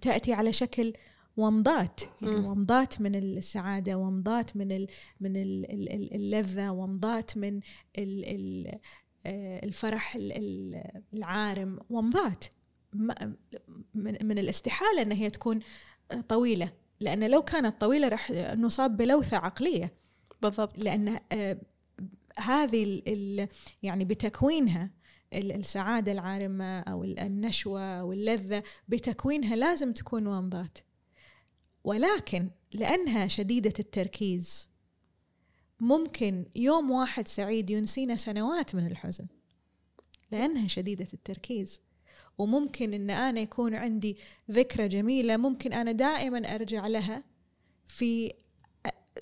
تأتي على شكل ومضات. يعني. ومضات من السعادة ومضات من ال من ال ال ال- اللذة ومضات من ال ال الفرح ال- ال- العارم ومضات من الاستحالة إن هي تكون طويلة لأن لو كانت طويلة راح نصاب بلوثة عقلية. بالضبط. لأن آه، هذه يعني بتكوينها ال- السعادة العارمة أو ال- النشوة أو اللذة بتكوينها لازم تكون ومضات ولكن لأنها شديدة التركيز ممكن يوم واحد سعيد ينسينا سنوات من الحزن لأنها شديدة التركيز. وممكن إن أنا يكون عندي ذكرى جميلة ممكن أنا دائما أرجع لها في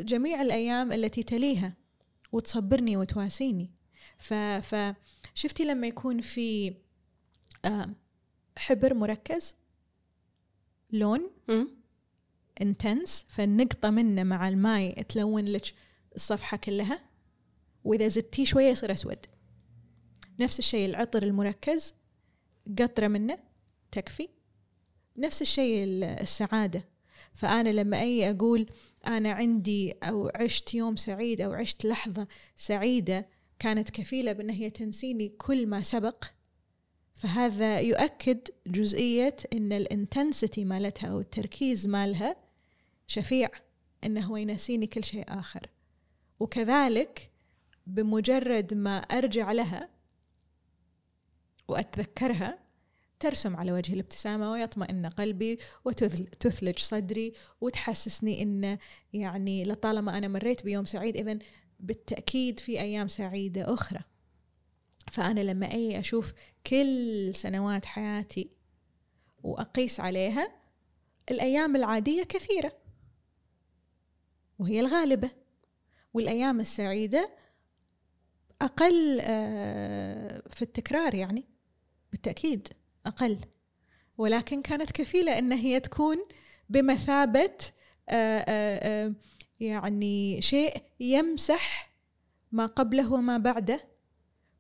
جميع الأيام التي تليها وتصبرني وتواسيني. ف فشفتي لما يكون في آه، حبر مركز؟ لون. intense فالنقطة منه مع الماي تلون لك الصفحة كلها وإذا زدتيه شوية يصير أسود. نفس الشيء العطر المركز قطرة منه تكفي. نفس الشيء ال- السعادة. فأنا لما أي أقول أنا عندي أو عشت يوم سعيد أو عشت لحظة سعيدة كانت كفيلة بأن هي تنسيني كل ما سبق فهذا يؤكد جزئية أن الانتنسيتي مالتها أو التركيز مالها شفيع أنه هو ينسيني كل شيء آخر. وكذلك بمجرد ما أرجع لها وأتذكرها ترسم على وجه الابتسامة ويطمئن قلبي وتثلج صدري وتحسسني أن يعني لطالما أنا مريت بيوم سعيد إذا بالتأكيد في أيام سعيدة أخرى. فأنا لما أي أشوف كل سنوات حياتي وأقيس عليها الأيام العادية كثيرة وهي الغالبة. والأيام السعيدة أقل آه، في التكرار يعني بالتأكيد أقل. ولكن كانت كفيلة أن هي تكون بمثابة آه، آه، يعني شيء يمسح ما قبله وما بعده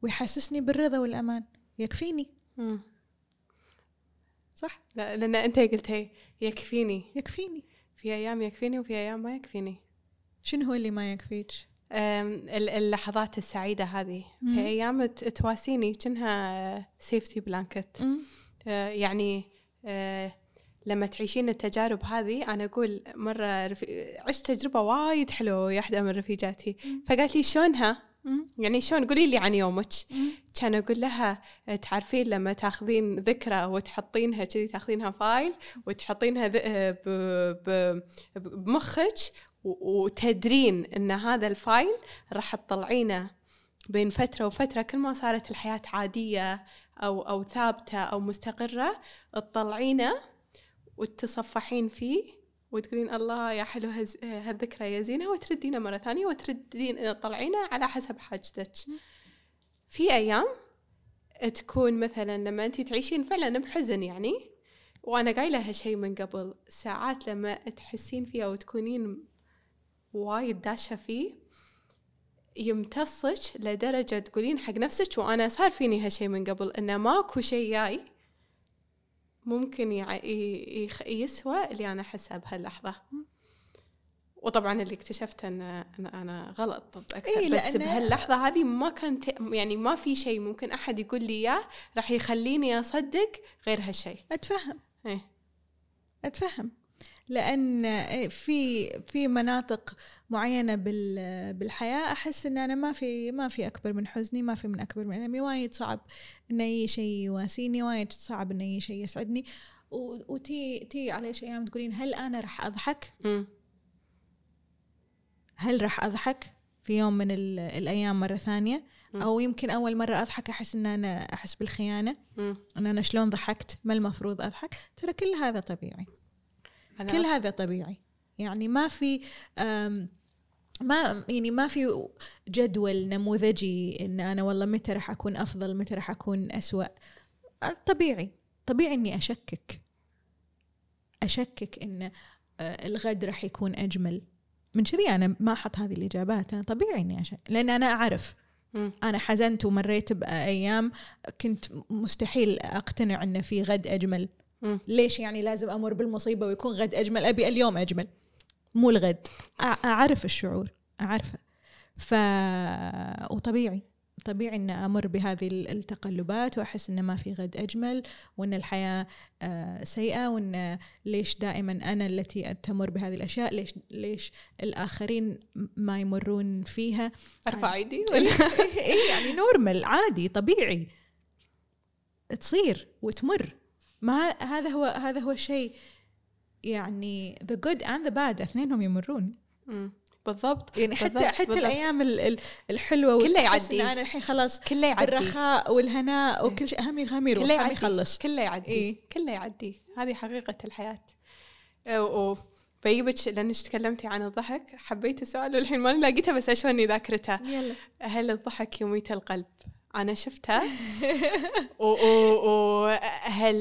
ويحسسني بالرضا والأمان. يكفيني. مم. صح؟ لا لأن أنت قلتي يكفيني. يكفيني. في أيام يكفيني وفي أيام ما يكفيني. شنو هو اللي ما يكفيك اللحظات السعيدة هذه مم. في أيام تواسيني كأنها safety blanket آه، يعني آه، لما تعيشين التجارب هذه أنا أقول مرة رفي... عشت تجربة وايد حلوة ويا واحدة من رفيجاتي. فقالت لي شلونها. يعني شلون قولي لي عن يومك. كان أقول لها آه، تعرفين لما تاخذين ذكرى وتحطينها كذي تاخذينها file وتحطينها بمخك وتدرين إن هذا ال file راح تطلعينه بين فترة وفترة. كل ما صارت الحياة عادية أو أو ثابتة أو مستقرة تطلعينه وتصفحين فيه وتقولين الله يا حلو هالذكرى يا زينة وتردينه مرة ثانية وتردين تطلعينه على حسب حاجتك. في أيام تكون مثلا لما انت تعيشين فعلا بحزن يعني وأنا قايلة هالشيء من قبل ساعات لما تحسين فيها وتكونين وايد داشة فيه يمتصك لدرجة تقولين حق نفسك وأنا صار فيني هالشي من قبل إنه ماكو شيء جاي ممكن يسوى اللي أنا أحسه بهاللحظة. وطبعا اللي اكتشفته ان إن أنا غلط أكثر إيه، بس بهاللحظة هذه ما كنت يعني ما في شيء ممكن أحد يقول لي إياه راح يخليني أصدق غير هالشيء أتفهم. إيه. أتفهم. لأن في في مناطق معينة بال بالحياة أحس إن أنا ما في ما في أكبر من حزني ما في من أكبر من المي وايد صعب إن أي شيء يواسيني وايد صعب إن أي شيء يسعدني. وتي تي على أيام تقولين هل أنا راح أضحك. هل راح أضحك في يوم من ال- الأيام مرة ثانية. أو يمكن أول مرة أضحك أحس إن أنا أحس بالخيانة. إن أنا شلون ضحكت؟ ما المفروض أضحك؟ ترى كل هذا طبيعي. كل هذا طبيعي. يعني ما في ما يعني ما في جدول نموذجي إن أنا والله متى راح أكون أفضل متى راح أكون أسوأ. طبيعي. طبيعي إني أشكك. أشكك إن آه، الغد راح يكون أجمل. من كذي أنا ما أحط هذه الإجابات. أنا طبيعي إني اشك لأن أنا أعرف. أنا حزنت ومريت بأيام كنت مستحيل أقتنع إن في غد أجمل. ليش يعني لازم أمر بالمصيبة ويكون غد أجمل؟ أبي اليوم أجمل مو الغد. أعرف الشعور أعرفه. ف وطبيعي طبيعي ان أمر بهذه ال- التقلبات وأحس ان ما في غد أجمل وإن الحياة آه، سيئة وإن ليش دائما أنا التي تمر بهذه الأشياء؟ ليش ليش الآخرين ما يمرون فيها؟ أرفع إيدي ولا؟ اي يعني نورمال عادي طبيعي. تصير وتمر. ما هذا هو هذا هو الشيء يعني the good and the bad اثنينهم يمرون. مم. بالضبط يعني حتى بالضبط، حتى بالضبط. الأيام ال- ال- الحلوة كله إن يعدي. أنا الحين خلاص كله يعدي. بالرخاء والهناء وكل شيء هم هم يروح كله هم يعدي. يخلص. كله يعدي. إيه. كله يعدي. هذه حقيقة الحياة. و- و- بيجيبك لأنك تكلمتي عن الضحك حبيت السؤال والحين ما لاقيته بس اشوني ذاكرته. يلا. هل الضحك يميت القلب؟ أنا شفتها. *laughs* وهل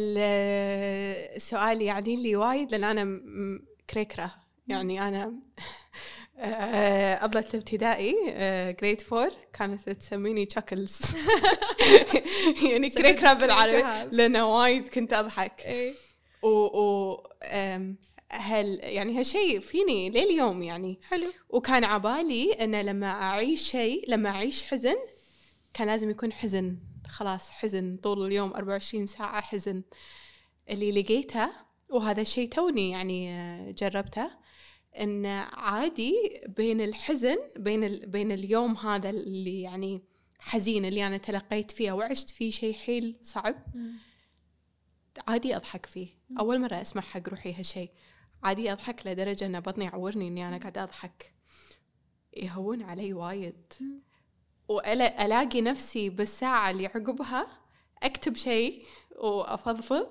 سؤال يعني لي وايد لأن أنا كريكرة. يعني أنا آه، أبلة الابتدائي grade four كانت تسميني Chuckles *laughs* يعني كريكرة بالعربي. لأن وايد كنت أضحك. إيه. و, هل يعني هالشيء فيني لليوم يعني. حلو. وكان عبالي أن لما أعيش شيء لما أعيش حزن كان لازم يكون حزن. خلاص حزن. طول اليوم 24 ساعة حزن. اللي لقيته وهذا الشيء توني يعني آه، جربته إن عادي بين الحزن بين ال... بين اليوم هذا اللي يعني حزين اللي أنا تلقيت فيه وعشت فيه شيء حيل صعب عادي أضحك فيه. أول مرة أسمع حق روحي هالشيء. عادي أضحك لدرجة ان بطني يعورني إني أنا قاعدة أضحك. يهون علي وايد. والاقي نفسي بالساعة اللي عقبها أكتب شيء وأفضفض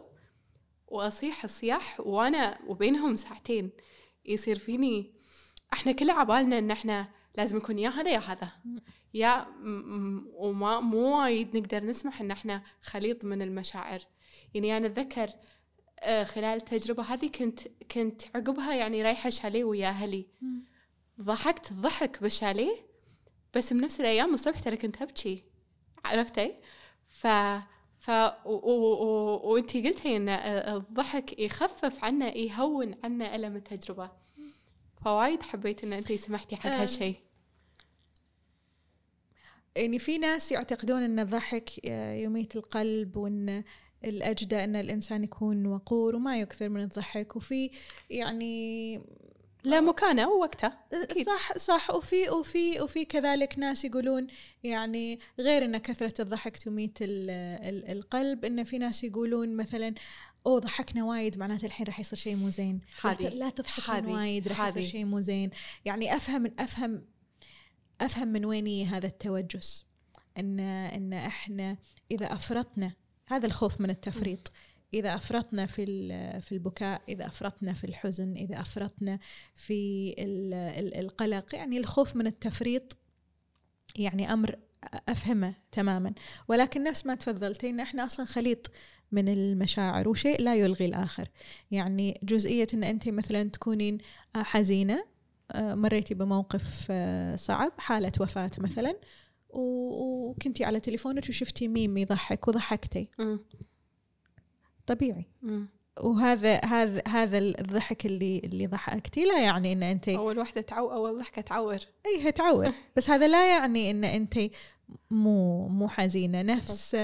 وأصيح صياح وأنا وبينهم ساعتين. يصير فيني إحنا كل عبالنا إن إحنا لازم يكون يا هذا يا هذا. يا وما مو وايد نقدر نسمح إن إحنا خليط من المشاعر. يعني أنا أتذكر آه، خلال التجربة هذه كنت كنت عقبها يعني رايحة شاليه ويا أهلي. ضحكت ضحك بالشاليه بس بنفس الأيام الصبح ترى كنت أبكي عرفتي؟ ف ف و... و... و... وانتي قلتي إن الضحك يخفف عنا يهون عنا ألم التجربة فوايد حبيت إن انتي سمحتي حق. هالشيء يعني في ناس يعتقدون إن الضحك يميت القلب وإن الأجدى إن الإنسان يكون وقور وما يكثر من الضحك وفي يعني لا مكانه ووقته. صح صح. وفي وفي وفي كذلك ناس يقولون يعني غير إن كثرة الضحك تميت ال ال القلب إن في ناس يقولون مثلا أوه ضحكنا وايد معناته الحين راح يصير شيء مو زين. لا تضحكين وايد راح يصير. شيء مو زين. يعني أفهم أفهم أفهم من وين هذا التوجس. إن إن إحنا إذا أفرطنا هذا الخوف من التفريط. إذا أفرطنا في في البكاء إذا أفرطنا في الحزن إذا أفرطنا في ال- ال- القلق. يعني الخوف من التفريط يعني أمر أفهمه تماما. ولكن نفس ما تفضلتي إن إحنا أصلا خليط من المشاعر وشيء لا يلغي الآخر. يعني جزئية إن انت مثلا تكونين حزينة آه، مريتي بموقف آه، صعب حالة وفاة مثلا وكنتي على تليفونك وشفتي ميم يضحك وضحكتي. طبيعي. وهذا هذا هذا الضحك اللي اللي ضحكتي لا يعني إن أنت أول وحدة تعو أول ضحكة تعور. اي تعور. *laughs* بس هذا لا يعني إن أنت مو مو حزينة. نفس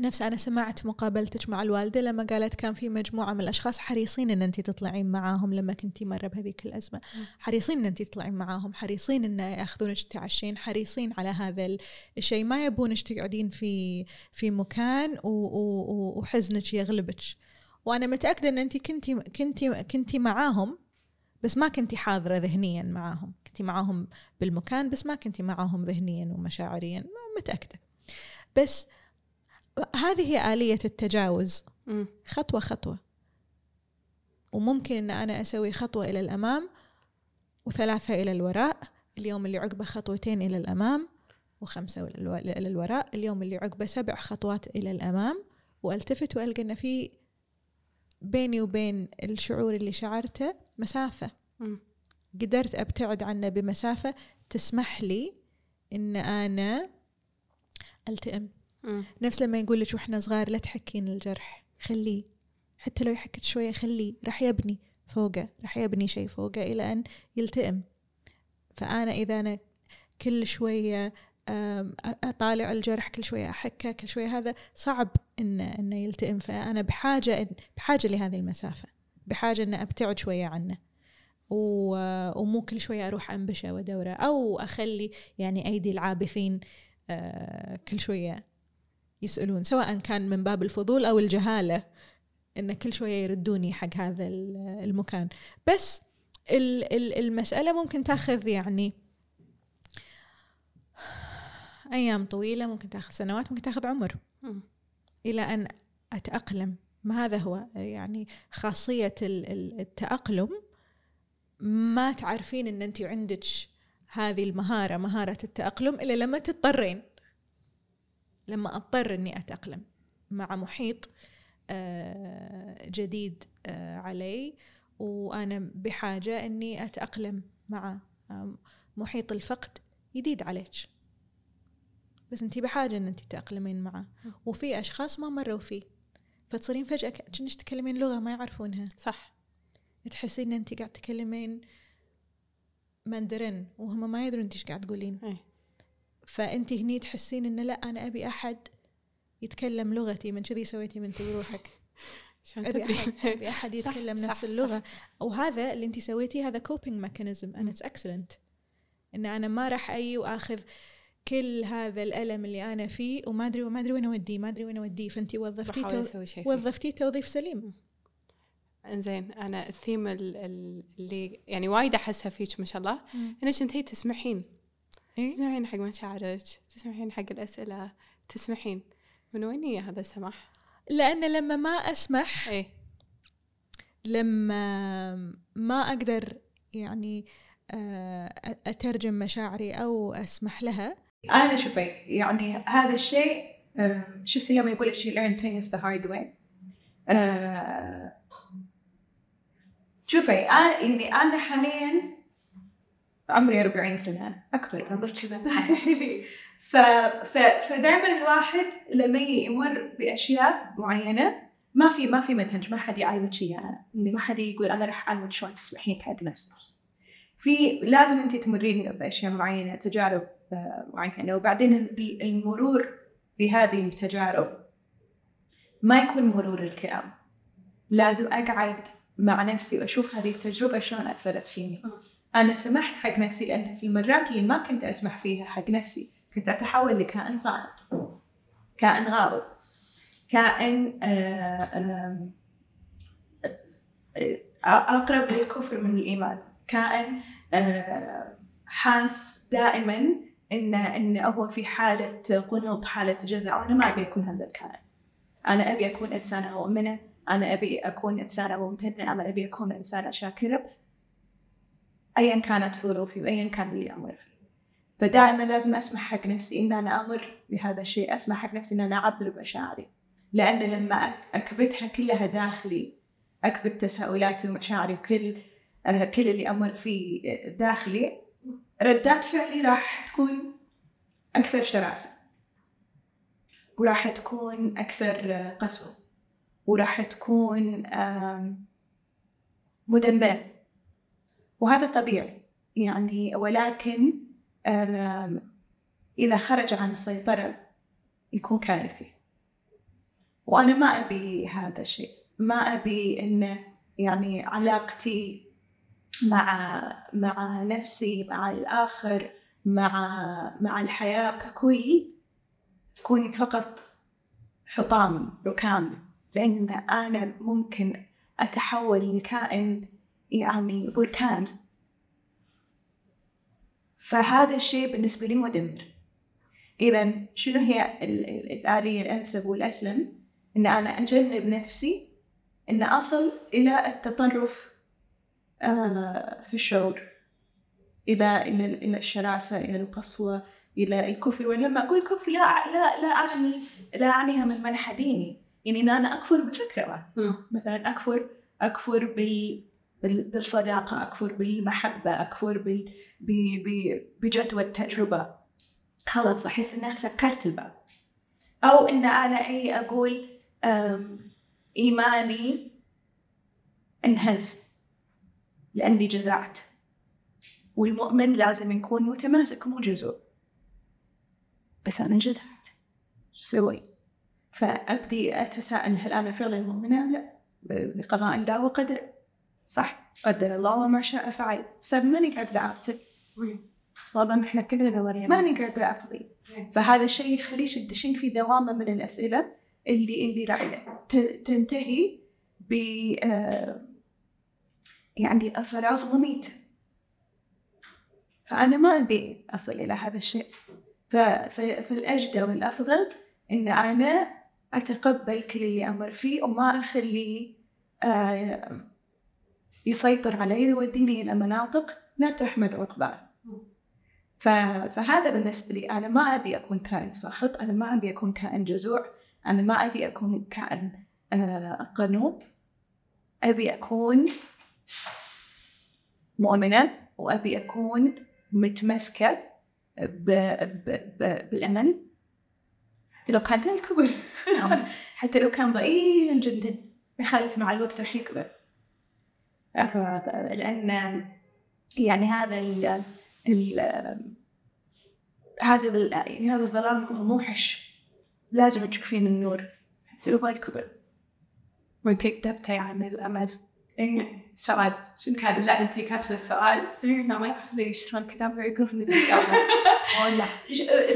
نفس أنا سمعت مقابلتك مع الوالدة لما قالت كان في مجموعة من الأشخاص حريصين أن أنت تطلعين معاهم لما كنتي مرة بهذيك الأزمة. حريصين أن أنت تطلعين معاهم حريصين أن يأخذونك تعشين حريصين على هذا الشيء. ما يبونك تقعدين في في مكان وحزنك يغلبك. وأنا متأكدة أن أنت كنتي كنتي كنتي معاهم بس ما كنتي حاضرة ذهنيا معاهم. كنتي معاهم بالمكان بس ما كنتي معاهم ذهنيا ومشاعريا. متأكدة. بس هذه هي آلية التجاوز. خطوة خطوة. وممكن أن أنا أسوي خطوة إلى الأمام وثلاثة إلى الوراء. اليوم اللي عقبه خطوتين إلى الأمام وخمسة إلى الوراء. اليوم اللي عقبه سبع خطوات إلى الأمام. وألتفت وألقى إن في بيني وبين الشعور اللي شعرته مسافة. قدرت أبتعد عنه بمسافة تسمح لي إن أنا ألتئم. نفس لما يقول لك وإحنا صغار لا تحكين الجرح. خليه حتى لو يحكت شوية خليه راح يبني فوقه. راح يبني شيء فوقه إلى أن يلتئم. فأنا إذا أنا كل شوية أطالع الجرح كل شوية أحكه كل شوية هذا صعب إنه إنه يلتئم. فأنا بحاجة بحاجة لهذه المسافة. بحاجة إن أبتعد شوية عنه. ومو كل شوية أروح أنبشة وأدورة. أو أخلي يعني أيدي العابثين آه، كل شوية يسألون سواء كان من باب الفضول أو الجهالة إن كل شوية يردوني حق هذا المكان. بس المسألة ممكن تاخذ يعني أيام طويلة ممكن تاخذ سنوات ممكن تاخذ عمر. إلى أن أتأقلم. ما هذا هو؟ يعني خاصية التأقلم. ما تعرفين أن أنت عندك هذه المهارة مهارة التأقلم إلا لما تضطرين. لما أضطر إني أتأقلم مع محيط آه، جديد آه، علي وأنا بحاجة إني أتأقلم مع محيط الفقد جديد عليك. بس انت بحاجة إن انت تتأقلمين معه. وفي أشخاص ما مروا فيه. فتصيرين فجأة كأنك تتكلمين لغة ما يعرفونها. صح. تحسين إن انت قاعد تكلمين ماندرين وهم ما يدرون انت إيش قاعد تقولين. أي. فانت هني تحسين انه لا أنا أبي أحد يتكلم لغتي من كذي سويتي من بروحك *laughs* أبي احد أبي أحد يتكلم صح نفس صح. اللغة. صح. وهذا اللي انت سويتيه هذا coping mechanism أنا it's excellent إن أنا ما راح أي وأخذ كل هذا الألم اللي أنا فيه وما أدري وما أدري وين أوديه ما أدري وين أوديه. فانت وظفتيه تو... وظفتيه توظيف سليم. إنزين أنا الثيم اللي يعني وايد أحسها فيك ما شاء الله إنك انتي تسمحين. إيه؟ تسمحين حق مشاعرك تسمحين حق الأسئلة تسمحين من وين هي هذا السماح؟ لأن لما ما أسمح إيه؟ لما ما أقدر يعني آه، أترجم مشاعري أو أسمح لها أنا شوفي يعني هذا الشيء شفتي يوم يقول she learned things the hard way آه، شوفي أنا يعني أنا حاليا عمري 40 سنة. أكبر. نظرت كذا. *laughs* ف... ف... فدائما الواحد لما يمر بأشياء معينة ما في ما في منهج ما حد يعلمك اياها ما حد يقول أنا راح اعلمك شلون تسمحين بحق نفسك. في لازم انت تمرين بأشياء معينة تجارب آه، معينة. وبعدين المرور بهذه التجارب ما يكون مرور الكرام لازم أقعد مع نفسي وأشوف هذه التجربة شلون أثرت فيني. أنا سمحت حق نفسي لأن في المرات اللي ما كنت أسمح فيها حق نفسي كنت أتحول لكائن صامت كائن غاضب كائن آه، أقرب للكفر من الإيمان كائن آه، حاس دائما إن إن هو في حالة قنوط حالة جزع وأنا ما أبي أكون هذا الكائن. أنا أبي أكون إنسانة مؤمنة أنا أبي أكون إنسانة ممتنة أنا أبي أكون إنسانة شاكرة. ايا كانت ظروفي وايا كان اللي أمر. فيه فدائما لازم أسمح حق نفسي ان أنا أمر بهذا الشيء أسمح حق نفسي ان أنا اعبر بمشاعري. لأن لما أكبتها كلها داخلي أكبت تساؤلاتي ومشاعري وكل آه، كل اللي أمر فيه داخلي ردات فعلي راح تكون أكثر شراسة وراح تكون أكثر قسوة وراح تكون مدمرة. وهذا طبيعي. يعني ولكن إذا خرج عن السيطرة يكون كارثي. وأنا ما أبي هذا الشيء. ما أبي إن يعني علاقتي مع مع نفسي مع الآخر مع مع الحياة ككل تكون فقط حطام ركام. لأن أنا ممكن أتحول لكائن يعني بركان فهذا الشيء بالنسبة لي مدمر. إذا شنو هي الآلية الأنسب والأسلم؟ إن أنا أجنب نفسي إن أصل إلى التطرف آه، في الشعور. إلى إلى إلى الشراسة إلى القسوة إلى الكفر. ولما أقول كفر لا لا لا أعني لا أعنيها من منحى ديني. يعني إن أنا أكفر بفكرة مثلا أكفر أكفر بال بالصداقة أكفر بالمحبة أكفر بال... ب... ب... بجدوى التجربة. خلاص أحس إنها سكرت الباب. أو إن أنا أي أقول إيماني انهز لأني جزعت. والمؤمن لازم يكون متماسك مو جزء بس أنا جزعت. شو أسوي؟ فأبدي أتساءل هل أنا فعلا مؤمنة؟ لا. بقضاء الله وقدر صح؟ قدر الله وما شاء فعل. بس ماني قادرة أعتب طبعا إحنا كلنا مريم ماني قادرة أقضي فهذا الشيء يخليش تدشين في دوامة من الأسئلة اللي اللي راح تنتهي ب آه، يعني فراغ مميت. فأنا ما أبي أصل إلى هذا الشيء. فالأجدى والأفضل إن أنا أتقبل كل اللي أمر فيه وما أخليه آه، يسيطر علي ويوديني إلى مناطق لا تحمد عقباه. فهذا بالنسبة لي أنا ما أبي أكون كائن ساخط أنا ما أبي أكون كائن جزوع أنا ما أبي أكون كائن آه، قنوط. أبي أكون مؤمنة وأبي أكون متمسكة بالأمل. حتى لو كان الكبر *laughs* حتى لو كان ضئيل جدا. يخالف مع الوقت راح يكبر. لأن يعني هذا ال ال هذا يعني هذا الظلام موحش لازم تشوفين النور. حتى لو يكبر. وكتبتي عن الأمل إيه. سؤال. شنو كان؟ لا أنت كاتبه السؤال. إيه ما يعرف شلون كتابه يقول لك والله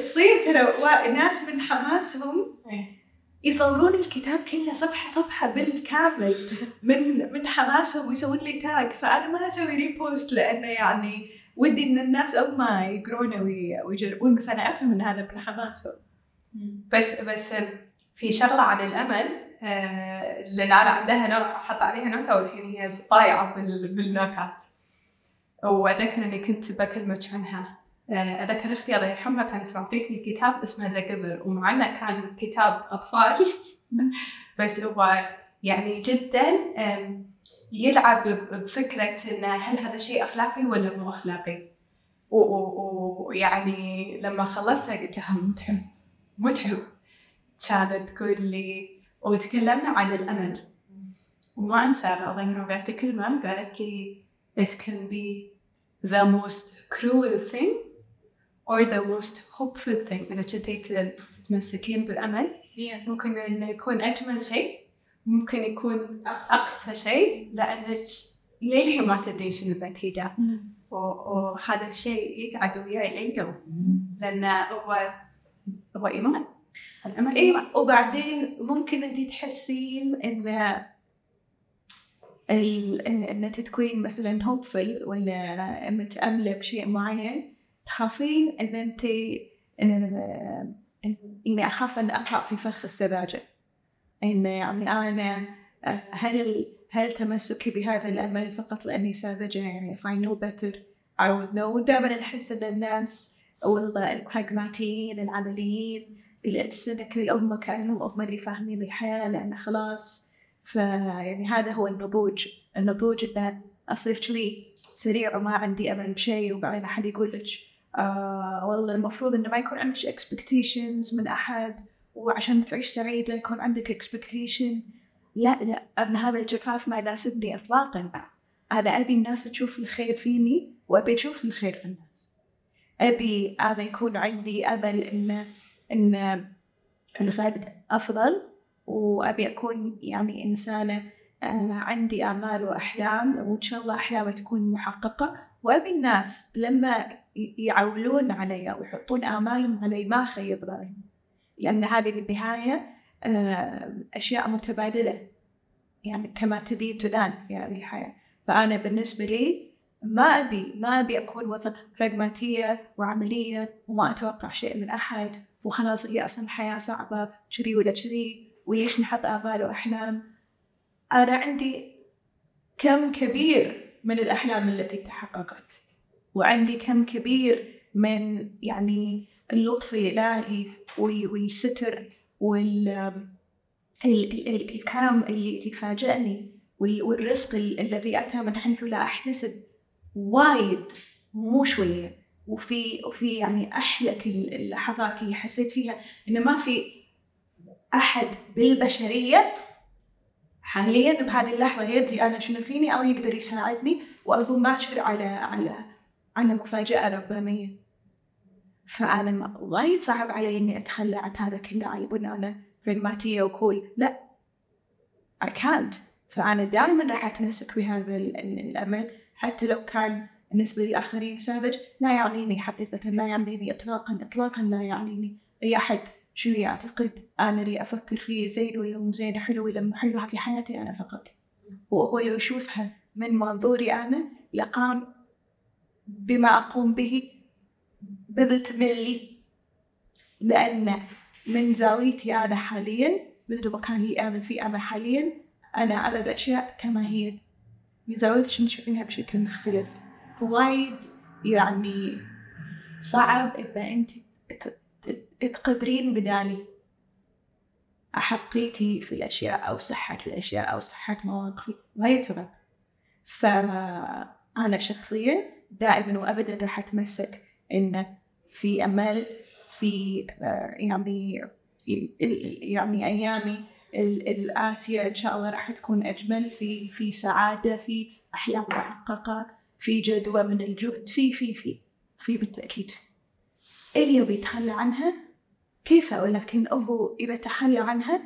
تصير ترى ناس من حماسهم إيه. يصورون الكتاب كله صفحة صفحة بالكامل من من حماسهم ويسوون لي tag فأنا ما أسوي repost لأنه يعني ودي إن الناس هم يقرونه ويجربون بس أنا أفهم إن هذا من حماسهم. بس بس في شغلة عن الأمل آه، لأن أنا عندها حط عليها نوتة والحين هي ضايعه بالنوتات. واذكر إني كنت بكلمك عنها. آه، أذكر أختي الله يرحمها كانت معطيتني كتاب اسمه The Giver ومع انه كان كتاب أطفال. *laughs* بس هو يعني جدا يلعب بفكرة إنه هل هذا شيء أخلاقي ولا مو أخلاقي؟ ويعني لما خلصتها قلت لها متعب متعب. كانت تقول لي وتكلمنا عن الأمل. وما أنسى اظن بعد كلمه قالت لي it can be the most cruel thing or the most hopeful thing إذا كنتي تتمسكين بالأمل yeah. ممكن إنه يكون أجمل شيء ممكن يكون أقصى شيء. لأنك للحين ما تدرين شنو النتيجة وهذا الشيء يقعد وياي لليوم لأن هو هو إيمان. الأمل إيه إيمان. وبعدين ممكن أنت تحسين إن إن أنت تكونين مثلا هوبفل ولا متامله بشيء معين. تخافين إن انت إني أخاف أن أقع في فخ السذاجة. إن يعني أنا هل هل تمسكي بهذا الأمل فقط لأني ساذجة؟ يعني if I know better I would know. دائما نحس إن الناس والله البراغماتيين العمليين السنة كل هم كأنهم هم اللي فاهمين الحياة لأن خلاص. فيعني هذا هو النضوج. النضوج إن أصير كذي سريع وما عندي أمل بشيء وبعدين أحد يقول لك آه والله المفروض إنه ما يكون عندك expectations من أحد وعشان تعيش سعيدة يكون عندك expectation. لا لا أنا هذا الجفاف ما يناسبني إطلاقا. أنا أبي الناس تشوف الخير فيني وأبي أشوف الخير في الناس. أبي أنا يكون عندي أمل إن إن إن صرت أفضل وأبي أكون يعني إنسانة آه، عندي آمال وأحلام وإن شاء الله أحلامي تكون محققة. وأبي الناس لما يعولون علي ويحطون آمالهم علي ما أخيب ظنهم لأن هذه بالنهاية آه، أشياء متبادلة. يعني كما تدين تدان في هذه الحياة. فأنا بالنسبة لي ما أبي ما أبي أكون وسط براغماتية وعملية وما أتوقع شيء من أحد. وخلاص هي أصلا الحياة صعبة شري ولا شري وليش نحط آمال وأحلام؟ أنا عندي كم كبير من الأحلام التي تحققت. وعندي كم كبير من يعني اللطف الإلهي والستر وال الكرم اللي يفاجئني والرزق الذي أتى من حيث لا أحتسب. وايد مو شوية. وفي وفي يعني أحلك اللحظات اللي حسيت فيها إنه ما في أحد بالبشرية حاليا بهذه اللحظة يدري أنا شنو فيني أو يقدر يساعدني وأظن باشر على على على مفاجأة ربانية. فأنا وايد صعب علي إني أتخلى عن هذا كله على بناء أنا براغماتية وكول لا. I can't. فأنا دائما راح أتمسك بهذا الأمل. حتى لو كان بالنسبة للآخرين ساذج لا يعنيني حقيقة لا يعنيني إطلاقا إطلاقا لا يعنيني أي أحد. شو يعتقد؟ أنا اللي أفكر فيه زين ولا مو زين؟ حلو ولا مو حلو؟ هذه حياتي أنا فقط. وهو يشوفها من منظوري أنا لقام بما أقوم به بذكملي لأن من زاويتي أنا حاليا من المكان اللي أنا فيه أنا حاليا أنا أرى الأشياء كما هي. من زاويتي نشوفينها بشكل مختلف؟ وايد يعني صعب إذا أنت تقدرين بدالي أحقيتي في الأشياء أو صحة الأشياء أو صحة مواقفي؟ وايد صعب فأنا شخصيا دائما وأبدا راح أتمسك إن في أمل في آه، يعني يعني أيامي الآتية إن شاء الله راح تكون أجمل. في في سعادة في أحلام محققة في جدوى من الجهد في في في في بالتأكيد. اللي يبي يتخلى عنها؟ كيف ولكن هو إذا تخلى عنها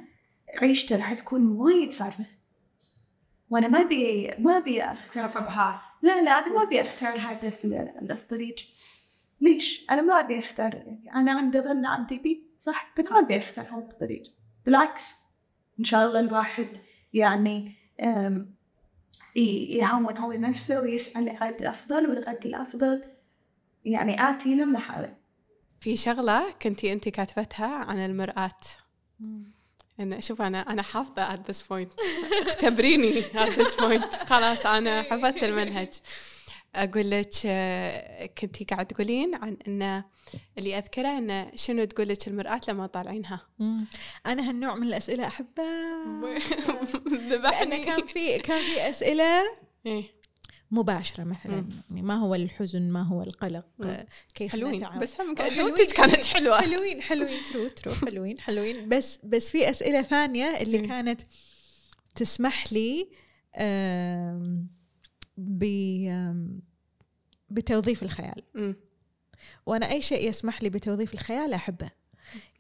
عيشته راح تكون وايد صعبة. وأنا ما أبي ما أبي أختار لا لا أنا ما أبي أختار هذا الطريق. ليش؟ أنا ما أبي أختار يعني أنا عندي ظن عندي بي صح؟ بس ما أبي أختار هذا الطريق. بالعكس إن شاء الله الواحد يعني يهون هو نفسه ويسعى لغد أفضل والغد الأفضل. يعني آتي لما حاله في شغلة كنتي أنت كاتبتها عن المرآة. إن شوف أنا أنا حافظة at this point. *laughs* اختبريني at this point. خلاص أنا حفظت المنهج. أقول لك كنتي قاعد تقولين عن أن اللي أذكره أن شنو تقول لك المرآة لما طالعينها. أنا هالنوع من الأسئلة أحبه. *laughs* ذبحني. كان في كان في أسئلة إيه. مباشرة مثلا. يعني ما هو الحزن ما هو القلق. كيف حلوين. نتعامل بس هم كانت حلوة. حلوين حلوين. true true *laughs* حلوين حلوين. بس بس في أسئلة ثانية اللي كانت تسمح لي ب بتوظيف الخيال. وأنا أي شيء يسمح لي بتوظيف الخيال أحبه.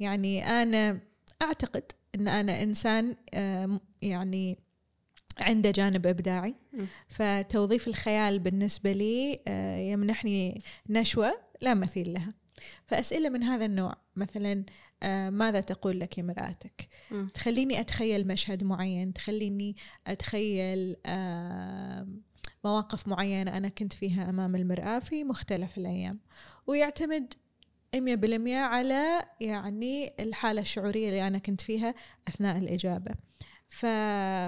يعني أنا أعتقد إن أنا إنسان يعني عنده جانب إبداعي. فتوظيف الخيال بالنسبة لي آه، يمنحني نشوة لا مثيل لها. فأسئلة من هذا النوع مثلا آه، ماذا تقول لك مرآتك تخليني أتخيل مشهد معين تخليني أتخيل مواقف معينة أنا كنت فيها أمام المرآة في مختلف الأيام. ويعتمد مية بالمية على يعني الحالة الشعورية اللي أنا كنت فيها أثناء الإجابة. ف...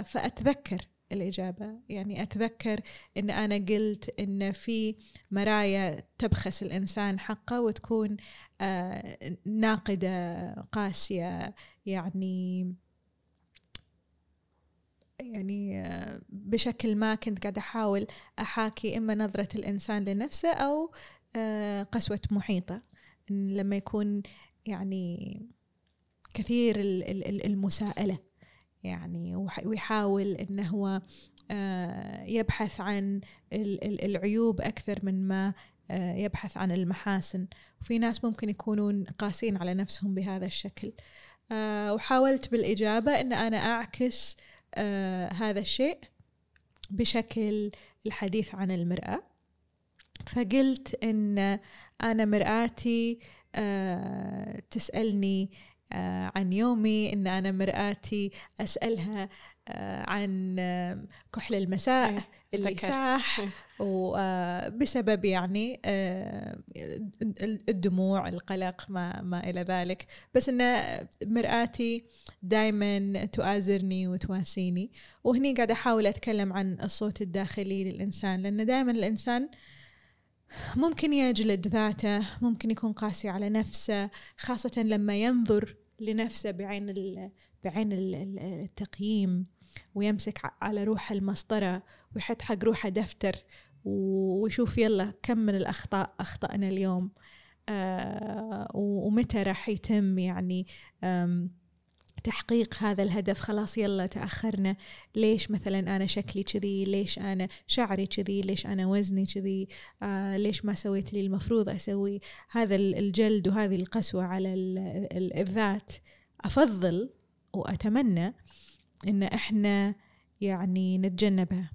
فأتذكر الإجابة. يعني أتذكر أن أنا قلت أن في مرايا تبخس الإنسان حقه وتكون آه ناقدة قاسية يعني يعني آه، بشكل ما كنت قاعدة أحاول أحاكي إما نظرة الإنسان لنفسه أو آه، قسوة محيطه. لما يكون يعني كثير المساءلة. يعني ويحاول انه هو آه، يبحث عن العيوب أكثر من ما آه، يبحث عن المحاسن. وفي ناس ممكن يكونون قاسين على نفسهم بهذا الشكل. آه، وحاولت بالإجابة أن أنا أعكس هذا الشيء بشكل الحديث عن المرأة. فقلت أن أنا مرآتي تسألني عن يومي إن أنا مرآتي أسألها آه، عن كحل المساء إيه، اللي ساح إيه. وبسبب يعني آه، الدموع القلق ما ما إلى ذلك. بس إن مرآتي دائما تؤازرني وتواسيني. وهني قاعدة أحاول أتكلم عن الصوت الداخلي للإنسان لأن دائما الإنسان ممكن يجلد ذاته ممكن يكون قاسي على نفسه خاصة لما ينظر لنفسه بعين بعين التقييم ويمسك على روح المسطرة ويحط حق روحه دفتر ويشوف يلا كم من الأخطاء أخطأنا اليوم. آه ومتى راح يتم يعني تحقيق هذا الهدف خلاص يلا تأخرنا. ليش مثلا أنا شكلي كذي؟ ليش أنا شعري كذي؟ ليش أنا وزني كذي؟ آه ليش ما سويت لي المفروض أسوي؟ هذا الجلد وهذه القسوة على الذات. أفضل وأتمنى إن إحنا يعني نتجنبها.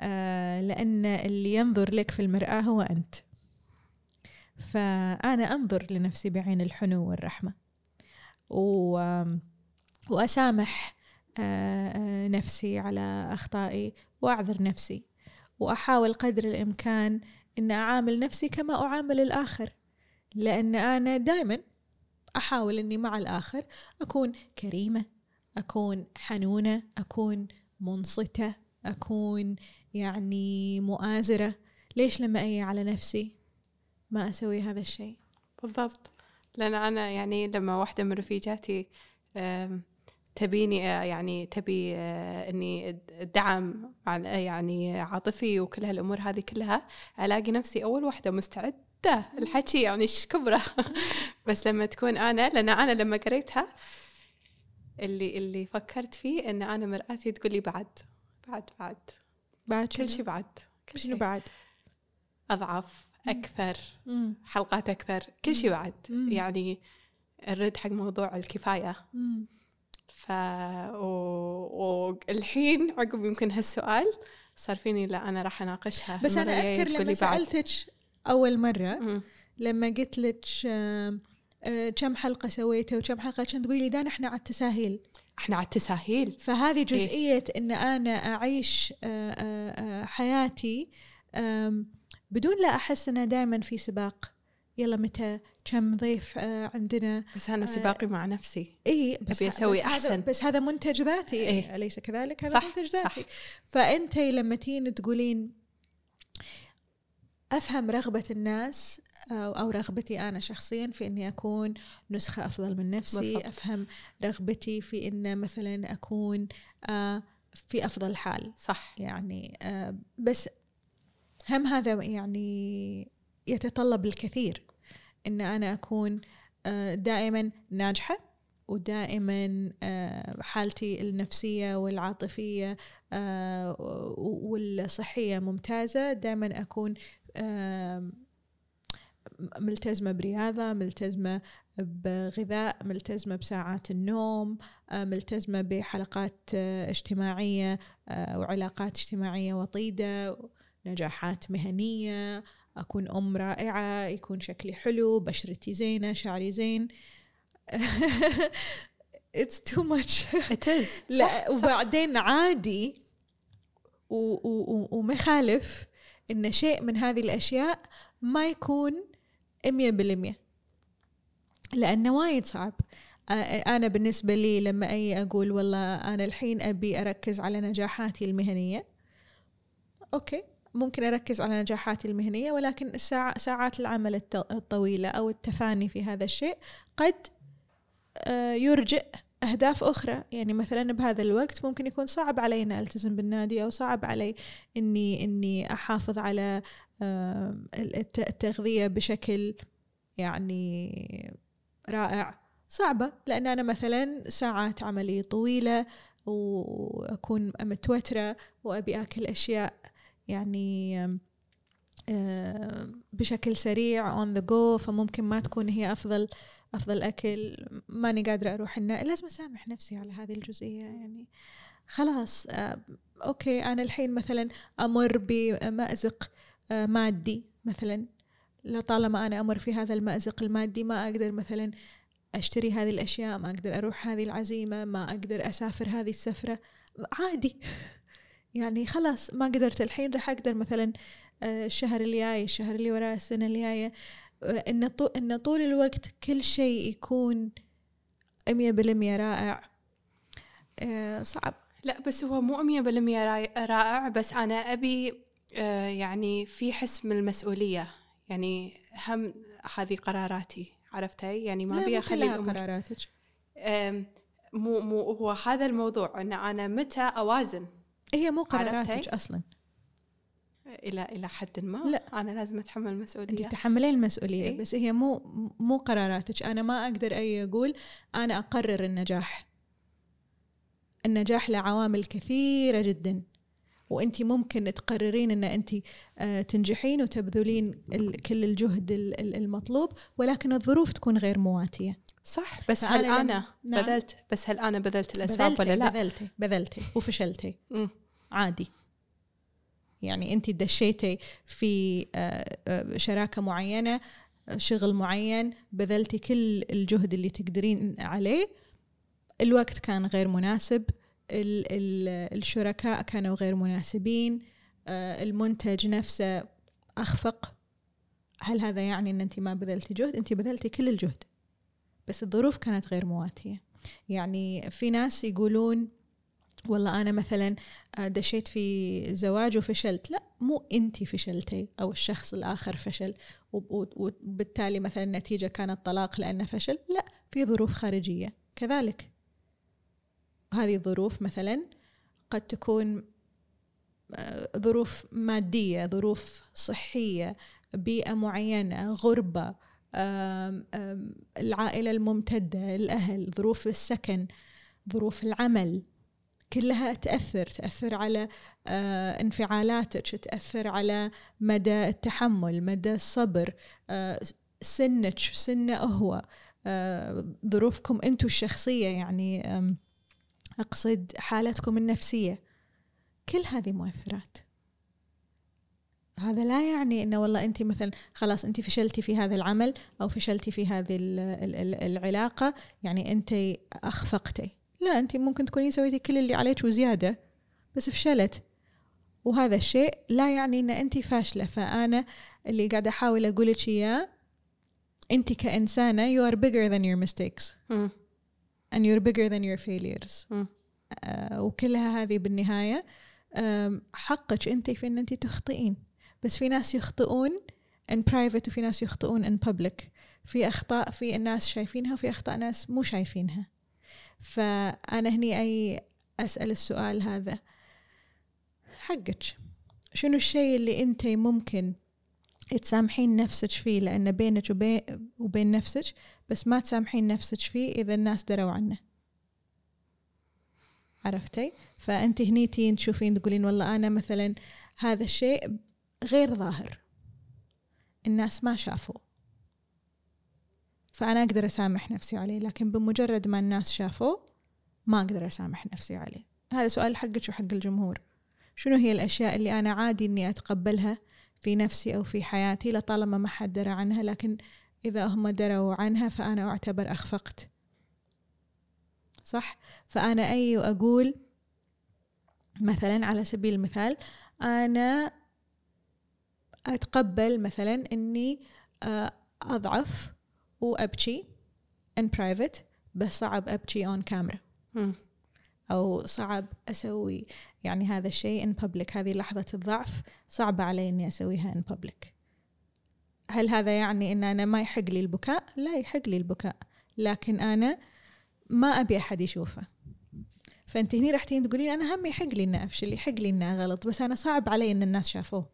آه لأن اللي ينظر لك في المرآة هو أنت. فأنا أنظر لنفسي بعين الحنو والرحمة. و وأسامح آه، آه، نفسي على أخطائي وأعذر نفسي. وأحاول قدر الإمكان أن أعامل نفسي كما أعامل الآخر لأن أنا دائما أحاول أني مع الآخر أكون كريمة أكون حنونة أكون منصتة أكون يعني مؤازرة. ليش لما أجي على نفسي ما أسوي هذا الشيء؟ بالضبط. لأن أنا يعني لما واحدة من رفيجاتي تبيني آه، يعني تبي آه، إني دعم يعني عاطفي وكل هالأمور هذه كلها ألاقي نفسي أول واحدة مستعدة. الحكي يعني إيش كبرة؟ *laughs* بس لما تكون أنا لأن أنا لما قريتها اللي اللي فكرت فيه إن أنا مرآتي تقول لي بعد بعد بعد. بعد كل شيء بعد كل شيء بعد؟ اثقف أكثر حلقات أكثر كل شيء بعد. يعني الرد حق موضوع الكفاية. ف والحين عقب يمكن هالسؤال صار فيني لا أنا راح أناقشها بس أنا أذكر لما سألتك أول مرة مم. لما قلت لك آه، كم حلقة سويتها وكم حلقة كنت تقولي دان إحنا على التساهيل. إحنا على التساهيل. فهذه إيه. جزئية إيه؟ إن أنا أعيش آه، حياتي بدون لا أحس أنه دائما في سباق. يلا متى كم ضيف آه عندنا؟ بس أنا سباقي آه مع نفسي. إي بس ابي أسوي بس أحسن. هذا بس هذا منتج ذاتي. إيه؟ أليس كذلك؟ هذا صح منتج ذاتي. صح. فأنت لما تين تقولين أفهم رغبة الناس أو رغبتي أنا شخصيا في إني أكون نسخة أفضل من نفسي. بالضبط. أفهم رغبتي في إن مثلا أكون آه في أفضل حال. صح. يعني آه بس هم هذا يعني يتطلب الكثير. إن أنا أكون آه، دائما ناجحة ودائما آه، حالتي النفسية والعاطفية آه، والصحية ممتازة. دائما أكون ملتزمة برياضة ملتزمة بغذاء ملتزمة بساعات النوم ملتزمة بحلقات اجتماعية وعلاقات اجتماعية وطيدة. نجاحات مهنية أكون أم رائعة يكون شكلي حلو بشرتي زينة شعري زين. *laughs* It's too much. It is. *laughs* لا وبعدين عادي وما يخالف إن شيء من هذه الأشياء ما يكون مية بالمية. لأنه وايد صعب. أنا بالنسبة لي لما أي أقول والله أنا الحين أبي أركز على نجاحاتي المهنية أوكي. ممكن أركز على نجاحاتي المهنية ولكن الساعة ساعات العمل الط- الطويلة أو التفاني في هذا الشيء قد آه، يرجئ أهداف أخرى. يعني مثلا بهذا الوقت ممكن يكون صعب علي أن ألتزم بالنادي أو صعب علي إني إني أحافظ على آه، الت- التغذية بشكل يعني رائع. صعبة لأن أنا مثلا ساعات عملي طويلة وأكون متوترة وأبي أكل أشياء يعني آه، بشكل سريع on the go فممكن ما تكون هي أفضل أفضل أكل. ماني قادرة أروح النادي لازم أسامح نفسي على هذه الجزئية يعني. خلاص آه، أوكي أنا الحين مثلا أمر بمأزق آه، مادي مثلا. لطالما أنا أمر في هذا المأزق المادي ما أقدر مثلا أشتري هذه الأشياء ما أقدر أروح هذه العزيمة ما أقدر أسافر هذه السفرة. عادي. يعني خلاص ما قدرت الحين راح أقدر مثلا آه، الشهر الجاي الشهر اللي وراه السنة الجاية. آه، طو- إن طول الوقت كل شيء يكون مية بالمية رائع. آه، صعب. لا بس هو مو مية بالمية رائع بس أنا أبي يعني في حس من المسؤولية. يعني هم هذه قراراتي عرفتي؟ يعني ما أبي أخلي الأمور. قراراتك. مو مو هو هذا الموضوع إن أنا متى أوازن. هي مو؟ قراراتك أصلا. إلى إلى حد ما لا. أنا لازم أتحمل أنت المسؤوليه تتحملين المسؤولية إيه؟ بس هي مو مو قراراتك. أنا ما أقدر أي أقول أنا أقرر النجاح. النجاح له عوامل كثيرة جدا. وأنت ممكن تقررين إن أنت آه، تنجحين وتبذلين كل الجهد ال- ال- المطلوب ولكن الظروف تكون غير مواتية. صح. بس هل أنا نعم. بذلت بس هل أنا بذلت الأسباب بذلتي ولا لا بذلتي بذلتي وفشلتي. عادي. يعني انت دشيتي في آه، آه، شراكة معينة شغل معين بذلتي كل الجهد اللي تقدرين عليه. الوقت كان غير مناسب ال- ال- الشركاء كانوا غير مناسبين آه، المنتج نفسه أخفق. هل هذا يعني إن انت ما بذلتي جهد؟ انت بذلتي كل الجهد بس الظروف كانت غير مواتية. يعني في ناس يقولون والله أنا مثلا آه، دشيت في زواج وفشلت. لا مو انت فشلتي أو الشخص الآخر فشل وب- وب- وبالتالي مثلا النتيجة كانت طلاق لأنه فشل. لا في ظروف خارجية. كذلك. هذه الظروف مثلا قد تكون آه، ظروف مادية ظروف معينة غربة آم، آم، العائلة الممتدة الأهل ظروف السكن ظروف العمل. كلها تأثر تأثر على آه، انفعالاتك تأثر على مدى التحمل مدى الصبر آه، سنك سنة هو آه، ظروفكم أنتم الشخصية يعني آم، أقصد حالتكم النفسية. كل هذه مؤثرات. هذا لا يعني انه والله انت مثلا خلاص انت فشلتي في هذا العمل أو فشلتي في هذه ال- ال- ال- العلاقة يعني انت أخفقتي. لا أنت ممكن تكونين سويتي كل اللي عليك وزيادة بس فشلت. وهذا الشيء لا يعني إن أنت فاشلة. فأنا اللي قاعدة أحاول أقول لك إياه أنت كإنسانة you are bigger than your mistakes. مم. and you're bigger than your failures. آه، وكلها هذه بالنهاية آم، حقك أنت في أن أنت تخطئين. بس في ناس يخطئون in private وفي ناس يخطئون in public. في أخطاء في الناس شايفينها وفي أخطاء ناس مو شايفينها. فأنا هني أي أسأل السؤال هذا. حقك. شنو الشيء اللي أنت ممكن تسامحين نفسك فيه؟ لأنه بينك وبين, وبين نفسك بس ما تسامحين نفسك فيه إذا الناس دروا عنه. عرفتي؟ فأنت هني تين تشوفين تقولين والله أنا مثلا هذا الشيء غير ظاهر. الناس ما شافوه. فأنا أقدر أسامح نفسي عليه لكن بمجرد ما الناس شافوه ما أقدر أسامح نفسي عليه. هذا سؤال حقك وحق الجمهور. شنو هي الأشياء اللي أنا عادي إني أتقبلها في نفسي أو في حياتي لطالما ما حد درى عنها لكن إذا هم دروا عنها فأنا أعتبر أخفقت؟ صح؟ فأنا أي أقول مثلا على سبيل المثال أنا أتقبل مثلا أني آه، أضعف وأبكي in private بس صعب أبكي اون كاميرا. أو صعب أسوي يعني هذا الشيء ان بابليك هذه لحظة الضعف صعبة علي إني أسويها ان بابليك هل هذا يعني إن أنا ما يحق لي البكاء؟ لا يحق لي البكاء لكن أنا ما أبي أحد يشوفه. فأنت هني راح تقولين أنا هم يحق لي إني أفشل يحق لي إني أغلط بس أنا صعب علي إن الناس شافوه.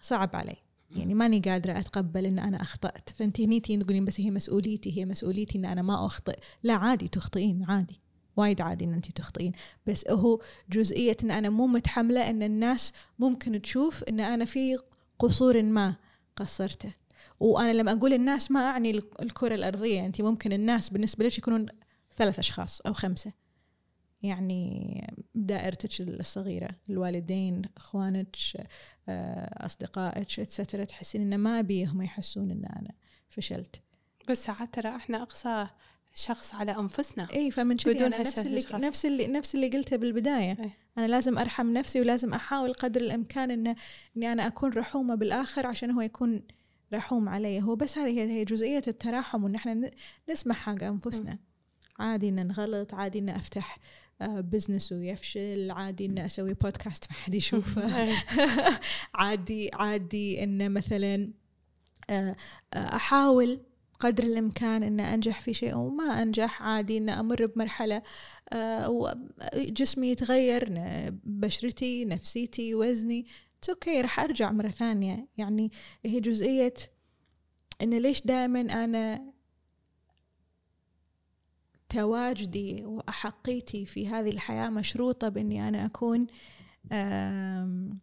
صعب علي. يعني ماني قادرة أتقبل إن أنا أخطأت. فأنت هني تقولين بس هي مسؤوليتي هي مسؤوليتي إن أنا ما أخطئ. لا عادي تخطئين عادي. وايد عادي إن أنت تخطئين. بس هو جزئية إن أنا مو متحملة إن الناس ممكن تشوف إن أنا في قصور ما قصرته. وأنا لما أقول الناس ما أعني الك- الكرة الأرضية أنت ممكن الناس بالنسبة لك يكونون ثلاث أشخاص أو خمسة. يعني دائرتك الصغيرة الوالدين إخوانك آه، أصدقائك اتسترا تحسين إن ما أبيهم يحسون إن أنا فشلت. بس ساعات ترى إحنا أقصى شخص على أنفسنا. إي فمن كذي بدون أنا نفس اللي الأشخاص. نفس اللي نفس اللي قلته بالبداية. إيه. أنا لازم أرحم نفسي ولازم أحاول قدر الإمكان إن إني أنا أكون رحومة بالآخر عشان هو يكون رحوم علي. هو بس هذه هي جزئية التراحم وإن إحنا نسمح حق أنفسنا. عادي إن نغلط عادي إن أفتح بزنس ويفشل عادي ان أسوي بودكاست ما حد يشوفه. *laughs* *laughs* عادي عادي إن مثلا آه، آه، أحاول قدر الإمكان ان أنجح في شيء وما أنجح عادي ان أمر بمرحلة آه، جسمي يتغير بشرتي نفسيتي وزني. أوكي راح أرجع مرة ثانية. يعني هي جزئية إن ليش دائما أنا تواجدي وأحقيتي في هذه بإني أنا أكون آم،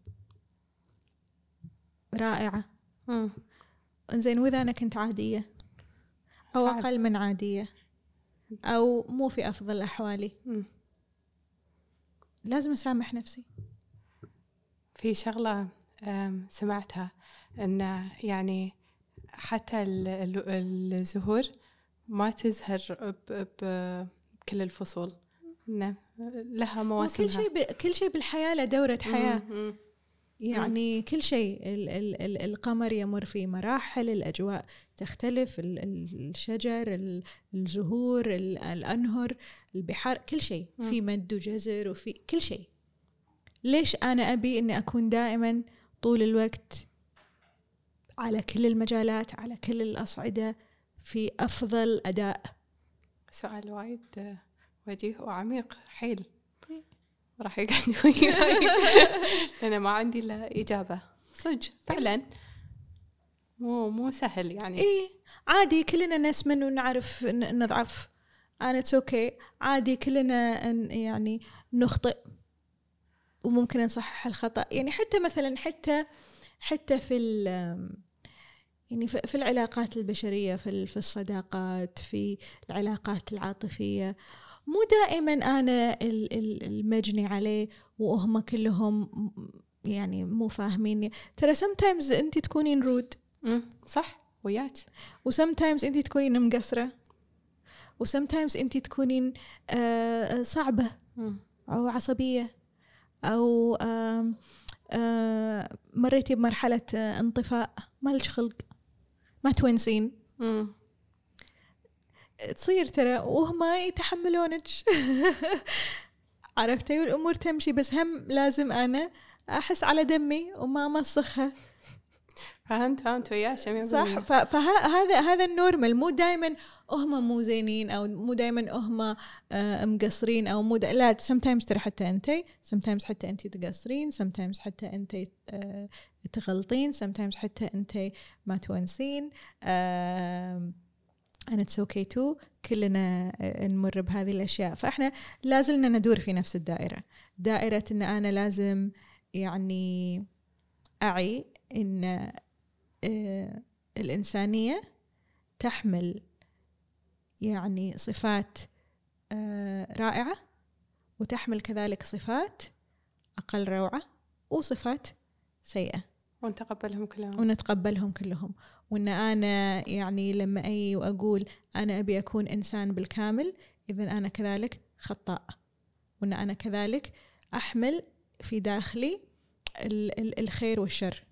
رائعة مم. زين وإذا أنا كنت عادية أو صعب. أقل من عادية أو مو في أفضل أحوالي مم. لازم أسامح نفسي في شغلة سمعتها أن يعني حتى ال- ال- الزهور ما تزهر ب- ب- بكل الفصول. إنه لها مواسمها كل شيء ب... كل شيء بالحياة له دورة حياة. مم، مم. يعني كل شيء ال ال ال القمر يمر في مراحل الأجواء تختلف ال ال الشجر ال الزهور ال الأنهر البحار كل شيء. مم. في مد وجزر وفي كل شيء. ليش أنا أبي أني أكون دائما طول الوقت على كل المجالات على كل الأصعدة؟ في أفضل أداء. سؤال وايد آه، وجيه وعميق. حيل. راح يقعد وياي. *laughs* لأن ما عندي إلا إجابة. صدق. فعلا. مو مو سهل يعني. إيه. عادي كلنا نسمن ونعرف نضعف. أنا it's okay عادي كلنا يعني نخطئ. وممكن نصحح الخطأ. يعني حتى مثلا حتى حتى في ال- يعني في العلاقات البشرية في ال- في الصداقات في العلاقات العاطفية. مو دائما أنا ال- ال- المجني عليه وهم كلهم يعني مو فاهميني ترى sometimes أنت تكونين رود صح وياك. وسمتايمز انت تكونين مقصرة. وسمتايمز انت تكونين آه، صعبة. أو عصبية أو آم، آه، مريتي بمرحلة آه، انطفاء. ما لك خلق. ما تونسين مم. تصير ترى وهم يتحملونك. *laughs* عرفتي؟ والأمور تمشي بس هم لازم أنا أحس على دمي وما امسخها فهمت فهمت وياك 100% صح؟ فهذا هذا النورمال. مو دائما هم مو زينين أو مو دائما هم آه، مقصرين أو مو لا sometimes ترى حتى انت sometimes حتى انت تقصرين sometimes حتى انت آه، تغلطين. Sometimes حتى أنت ما تونسين. and it's okay too. كلنا آه، نمر بهذه الأشياء. فإحنا لازلنا ندور في نفس الدائرة. دائرة إن أنا لازم يعني أعي إن آه، الإنسانية تحمل يعني صفات آه، رائعة وتحمل كذلك صفات أقل روعة وصفات سيئة. ونتقبلهم كلهم. ونتقبلهم كلهم. وإن أنا يعني لما أي وأقول أنا أبي أكون إنسان بالكامل إذا أنا كذلك خطاء وإن أنا كذلك أحمل في داخلي ال- ال- الخير والشر.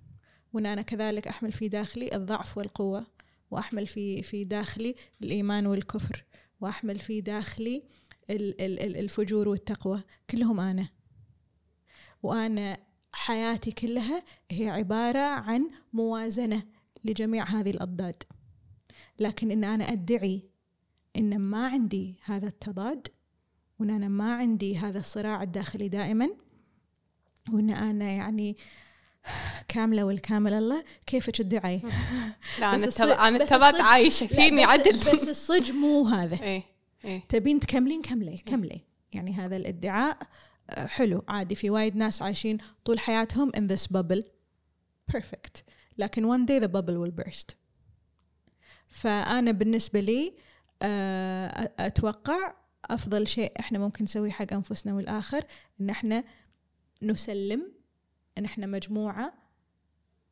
وإن أنا كذلك أحمل في داخلي الضعف والقوة. وأحمل في في داخلي الإيمان والكفر. وأحمل في داخلي ال- ال- ال- الفجور والتقوى. كلهم أنا. وأنا حياتي كلها هي عبارة عن موازنة لجميع هذه الأضداد. لكن إن أنا أدعي إن ما عندي هذا التضاد وإن أنا ما عندي هذا الصراع الداخلي دائما وإن أنا يعني كاملة والكامل الله كيف تدعي *laughs* لا التب... التبات الصدق- عايشة لا، فيني عدل. بس الصج مو هذا. *laughs* إيه إيه. تبين تكملين كملي كملي. يعني هذا الادعاء حلو. عادي في وايد ناس عايشين طول حياتهم in this bubble. Perfect. لكن one day the bubble will burst. فأنا بالنسبة لي آه، أتوقع أفضل شيء إحنا ممكن نسويه حق أنفسنا والآخر إن إحنا نسلم إن إحنا مجموعة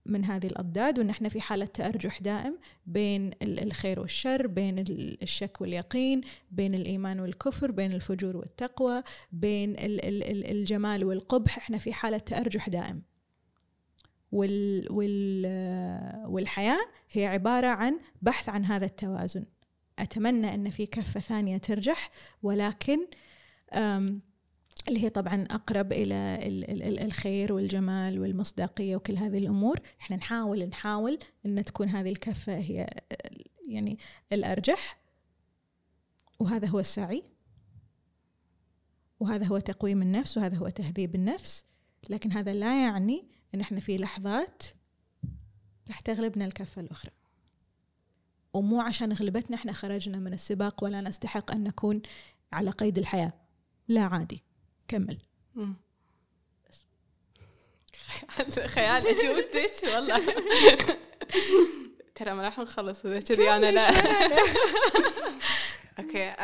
من هذه الأضداد وإن إحنا في حالة تأرجح دائم بين ال- الخير والشر بين ال- الشك واليقين بين الإيمان والكفر بين الفجور والتقوى بين ال- ال- ال- الجمال والقبح. إحنا في حالة تأرجح دائم. وال وال والحياة هي عبارة عن بحث عن هذا التوازن. أتمنى أن في كفة ثانية ترجح ولكن اللي هي طبعا أقرب إلى ال- ال- ال- الخير والجمال والمصداقية وكل هذه الأمور. إحنا نحاول نحاول أن تكون هذه الكفة هي يعني الأرجح. وهذا هو السعي. وهذا هو تقويم النفس. وهذا هو تهذيب النفس. لكن هذا لا يعني إن إحنا في لحظات راح تغلبنا الكفة الأخرى. ومو عشان غلبتنا إحنا خرجنا من السباق ولا نستحق أن نكون على قيد الحياة. لا عادي. كمل. خيال جودك والله. ترى ما راح نخلص إذا كذي أنا لا. أوكي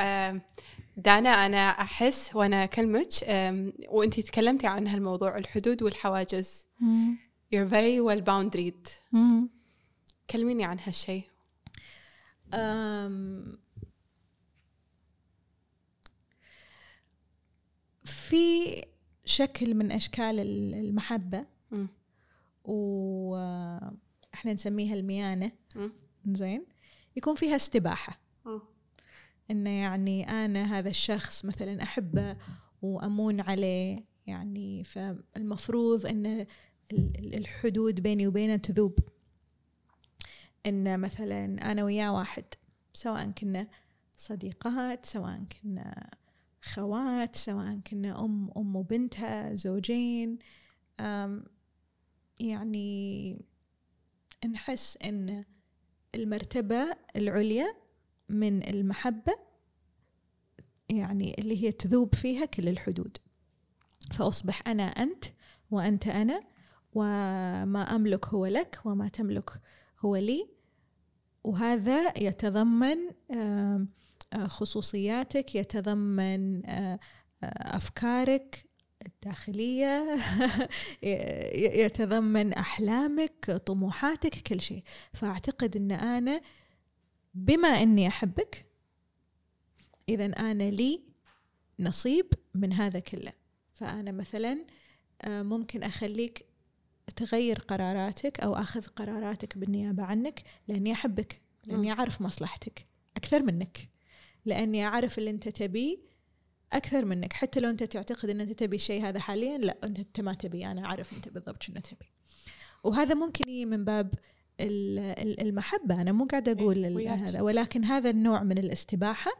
دانا أنا أحس وأنا اكلمك آم، وأنتي تكلمتي عن هالموضوع الحدود والحواجز. you're very well boundaried. كلميني عن هالشيء أم في شكل من أشكال ال- المحبة مم. وإحنا نسميها الميانة مم. زين يكون فيها استباحة مم. إنه يعني أنا هذا الشخص مثلا أحبه وأمون عليه يعني فالمفروض ال- الحدود بيني وبينه تذوب إن مثلا أنا وياه واحد سواء كنا صديقات سواء كنا خوات سواء كنا أم أم وبنتها زوجين. يعني نحس إن المرتبة العليا من المحبة يعني اللي هي تذوب فيها كل الحدود. فأصبح أنا أنت وأنت أنا وما أملك هو لك وما تملك هو لي. وهذا يتضمن آم، خصوصياتك يتضمن آه، آه، أفكارك الداخلية *laughs* يتضمن أحلامك طموحاتك كل شيء. فأعتقد أن أنا بما أني أحبك إذا أنا لي نصيب من هذا كله. فأنا مثلا آه، ممكن أخليك تغير قراراتك أو أخذ قراراتك بالنيابة عنك لأني أحبك لأني أعرف مصلحتك أكثر منك. لأني أعرف اللي أنت تبيه أكثر منك. حتى لو أنت تعتقد أن أنت تبي الشيء هذا حاليا لا أنت ما تبي. أنا أعرف أنت بالضبط شنو تبي. وهذا ممكن يجي من باب ال- ال- المحبة. أنا مو قاعدة أقول إيه، وياك. هذا. ولكن هذا النوع من الاستباحة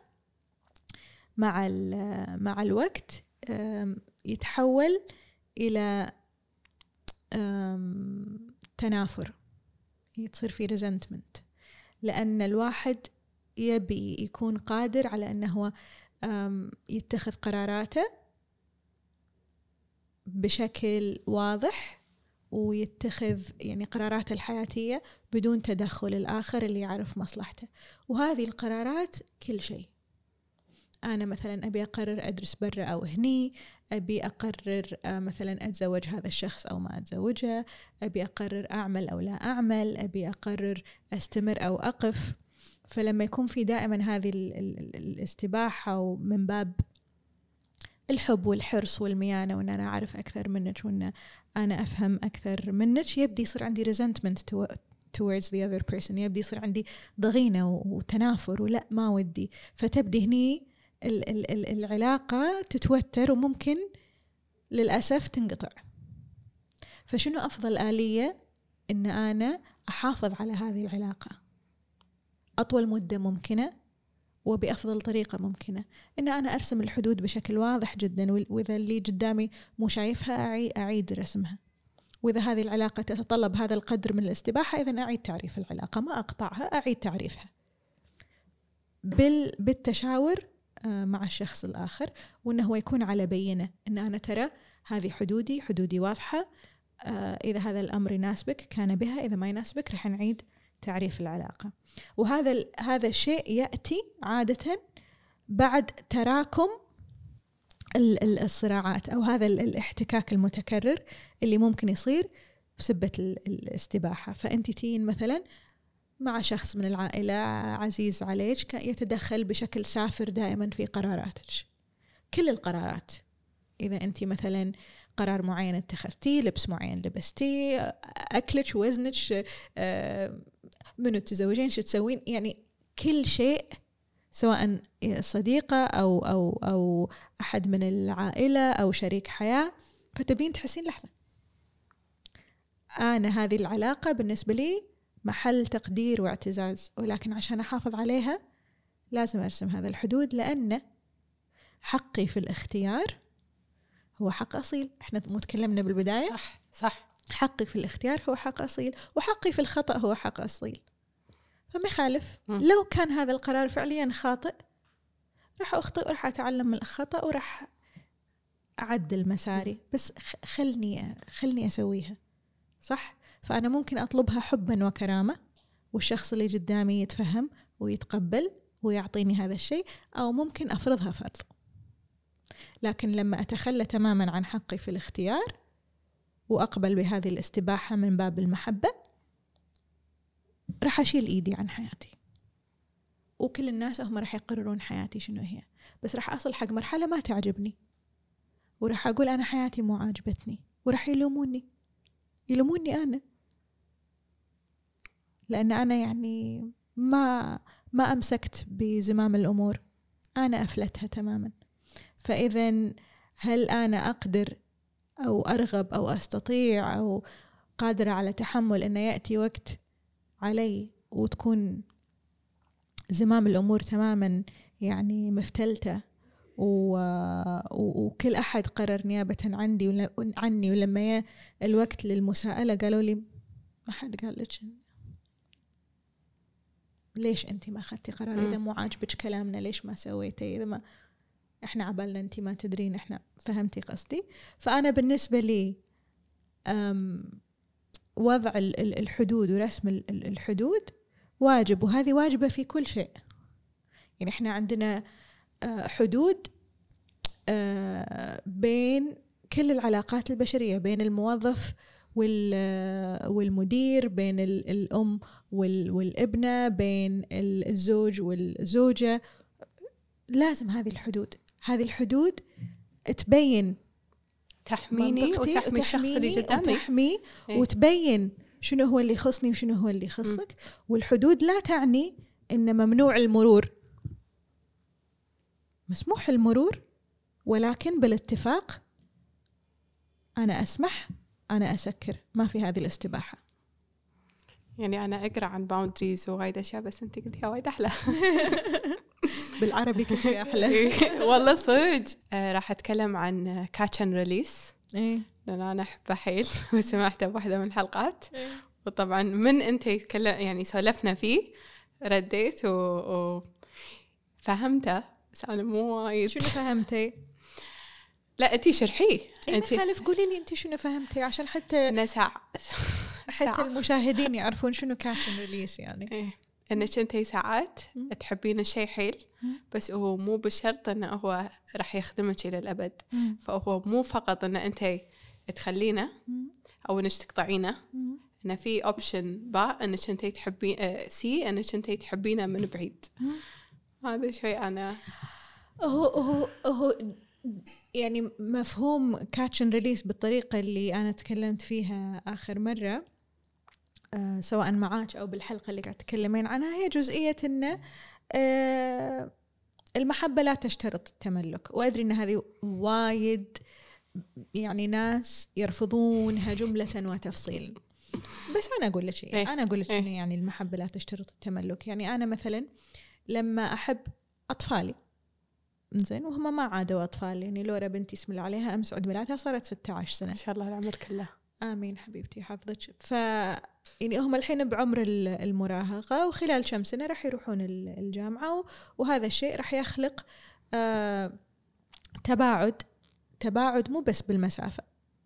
مع مع الوقت يتحول إلى تنافر. تصير في ريزنتمنت لأن الواحد يبي يكون قادر على أنه هو يتخذ قراراته بشكل واضح ويتخذ يعني قراراته الحياتية بدون تدخل الآخر اللي يعرف مصلحته. وهذه القرارات كل شيء. أنا مثلا أبي أقرر أدرس برا أو هني أبي أقرر آه، مثلا أتزوج هذا الشخص أو ما أتزوجه أبي أقرر أعمل أو لا أعمل أبي أقرر أستمر أو أقف. فلما يكون في دائما هذه ال- ال- ال- الاستباحة ومن باب الحب والحرص والميانة وأن أنا أعرف أكثر منك وأن أنا أفهم أكثر منك يبدي يصير عندي resentment towards the other person يبدي يصير عندي ضغينة وتنافر ولا ما ودي. فتبدي هني ال- ال- ال- العلاقة تتوتر وممكن للأسف تنقطع. فشنو أفضل آلية؟ إن أنا أحافظ على هذه العلاقة. أطول مدة ممكنة وبأفضل طريقة ممكنة. إن أنا أرسم الحدود بشكل واضح جدا وإذا اللي قدامي مو شايفها أعي- أعيد رسمها. وإذا هذه العلاقة تتطلب هذا القدر من الاستباحة إذا أعيد تعريف العلاقة. ما أقطعها أعيد تعريفها. بال بالتشاور آه، مع الشخص الآخر وأنه هو يكون على بينة. أن أنا ترى هذه حدودي حدودي واضحة آه، إذا هذا الأمر يناسبك كان بها. إذا ما يناسبك رح نعيد تعريف العلاقة. وهذا هذا الشيء يأتي عادة بعد تراكم ال- ال- الصراعات أو هذا ال- الاحتكاك المتكرر اللي ممكن يصير بسبة ال- الاستباحة. فأنت تين مثلا مع شخص من العائلة عزيز عليك يتدخل بشكل سافر دائما في قراراتك. كل القرارات. إذا أنت مثلا قرار معين اتخذتيه لبس معين لبستيه أكلك وزنك آه، منو تتزوجين شو تسوين؟ يعني كل شيء سواء صديقة أو أو أو أحد من العائلة أو شريك حياة فتبين تحسين لحظة. أنا هذه العلاقة بالنسبة لي محل تقدير واعتزاز ولكن عشان أحافظ عليها لازم أرسم هذا الحدود لأن حقي في الاختيار هو حق أصيل. إحنا مو تكلمنا بالبداية؟ صح صح. حقي في الاختيار هو حق أصيل وحقي في الخطأ هو حق أصيل. فما يخالف. لو كان هذا القرار فعليا خاطئ راح أخطئ وراح أتعلم من الخطأ وراح أعدل مساري. بس خلني خلني أسويها. صح؟ فأنا ممكن أطلبها حبا وكرامة والشخص اللي قدامي يتفهم ويتقبل ويعطيني هذا الشيء أو ممكن أفرضها فرض. لكن لما أتخلى تماما عن حقي في الاختيار وأقبل بهذه الاستباحة من باب المحبة راح أشيل إيدي عن حياتي. وكل الناس هم راح يقررون حياتي شنو هي. بس راح أصل حق مرحلة ما تعجبني. وراح أقول أنا حياتي مو عاجبتني. وراح يلوموني. يلوموني أنا. لأن أنا يعني ما ما أمسكت بزمام الأمور. أنا أفلتها تماما. فإذا هل أنا أقدر أو أرغب أو أستطيع أو قادرة على تحمل أن يأتي وقت علي وتكون زمام الأمور تماما يعني مفتلتة و... وكل أحد قرر نيابة عندي ول... عني ولما ي... الوقت للمساءلة قالوا لي ما حد قال لك ليش أنت ما أخذتي قرار؟ إذا مو عاجبك كلامنا ليش ما سويتي؟ إذا ما إحنا عبالنا أنت ما تدرين إحنا فهمتي قصدي؟ فأنا بالنسبة لي وضع ال- ال- الحدود ورسم ال- ال- الحدود واجب وهذه واجبة في كل شيء. يعني إحنا عندنا حدود بين كل العلاقات البشرية بين الموظف وال- والمدير بين ال- الأم وال- والابنة بين ال- الزوج والزوجة. لازم هذه الحدود. هذه الحدود تبين تحميني وتحمي الشخص اللي وتحميني قدامي. وتحميه إيه. وتبين شنو هو اللي يخصني وشنو هو اللي يخصك. والحدود لا تعني إن ممنوع المرور. مسموح المرور ولكن بالاتفاق أنا أسمح أنا أسكر. ما في هذه الاستباحة. يعني أنا أقرأ عن باوندريز ووايد اشياء بس أنت قلتيها وايد أحلى. *laughs* بالعربي كثير أحلى؟ *laughs* والله صدق. آه، راح أتكلم عن catch and release إيه. لأن أنا احبه حيل *laughs* وسمعته بواحده من الحلقات. وطبعا من أنت يتكلم يعني سولفنا فيه رديت و... فهمته. بس أنا مو وايد. شنو فهمتي؟ لا أنت شرحيه. إيه أنت خالف قولي لي أنت شنو فهمتي؟ عشان حتى ساعة حتى. المشاهدين يعرفون شنو catch and release يعني. إيه. انك انتي ساعات. تحبين الشيء حيل. بس هو مو بالشرط إنه هو راح يخدمك إلى الأبد. فهو مو فقط إن أنت تخلينه أو إنك تقطعينه. إنه في option انك انت تحبين آه، سي انك انت تحبينه من بعيد. هذا شوي أنا. هو هو هو يعني مفهوم catch release بالطريقة اللي أنا تكلمت فيها آخر مرة. آه سواء معاك أو بالحلقة اللي قاعد تتكلمين عنها هي جزئية أنه آه المحبة لا تشترط التملك وأدري أن هذه وايد يعني ناس يرفضونها جملة وتفصيلا بس أنا أقول لك شيء إيه. أنا أقول لك إيه. يعني المحبة لا تشترط التملك يعني أنا مثلا لما أحب أطفالي زين وهم ما عادوا أطفال يعني لورا بنتي اسم الله عليها أمس عيد ميلادها صارت 16 سنة إن شاء الله العمر كله آمين حبيبتي حافظك. ف يعني هم الحين بعمر ال- المراهقة وخلال كم سنة راح يروحون ال- الجامعة وهذا الشيء راح يخلق آه تباعد تباعد مو بس بالمسافة.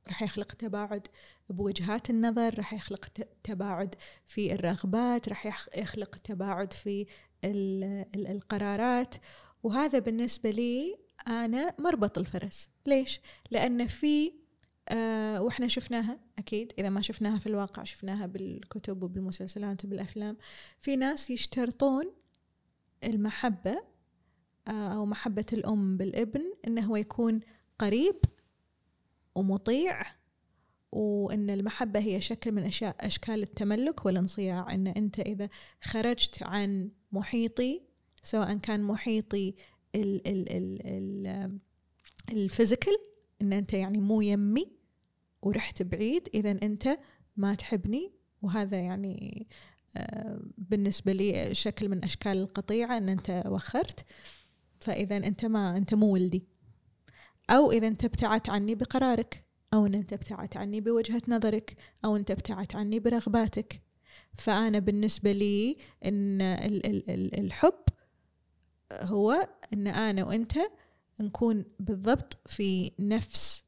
راح يخلق تباعد بوجهات النظر راح يخلق تباعد في الرغبات راح يخ- يخلق تباعد في ال- ال- القرارات. وهذا بالنسبة لي أنا مربط الفرس. ليش؟ لأن في آه وإحنا شفناها أكيد. إذا ما شفناها في الواقع شفناها بالكتب وبالمسلسلات وبالأفلام. في ناس يشترطون المحبة آه أو محبة الأم بالابن انه هو يكون قريب ومطيع وإن المحبة هي شكل من أشياء أشكال التملك والانصياع. إن أنت إذا خرجت عن محيطي سواء كان محيطي ال ال ال ال الفيزيكال إن أنت يعني مو يمي ورحت بعيد اذا أنت ما تحبني. وهذا يعني آه، بالنسبة لي شكل من أشكال القطيعة إن أنت وخرت. فإذا أنت ما أنت مو ولدي. أو إذا أنت ابتعدت عني بقرارك. أو إن أنت ابتعدت عني بوجهة نظرك. أو أنت ابتعدت عني برغباتك. فأنا بالنسبة لي ال- الحب هو إن أنا وأنت نكون بالضبط في نفس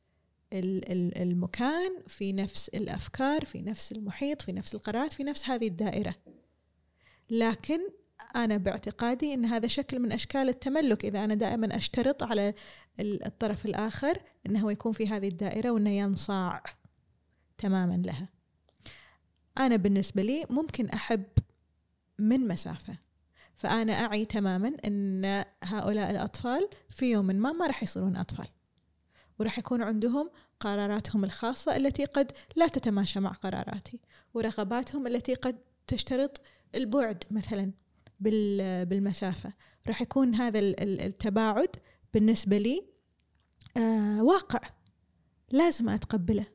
المكان في نفس الأفكار في نفس المحيط في نفس القرارات في نفس هذه الدائرة. لكن أنا باعتقادي إن هذا شكل من أشكال التملك. إذا أنا دائما أشترط على ال- الطرف الآخر إنه يكون في هذه الدائرة وإنه ينصاع تماما لها. أنا بالنسبة لي ممكن أحب من مسافة. فأنا أعي تماما إن هؤلاء الأطفال في يوم ما ما راح يصيرون أطفال. وراح يكون عندهم قراراتهم الخاصة التي قد لا تتماشى مع قراراتي ورغباتهم التي قد تشترط البعد مثلا بال- بالمسافة راح يكون هذا ال- ال- التباعد بالنسبة لي آه واقع لازم أتقبله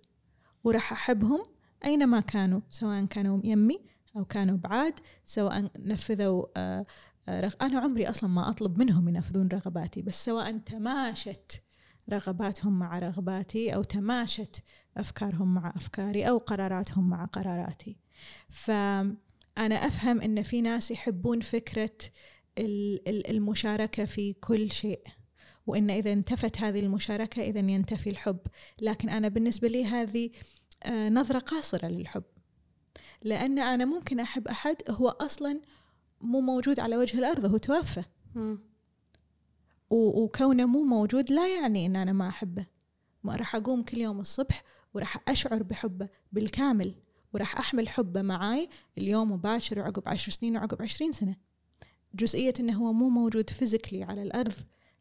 وراح أحبهم أينما كانوا سواء كانوا يمي أو كانوا بعاد سواء نفذوا آه آه،. أنا عمري أصلا ما أطلب منهم ينفذون رغباتي بس سواء تماشت رغباتهم مع رغباتي أو تماشت أفكارهم مع أفكاري أو قراراتهم مع قراراتي. فانا أفهم إن في ناس يحبون فكرة ال- ال- المشاركة في كل شيء وإن إذا انتفت هذه المشاركة إذا ينتفي الحب. لكن أنا بالنسبة لي هذه آه، نظرة قاصرة للحب. لأن أنا ممكن أحب أحد هو أصلا مو موجود على وجه الأرض هو توفى. وكونه مو موجود لا يعني إن أنا ما أحبه. ما راح أقوم كل يوم الصبح وراح أشعر بحبه بالكامل وراح أحمل حبه معاي اليوم وباكر وعقب عشر سنين وعقب عشرين سنة. جزئية إنه هو مو موجود فيزيكلي على الأرض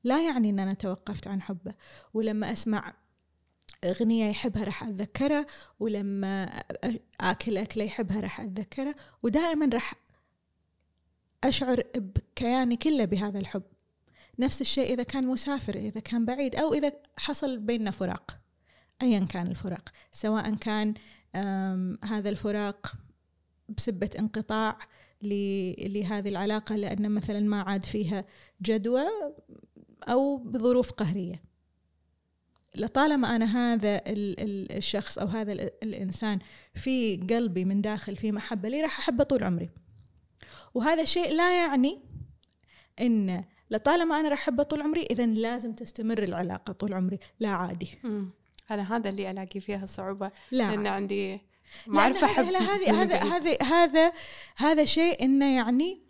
لا يعني إن أنا توقفت عن حبه. ولما أسمع أغنية يحبها راح أتذكرها ولما أ- آكل أكلة يحبها راح أتذكرها ودائما راح أشعر بكياني كله بهذا الحب. نفس الشيء إذا كان مسافر إذا كان بعيد أو إذا حصل بيننا فراق أيا كان الفراق سواء كان هذا الفراق بسبة انقطاع لهذه العلاقة لأن مثلا ما عاد فيها جدوى أو بظروف قهرية. لطالما أنا هذا ال- ال- الشخص أو هذا ال- الإنسان في قلبي من داخل في محبة لي راح أحبه طول عمري. وهذا الشيء لا يعني إن لطالما أنا راح أحبه طول عمري إذا لازم تستمر العلاقة طول عمري لا عادي مم. أنا هذا اللي ألاقي فيها صعوبة لا لأن. عندي معرفه لا، أحب لا هذه هذا. هذا هذا هذا شيء إنه يعني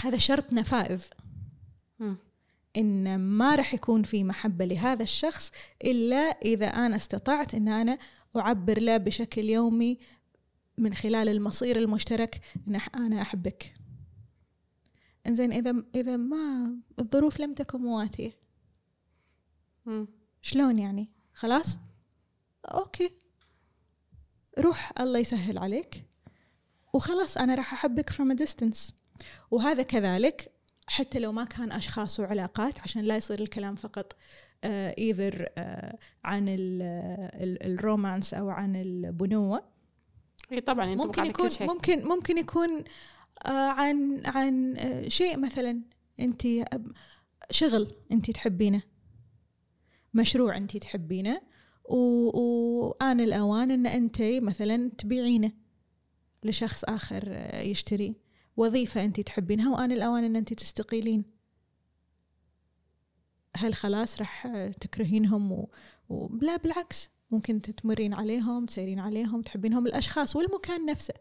هذا شرط نفائذ مم. إن ما راح يكون في محبة لهذا الشخص إلا إذا أنا استطعت إن أنا أعبر له بشكل يومي من خلال المصير المشترك إن أنا أحبك إنزين إذا إذا ما الظروف لم تكن مواتية. شلون يعني؟ خلاص؟ okay. روح الله يسهل عليك. وخلاص أنا راح أحبك from a distance. وهذا كذلك حتى لو ما كان أشخاص وعلاقات عشان لا يصير الكلام فقط either uh, uh, عن الرومانس أو عن البنوة. إي طبعا ممكن يكون ممكن ممكن يكون عن عن uh, شيء مثلا أنت شغل أنت تحبينه مشروع أنت تحبينه وآن الأوان أن أنت مثلا تبيعينه لشخص آخر يشتري وظيفة أنت تحبينها وآن الأوان أن أنت تستقيلين. هل خلاص راح تكرهينهم و... ولا بالعكس ممكن تتمرين عليهم تسيرين عليهم تحبينهم الأشخاص والمكان نفسه.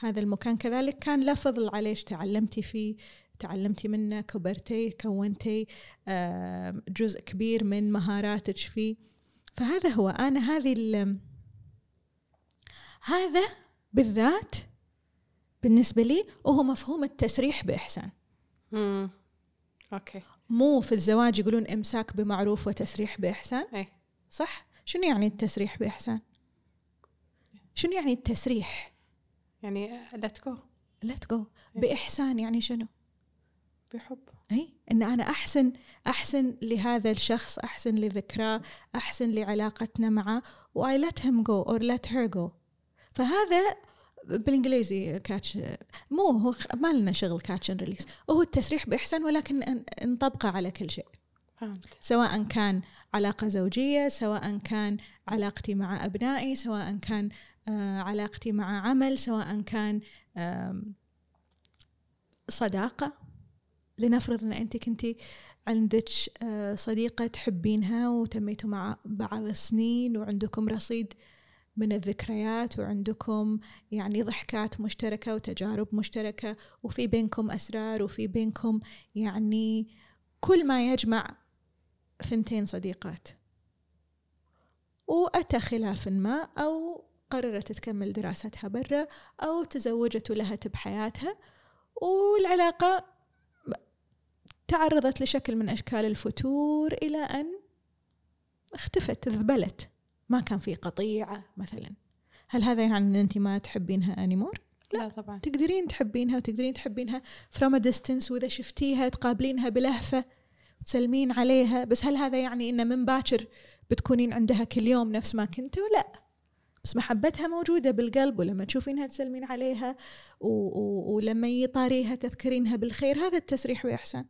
هذا المكان كذلك. كان لا فضل عليش تعلمتي فيه تعلمتي منه كبرتي كونتي جزء كبير من مهاراتك فيه. فهذا هو. أنا هذه هذا بالذات بالنسبة لي وهو مفهوم التسريح بإحسان. امم okay. مو في الزواج يقولون إمساك بمعروف وتسريح بإحسان؟ اي صح. شنو يعني التسريح بإحسان؟ شنو يعني التسريح؟ يعني let go let go بإحسان يعني شنو؟ بحب. إي إن أنا أحسن أحسن لهذا الشخص أحسن لذكراه أحسن لعلاقتنا معه و I let him go or let her go فهذا بالإنجليزي catch مو هو ما لنا شغل catch release وهو التسريح بإحسان ولكن نطبقه على كل شيء. سواء كان علاقة زوجية سواء كان علاقتي مع أبنائي سواء كان آه علاقتي مع عمل سواء كان صداقة. لنفرض إن أنت كنتي عندك آه، صديقة تحبينها وتميتوا مع بعض السنين وعندكم رصيد من الذكريات وعندكم يعني ضحكات مشتركة وتجارب مشتركة وفي بينكم أسرار وفي بينكم يعني كل ما يجمع ثنتين صديقات. وأتى خلاف ما أو قررت تكمل دراستها برا أو تزوجت ولهت بحياتها والعلاقة تعرضت لشكل من أشكال الفتور إلى أن اختفت ذبلت ما كان في قطيعة مثلا. هل هذا يعني أن أنت ما تحبينها أنيمور؟ لا, لا طبعا. تقدرين تحبينها وتقدرين تحبينها from a distance وإذا شفتيها تقابلينها بلهفة. وتسلمين عليها بس هل هذا يعني أن من باكر بتكونين عندها كل يوم نفس ما كنتوا؟ لا. بس محبتها موجودة بالقلب ولما تشوفينها تسلمين عليها و- و- ولما يطاريها تذكرينها بالخير هذا التسريح بإحسان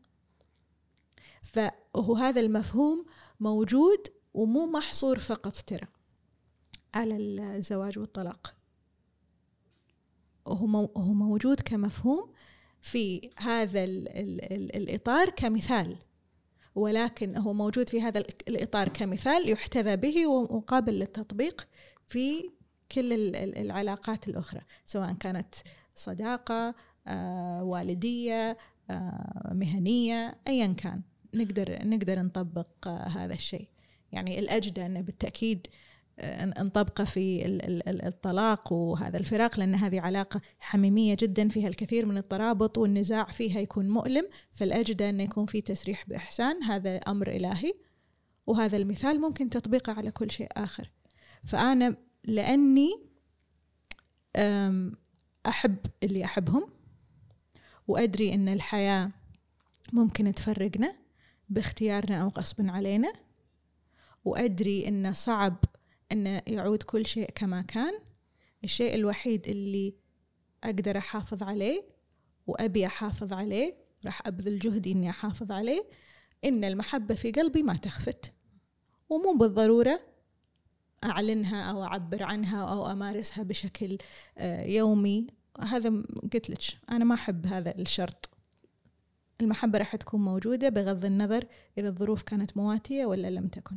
فهو هذا المفهوم موجود ومو محصور فقط ترى على الزواج والطلاق. وهو هو موجود كمفهوم في هذا ال ال ال الإطار كمثال. ولكن هو موجود في هذا الإطار كمثال يحتذى به ومقابل للتطبيق في كل العلاقات الأخرى سواء كانت صداقة آه، والدية آه، مهنية أيا كان. نقدر نقدر نطبق آه، هذا الشيء. يعني الأجدى أنه بالتأكيد آه، نطبقه في الطلاق وهذا الفراق لأن هذه علاقة حميمية جدا فيها الكثير من الترابط والنزاع فيها يكون مؤلم فالأجدى أنه يكون في تسريح بإحسان. هذا أمر إلهي وهذا المثال ممكن تطبيقه على كل شيء آخر. فأنا لأني أحب اللي أحبهم وأدري أن الحياة ممكن تفرقنا باختيارنا أو غصب علينا وأدري إنه صعب إنه يعود كل شيء كما كان. الشيء الوحيد اللي أقدر أحافظ عليه وأبي أحافظ عليه راح أبذل جهدي إني أحافظ عليه إن المحبة في قلبي ما تخفت. ومو بالضرورة أعلنها أو أعبر عنها أو أمارسها بشكل آه، يومي. هذا قلت لك أنا ما أحب هذا الشرط. المحبة راح تكون موجودة بغض النظر إذا الظروف كانت مواتية ولا لم تكن.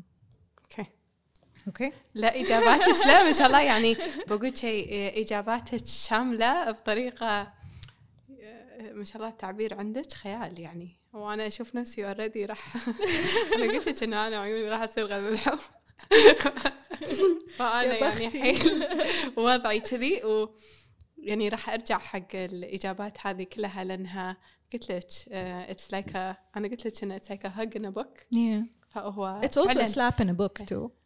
okay لا اجاباتك لا ما شاء الله. يعني بقول شيء اجاباتك شامله بطريقة ما شاء الله التعبير عندك خيال يعني. وأنا أشوف نفسي already راح *laughs* أنا قلت لك إنه أنا عيوني راح تصير غير الحب فأنا يعني حيل وضعي كذي. و يعني راح أرجع حق الإجابات هذه كلها لأنها قلت لك it's like أنا قلت لك إنه it's like a hug in a book فهو a slap in a book too.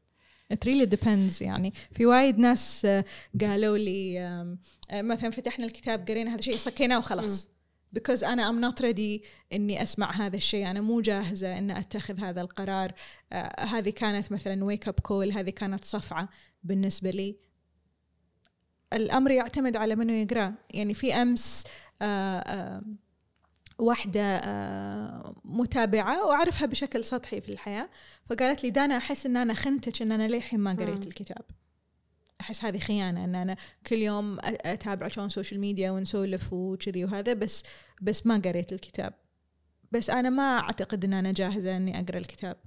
It really depends يعني. في وايد ناس آه، قالوا لي آه، مثلا فتحنا الكتاب قرينا هذا الشيء صكيناه وخلاص. because أنا I'm not ready إني أسمع هذا الشيء. أنا مو جاهزة ان أتخذ هذا القرار. آه هذه كانت مثلا wake-up call هذه كانت صفعة بالنسبة لي. الأمر يعتمد على منو يقراه يعني في أمس آه آه واحدة آه متابعة وأعرفها بشكل سطحي في الحياة. فقالت لي دانا أحس إن أنا خنتك إن أنا للحين ما قريت. الكتاب. أحس هذه خيانة إن أنا كل يوم أتابع شلون social media ونسولف وكذي وهذا بس بس ما قريت الكتاب. بس أنا ما أعتقد إن أنا جاهزة إني أقرأ الكتاب.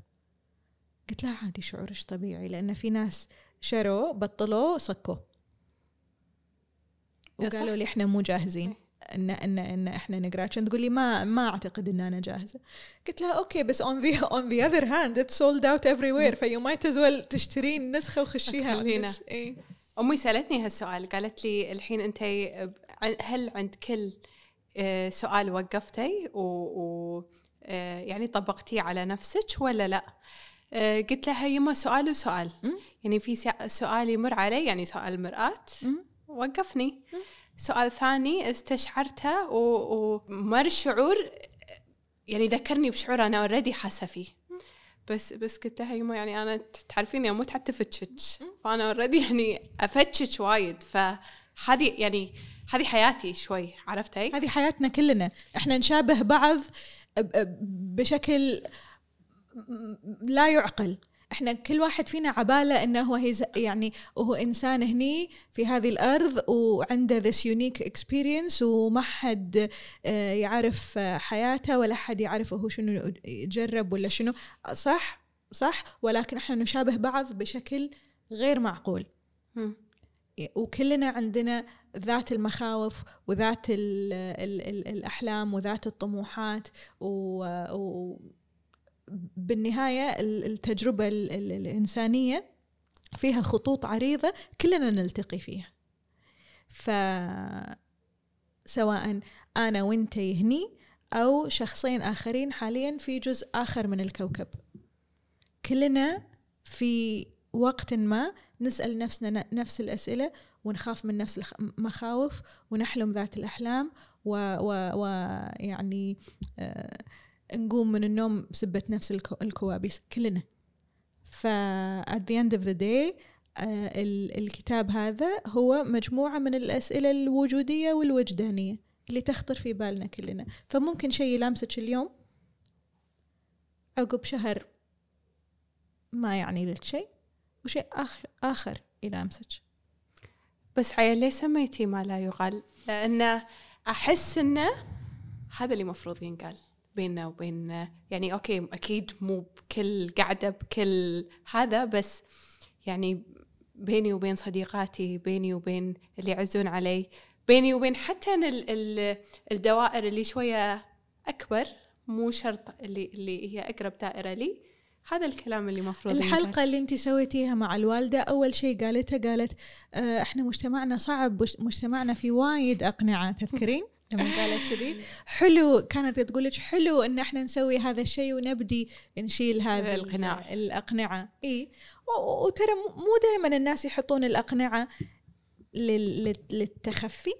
قلت لها عادي شعورش طبيعي؟ لأن في ناس شروا بطلوا صكوا. وقالوا لي إحنا مو جاهزين. ان ان إن إحنا نقرأ كنت تقول لي ما ما أعتقد إن أنا جاهزة قلت لها okay بس on the on the other hand it's sold out everywhere فيو might as well تشترين نسخه وخشيها. عندك. إيه. أمي سألتني هالسؤال قالت لي الحين أنت هل عند كل آه، سؤال وقفتي و, و آه، يعني طبقتيه على نفسك ولا لا آه، قلت لها يما سؤال وسؤال. يعني في سؤال يمر علي يعني سؤال مرآة. وقفني سؤال ثاني استشعرته ومر شعور يعني ذكرني بشعور أنا اوريدي حاسة فيه. بس بس قلت لها يما يعني أنا ت- تعرفيني أموت حتى فأنا اوريدي يعني افتشك وايد. فهذه يعني هذه حياتي شوي عرفتي؟ هذه حياتنا كلنا. إحنا نشابه بعض بشكل لا يعقل. إحنا كل واحد فينا عبالة إنه هو هيز يعني وهو إنسان هني في هذه الأرض وعنده this unique experience وما حد آه، يعرف حياته ولا حد يعرف هو شنو يجرب ولا شنو. صح؟ صح؟ ولكن إحنا نشابه بعض بشكل غير معقول. وكلنا عندنا ذات المخاوف وذات ال ال ال الأحلام وذات الطموحات و, و بالنهاية ال- التجربة ال- ال- الإنسانية فيها خطوط عريضة كلنا نلتقي فيها. ف سواء أنا وإنتي هني أو شخصين آخرين حاليا في جزء آخر من الكوكب. كلنا في وقت ما نسأل نفسنا نفس الأسئلة ونخاف من نفس المخاوف ونحلم ذات الأحلام ويعني و... يعني آه نقوم من النوم بسبة نفس الكو... الكوابيس كلنا. ف at the end of the day آه ال- الكتاب هذا هو مجموعة من الأسئلة الوجودية والوجدانية اللي تخطر في بالنا كلنا. فممكن شيء يلامسك اليوم؟ عقب شهر ما يعني لك شيء؟ وشيء آخر, آخر يلامسك. بس عيل ليه سميتي ما لا يقال؟ لأن أحس إنه هذا اللي مفروض ينقال. بيننا وبين يعني أوكي أكيد مو بكل قعدة بكل هذا بس يعني بيني وبين صديقاتي بيني وبين اللي يعزون علي بيني وبين حتى ال- ال- الدوائر اللي شوية أكبر مو شرط اللي اللي هي أقرب دائرة لي هذا الكلام اللي مفروض ينقال. الحلقة اللي انت سويتيها مع الوالدة أول شيء قالتها قالت آه إحنا مجتمعنا صعب مجتمعنا في وايد أقنعة تذكرين؟ *laughs* لما قالت كذي. *laughs* حلو كانت تقول لك حلو إن إحنا نسوي هذا الشيء ونبدي نشيل هذا ال- القناع. الأقنعة. إي. وترى مو- دائما الناس يحطون الأقنعة لل- لل- للتخفي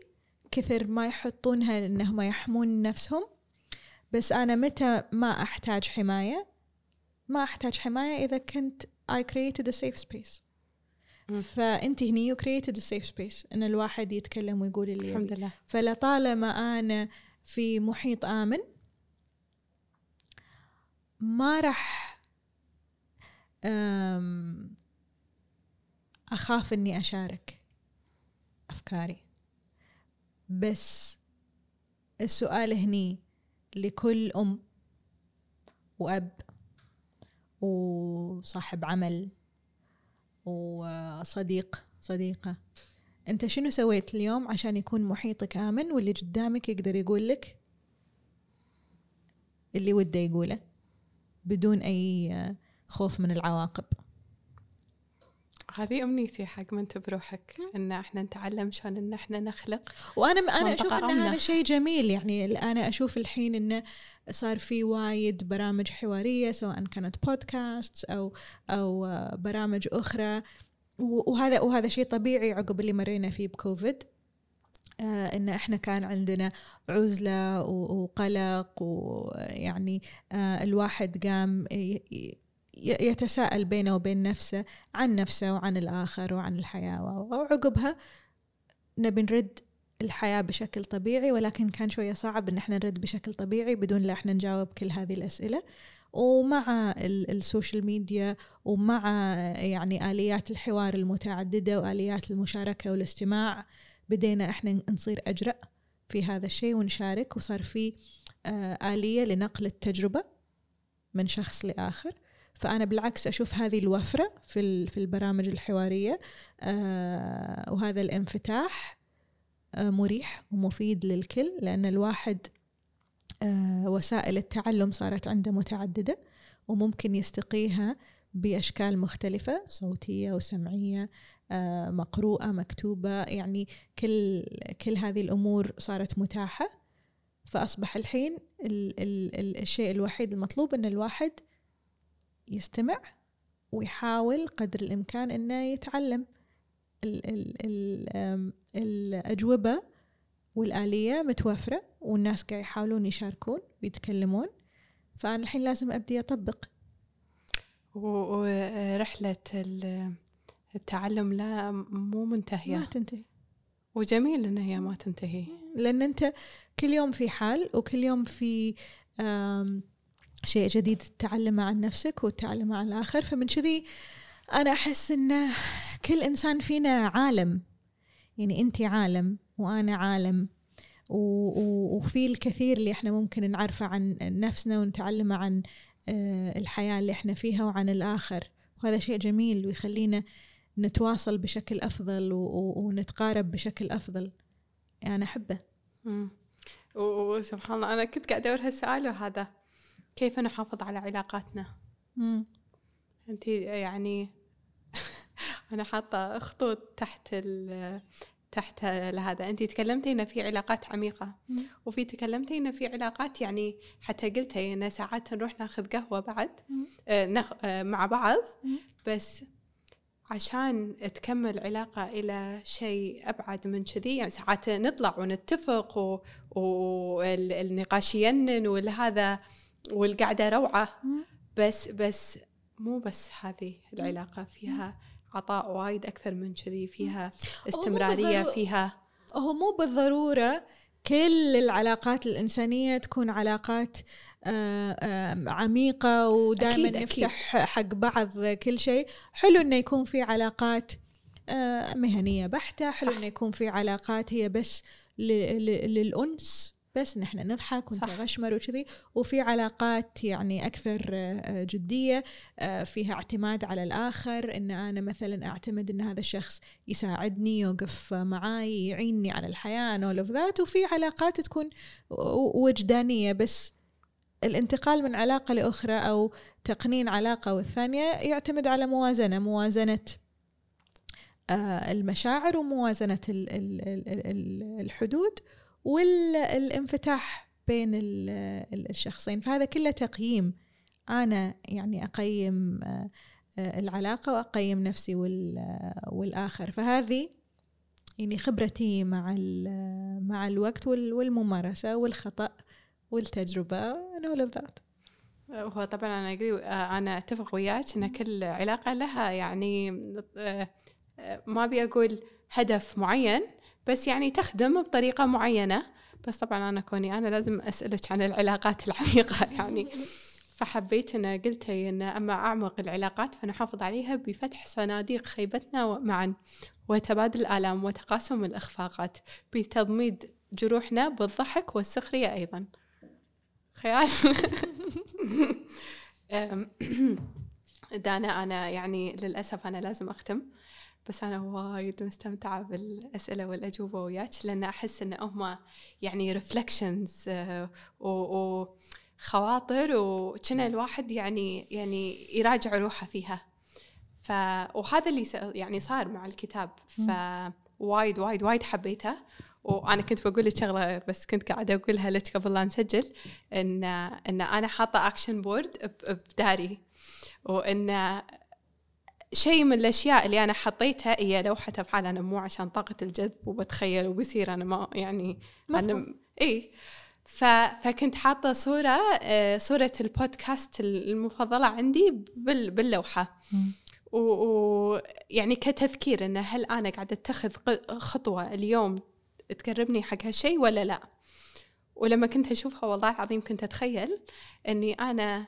كثر ما يحطونها انهم يحمون نفسهم. بس أنا متى ما أحتاج حماية؟ ما أحتاج حماية إذا كنت I created a safe space. فانت هني created a safe space إن الواحد يتكلم ويقول اللي الحمد. لله فلطالما أنا في محيط آمن ما راح أم، أخاف إني أشارك أفكاري بس السؤال هني لكل أم وأب وصاحب عمل وصديق صديقة. أنت شنو سويت اليوم عشان يكون محيطك آمن واللي قدامك يقدر يقول لك اللي وده يقوله بدون أي خوف من العواقب؟ هذه أمنيتي حق انت بروحك إن إحنا نتعلم شلون إن إحنا نخلق. وأنا أنا أشوف إن. هذا شيء جميل يعني أنا أشوف الحين انه صار في وايد برامج حوارية سواء كانت بودكاست أو أو برامج أخرى. وهذا وهذا شيء طبيعي عقب اللي مرينا فيه بكوفيد. آه إن إحنا كان عندنا عزلة وقلق ويعني آه الواحد قام يتساءل بينه وبين نفسه عن نفسه وعن الآخر وعن الحياة وعقبها نبي نرد الحياة بشكل طبيعي ولكن كان شوية صعب إن إحنا نرد بشكل طبيعي بدون لا إحنا نجاوب كل هذه الأسئلة. ومع ال- السوشيال ميديا ومع يعني آليات الحوار المتعددة وآليات المشاركة والاستماع بدينا إحنا نصير أجرأ في هذا الشيء ونشارك وصار في آه، آلية لنقل التجربة من شخص لآخر. فأنا بالعكس أشوف هذه الوفرة في في البرامج الحوارية آه، وهذا الانفتاح آه، مريح ومفيد للكل لأن الواحد آه، وسائل التعلم صارت عنده متعددة وممكن يستقيها بأشكال مختلفة صوتية وسمعية مقروءة مكتوبة يعني كل كل هذه الأمور صارت متاحة. فأصبح الحين ال ال ال الشيء الوحيد المطلوب أن الواحد يستمع ويحاول قدر الإمكان أنه يتعلم ال ال ال الأجوبة والآلية متوفرة والناس قاعد يحاولون يشاركون ويتكلمون. فأنا الحين لازم أبدي أطبق. ورحلة ال- التعلم لا مو ما منتهية تنتهي. وجميل ان هي ما تنتهي. لأن أنت كل يوم في حال وكل يوم في شيء جديد تتعلمه عن نفسك وتتعلمه عن الآخر فمن كذي أنا أحس إن كل إنسان فينا عالم. يعني أنت عالم وأنا عالم وفي الكثير اللي إحنا ممكن نعرفه عن نفسنا ونتعلمه عن آه، الحياة اللي إحنا فيها وعن الآخر. وهذا شيء جميل ويخلينا نتواصل بشكل أفضل ونتقارب بشكل أفضل. أنا أحبه. وسبحان الله. أنا كنت قاعدة ادور هالسؤال وهذا. كيف نحافظ على علاقاتنا مم. أنت يعني *laughs* أنا حاطة خطوط تحت ال تحت هذا أنت تكلمتي ان في علاقات عميقة مم. وفي تكلمتي ان في علاقات يعني حتى قلتي إن ساعات نروح ناخذ قهوة بعد. آه، نخ... آه، مع بعض مم. بس عشان تكمل علاقة إلى شيء أبعد من كذي يعني ساعات نطلع ونتفق والنقاش ينن والهذا والقعدة روعة مم. بس بس مو بس هذه العلاقة فيها عطاء وايد أكثر من كذي فيها استمرارية بالضرو- فيها هو مو بالضرورة كل العلاقات الإنسانية تكون علاقات آه، آه، عميقة ودائما. نفتح حق بعض كل شيء حلو إنه يكون في علاقات آه، مهنية بحتة حلو. إنه يكون في علاقات هي بس للأنس بس نحن نضحك. ونتغشمر وكذي. وفي علاقات يعني أكثر آه، جدية آه، فيها اعتماد على الآخر. إن أنا مثلا أعتمد إن هذا الشخص يساعدني يوقف معاي يعيني على الحياة and all of that. وفي علاقات تكون و- وجدانية. بس الانتقال من علاقة لأخرى أو تقنين علاقة والثانية يعتمد على موازنة. موازنة آه، المشاعر ال- الحدود. والانفتاح بين ال- ال- الشخصين. فهذا كله تقييم. أنا يعني أقيم آه، آه، العلاقة وأقيم نفسي وال- آه، والآخر. فهذه يعني خبرتي مع مع الوقت وال- والممارسة والخطأ والتجربة and all of that. هو طبعا أنا اجري أنا أتفق وياك إن كل علاقة لها يعني آه، آه، ما أبي أقول هدف معين بس يعني تخدم بطريقة معينة. بس طبعا أنا كوني أنا لازم أسألك عن العلاقات *laughs* العميقة يعني. فحبيت أن قلتي أن أما أعمق العلاقات فنحافظ عليها بفتح صناديق خيبتنا معا وتبادل الالام وتقاسم الأخفاقات بتضميد جروحنا بالضحك والسخرية أيضا. خيال. *laughs* دانا *clears throat* أنا يعني للأسف أنا لازم أختم. بس أنا وايد مستمتعة بالأسئلة والأجوبة وياك لأن أحس إن هم يعني ريفلكشنز وخواطر وكنا الواحد يعني يعني يراجع روحه فيها. ف وهذا اللي. يعني صار مع الكتاب. فوايد وايد وايد حبيته. وأنا كنت بقول لك شغلة بس كنت قاعدة أقولها لك قبل لا نسجل ان إن أنا حاطة action board بداري. وإن شيء من الأشياء اللي أنا حطيتها هي لوحة أفعال أنا مو عشان طاقة الجذب وبتخيل وبصير أنا ما يعني أنا إي. ف... فكنت حاطة صورة آه، صورة البودكاست المفضلة عندي بال... باللوحة. ويعني و... كتذكير انه هل أنا قاعدة أتخذ خطوة اليوم تقربني حق هالشيء ولا لا؟ ولما كنت أشوفها والله العظيم كنت أتخيل إني أنا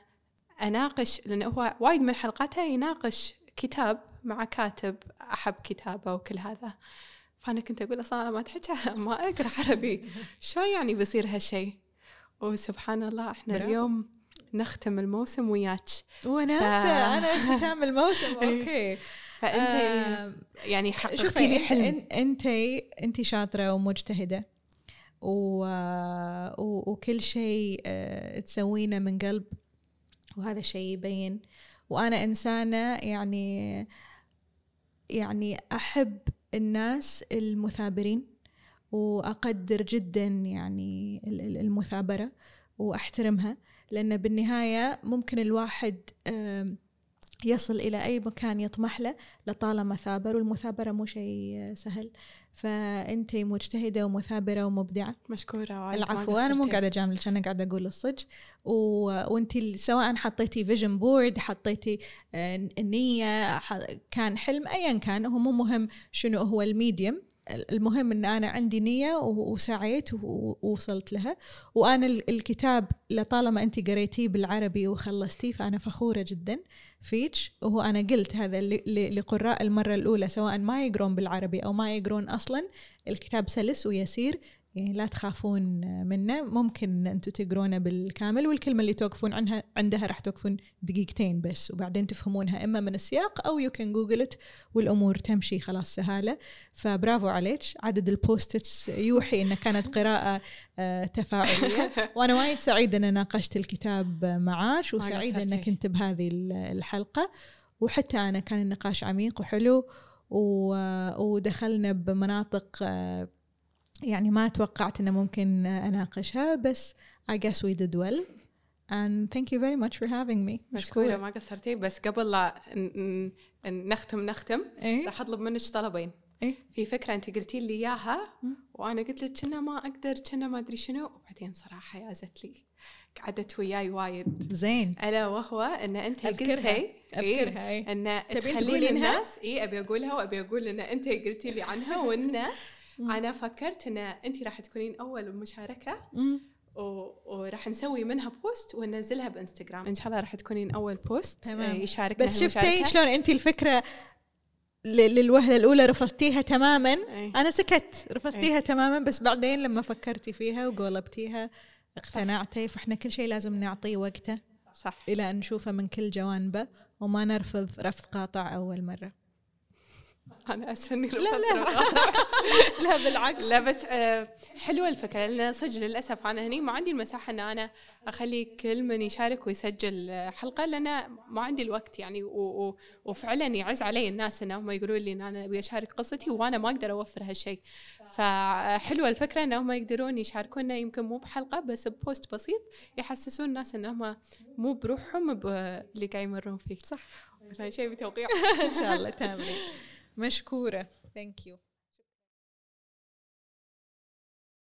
أناقش لأنه هو وايد من حلقاتها يناقش كتاب مع كاتب أحب كتابه وكل هذا. فأنا كنت أقول أصلا ما تحكي *laughs* ما أقرأ عربي. *laughs* شلون يعني بيصير هالشيء وسبحان الله إحنا برافو. اليوم نختم الموسم وياك. وناسة ف... أنا ختام الموسم. *laughs* أوكي. فانت آه يعني حققتي لي حلم. انت انت شاطرة ومجتهدة. و... و... وكل شيء آه، تسوينه من قلب. وهذا شيء يبين وأنا إنسانة يعني يعني أحب الناس المثابرين وأقدر جدا يعني المثابرة وأحترمها لأن بالنهاية ممكن الواحد يصل إلى أي مكان يطمح له لطالما ثابر والمثابرة مو شيء سهل. فأنت مجتهدة ومثابرة ومبدعة. مشكورة وايد العفو أنا مو قاعدة أجاملك أنا قاعدة أقول الصج و... وأنت سواء حطيتي vision board حطيتي النية كان حلم أيا كان هو مو مهم شنو هو ال medium المهم إن أنا عندي نية وسعيت ووصلت لها. وأنا الكتاب لطالما أنت قريتيه بالعربي وخلصتيه فأنا فخورة جدا. فيك وهو أنا قلت هذا لقراء المرة الأولى سواء ما يقرون بالعربي أو ما يقرون أصلا الكتاب سلس ويسير. يعني لا تخافون منه. ممكن أنتم تقرونه بالكامل والكلمة اللي توقفون عنها عندها راح توقفون دقيقتين بس وبعدين تفهمونها إما من السياق أو يو كان جوجل والأمور تمشي خلاص سهالة. فبرافو عليك. عدد البوستس يوحي انها كانت قراءة آه، تفاعلية. *laughs* وأنا وايد سعيدة إن ناقشت الكتاب معاش وسعيدة إنك كنت بهذه الحلقة. وحتى أنا كان النقاش عميق وحلو ودخلنا بمناطق آه، يعني ما توقعت إنه ممكن أناقشها بس I guess we did well. And thank you very much for having me. مشكورة. ما قصرتي بس قبل لا نختم نختم. إيه؟ راح أطلب منك طلبين. إيه؟ في فكرة أنت قلتي لي إياها وأنا قلت لك كنا ما أقدر كنا ما أدري شنو. وبعدين صراحة يازت لي. قعدت وياي وايد. زين. ألا وهو إن أنت قلتي أذكرها إيه. إن تخلين الناس اي أبي أقولها وأبي أقول إن أنت قلتي لي عنها وانه أنا فكرت إن انت راح تكونين أول مشاركة وراح نسوي منها post وننزلها بإنستغرام. إن شاء الله راح تكونين أول post تمام. يشاركنا بس شفتي شلون انت الفكرة للوهلة الأولى رفضتيها تماما؟ أي. أنا سكت. رفضتيها أي. تماما. بس بعدين لما فكرتي فيها وقولبتيها اقتنعتي فإحنا كل شيء لازم نعطيه وقته صح. إلى أن نشوفه من كل جوانبه وما نرفض رفض قاطع أول مرة. أنا اسفه اني لا. لا *laughs* لا بالعكس. لا بس آه، حلوة الفكرة لأن صدق للأسف أنا هني ما عندي المساحة إن أنا أخلي كل من يشارك ويسجل حلقة لأن ما عندي الوقت يعني وفعلا يعز علي الناس انهم يقولوا لي إن أنا أبي أشارك قصتي وأنا ما أقدر أوفر هالشيء. فحلوه الفكرة انهم يقدرون يشاركونا يمكن مو بحلقة بس ببوست بسيط يحسسون الناس انهم مو بروحهم باللي قاعد يمرون فيه. صح. شيء بتوقيع. *laughs* إن شاء الله. *laughs* تامرين مشكورة ثانك يو